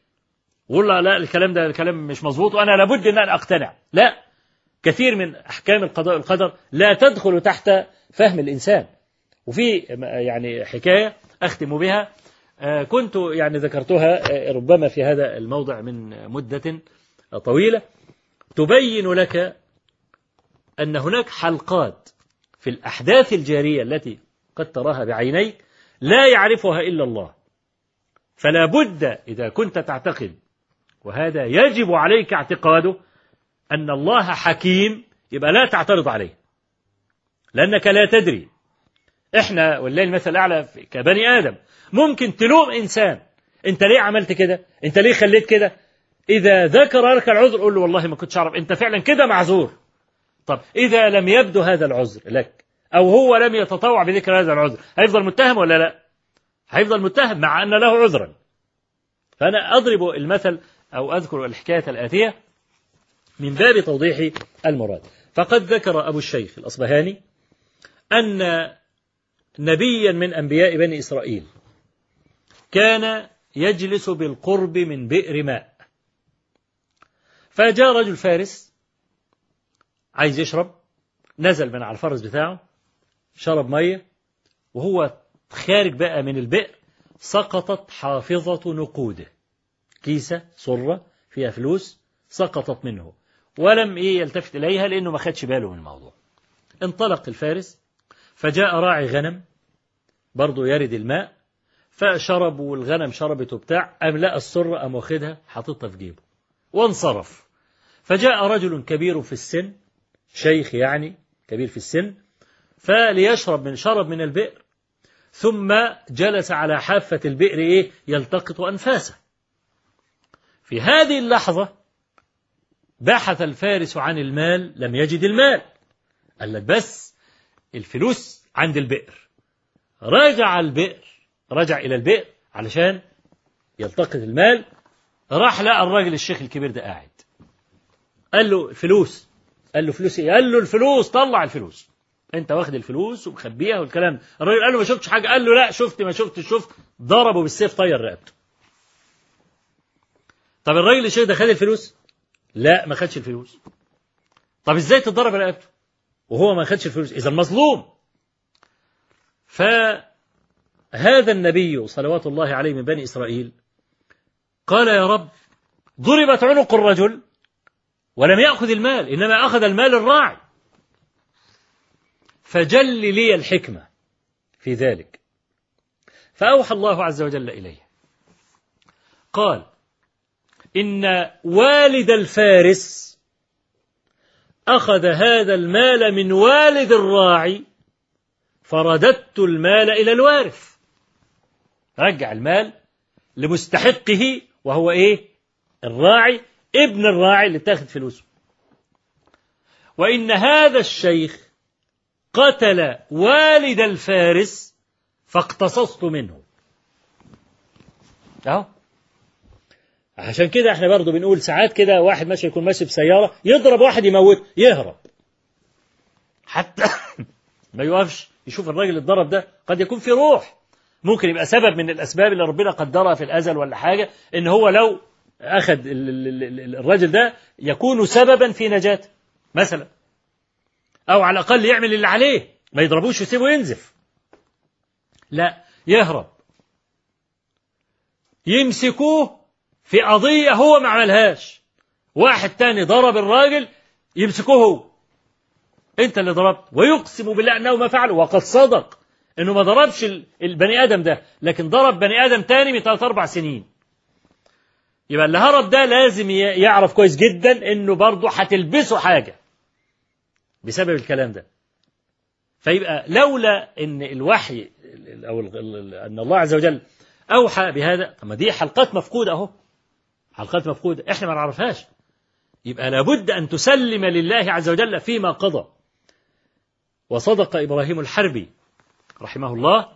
ويقول لا, لا الكلام ده الكلام مش مظبوط وأنا لابد أن أنا أقتنع. لا. كثير من أحكام القضاء والقدر لا تدخل تحت فهم الإنسان. وفي يعني حكاية أختم بها. آه، كنت يعني ذكرتها آه، ربما في هذا الموضع من مدة. طويلة تبين لك أن هناك حلقات في الأحداث الجارية التي قد تراها بعينيك لا يعرفها إلا الله. فلا بد إذا كنت تعتقد وهذا يجب عليك اعتقاده أن الله حكيم يبقى لا تعترض عليه. لأنك لا تدري. إحنا والله المثل الأعلى كبني آدم ممكن تلوم إنسان. أنت ليه عملت كده؟ أنت ليه خليت كده؟ إذا ذكر لك العذر قول له والله ما كنتش أعرف. أنت فعلا كده معذور. طب إذا لم يبدو هذا العذر لك أو هو لم يتطوع بذكر هذا العذر هيفضل متهم ولا لا؟ هيفضل متهم مع أن له عذرا. فأنا أضرب المثل أو أذكر الحكاية الآتية من باب توضيح المراد. فقد ذكر أبو الشيخ الأصبهاني أن نبيا من أنبياء بني إسرائيل كان يجلس بالقرب من بئر ماء. فجاء رجل فارس عايز يشرب نزل من على الفرس بتاعه شرب مية وهو خارج بقى من البئر سقطت حافظة نقوده. كيسة صرة فيها فلوس سقطت منه. ولم إيه يلتفت إليها لأنه ما خدش باله من الموضوع. انطلق الفارس فجاء راعي غنم برضه يرد الماء فشرب والغنم شربت وبتاع أم لقى السرة أم واخدها؟ حاططها في جيبه. وانصرف. فجاء رجل كبير في السن شيخ يعني كبير في السن فليشرب من شرب من البئر ثم جلس على حافة البئر إيه؟ يلتقط أنفاسه. في هذه اللحظة بحث الفارس عن المال لم يجد المال قال لك بس الفلوس عند البئر. رجع البئر رجع إلى البئر علشان يلتقط المال راح لقى الراجل الشيخ الكبير ده قاعد. قال له فلوس قال له فلوس إيه؟ قال له الفلوس طلع الفلوس. أنت واخد الفلوس ومخبيها والكلام. الراجل قال له ما شفتش حاجة؟ قال له لا شفت ما شفتش شفت. ضربه بالسيف طير رقبته. طب الراجل الشيخ ده خد الفلوس؟ لا ما خدش الفلوس. طب إزاي تضرب رقبته؟ وهو ما خدش الفلوس. إذا مظلوم. فهذا النبي صلوات الله عليه من بني إسرائيل قال يا رب ضربت عنق الرجل ولم يأخذ المال إنما أخذ المال الراعي. فجل لي الحكمة في ذلك. فأوحى الله عز وجل إليه. قال إن والد الفارس أخذ هذا المال من والد الراعي فرددت المال إلى الوارث. رجع المال لمستحقه وهو إيه؟ الراعي ابن الراعي اللي اتاخد فلوسه وإن هذا الشيخ قتل والد الفارس فاقتصصت منه. أهو. عشان كده إحنا برضو بنقول ساعات كده واحد ماشي يكون ماشي بسيارة يضرب واحد يموت يهرب. حتى ما يوقفش يشوف الراجل اللي اتضرب ده قد يكون في روح. ممكن يبقى سبب من الأسباب اللي ربنا قدرها في الأزل ولا حاجة إن هو لو أخذ الرجل ده يكون سببا في نجاته مثلا. أو على الأقل يعمل اللي عليه ما يضربوش ويسيبه ينزف. لا يهرب. يمسكوه في قضية هو ما عملهاش. واحد تاني ضرب الراجل يمسكوه هو. أنت اللي ضربت. ويقسم بالله أنه ما فعل وقد صدق إنه ما ضربش البني آدم ده. لكن ضرب بني آدم تاني من ثلاث أربع سنين. يبقى اللي هرب ده لازم يعرف كويس جدا إنه برضه هتلبسه حاجة بسبب الكلام ده. فيبقى لولا إن الوحي أو أن الله عز وجل أوحى بهذا طب ما دي حلقات مفقودة أهو. حلقات مفقودة. إحنا ما نعرفهاش. يبقى لابد أن تسلم لله عز وجل فيما قضى. وصدق إبراهيم الحربي رحمه الله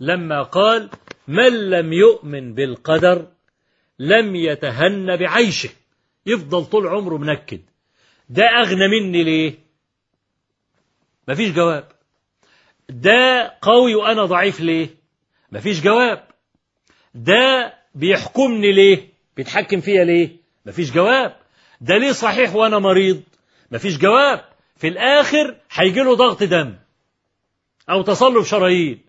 لما قال من لم يؤمن بالقدر لم يتهن بعيشه. يفضل طول عمره منكد. ده أغنى مني ليه؟ مفيش جواب. ده قوي وأنا ضعيف ليه؟ مفيش جواب. ده بيحكمني ليه؟ بيتحكم فيا ليه؟ مفيش جواب. ده ليه صحيح وأنا مريض؟ مفيش جواب. في الآخر هيجي له ضغط دم أو تصلب شرايين.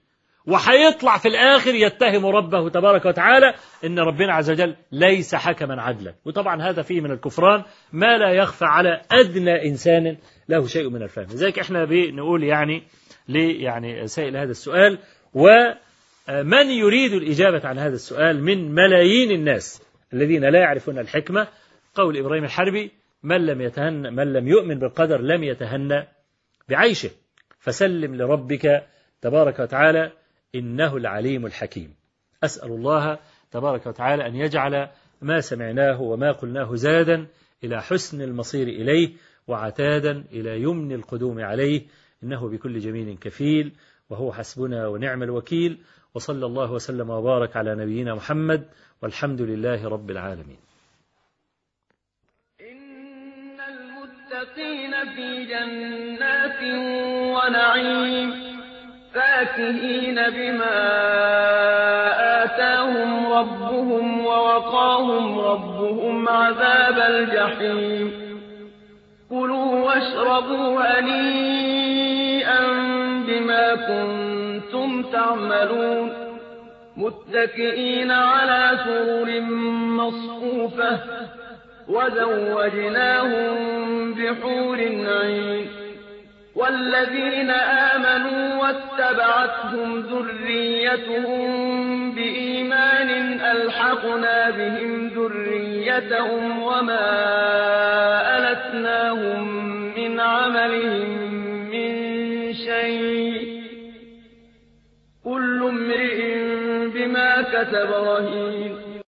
وهيطلع في الآخر يتهم ربه تبارك وتعالى إن ربنا عز وجل ليس حكما عدلا. وطبعا هذا فيه من الكفران ما لا يخفى على أدنى إنسان له شيء من الفهم. لذلك إحنا بنقول يعني ليه يعني سائل هذا السؤال ومن يريد الإجابة عن هذا السؤال من ملايين الناس الذين لا يعرفون الحكمة؟ قول إبراهيم الحربي من لم يتهن من لم يؤمن بالقدر لم يتهنى بعيشه. فسلم لربك تبارك وتعالى إنه العليم الحكيم. أسأل الله تبارك وتعالى أن يجعل ما سمعناه وما قلناه زادا إلى حسن المصير إليه وعتادا إلى يمن القدوم عليه. إنه بكل جميل كفيل وهو حسبنا ونعم الوكيل. وصلى الله وسلم وبارك على نبينا محمد والحمد لله رب العالمين. إن المتقين في جنات ونعيم. فاكهين بما آتاهم ربهم ووقاهم ربهم عذاب الجحيم. كلوا واشربوا هنيئا بما كنتم تعملون. متكئين على سرر مصفوفة. وزوجناهم بحور عين. والذين آمنوا واتبعتهم ذريتهم بإيمان ألحقنا بهم ذريتهم وما ألتناهم من عملهم من شيء. كل امرئ بما كسب رهين.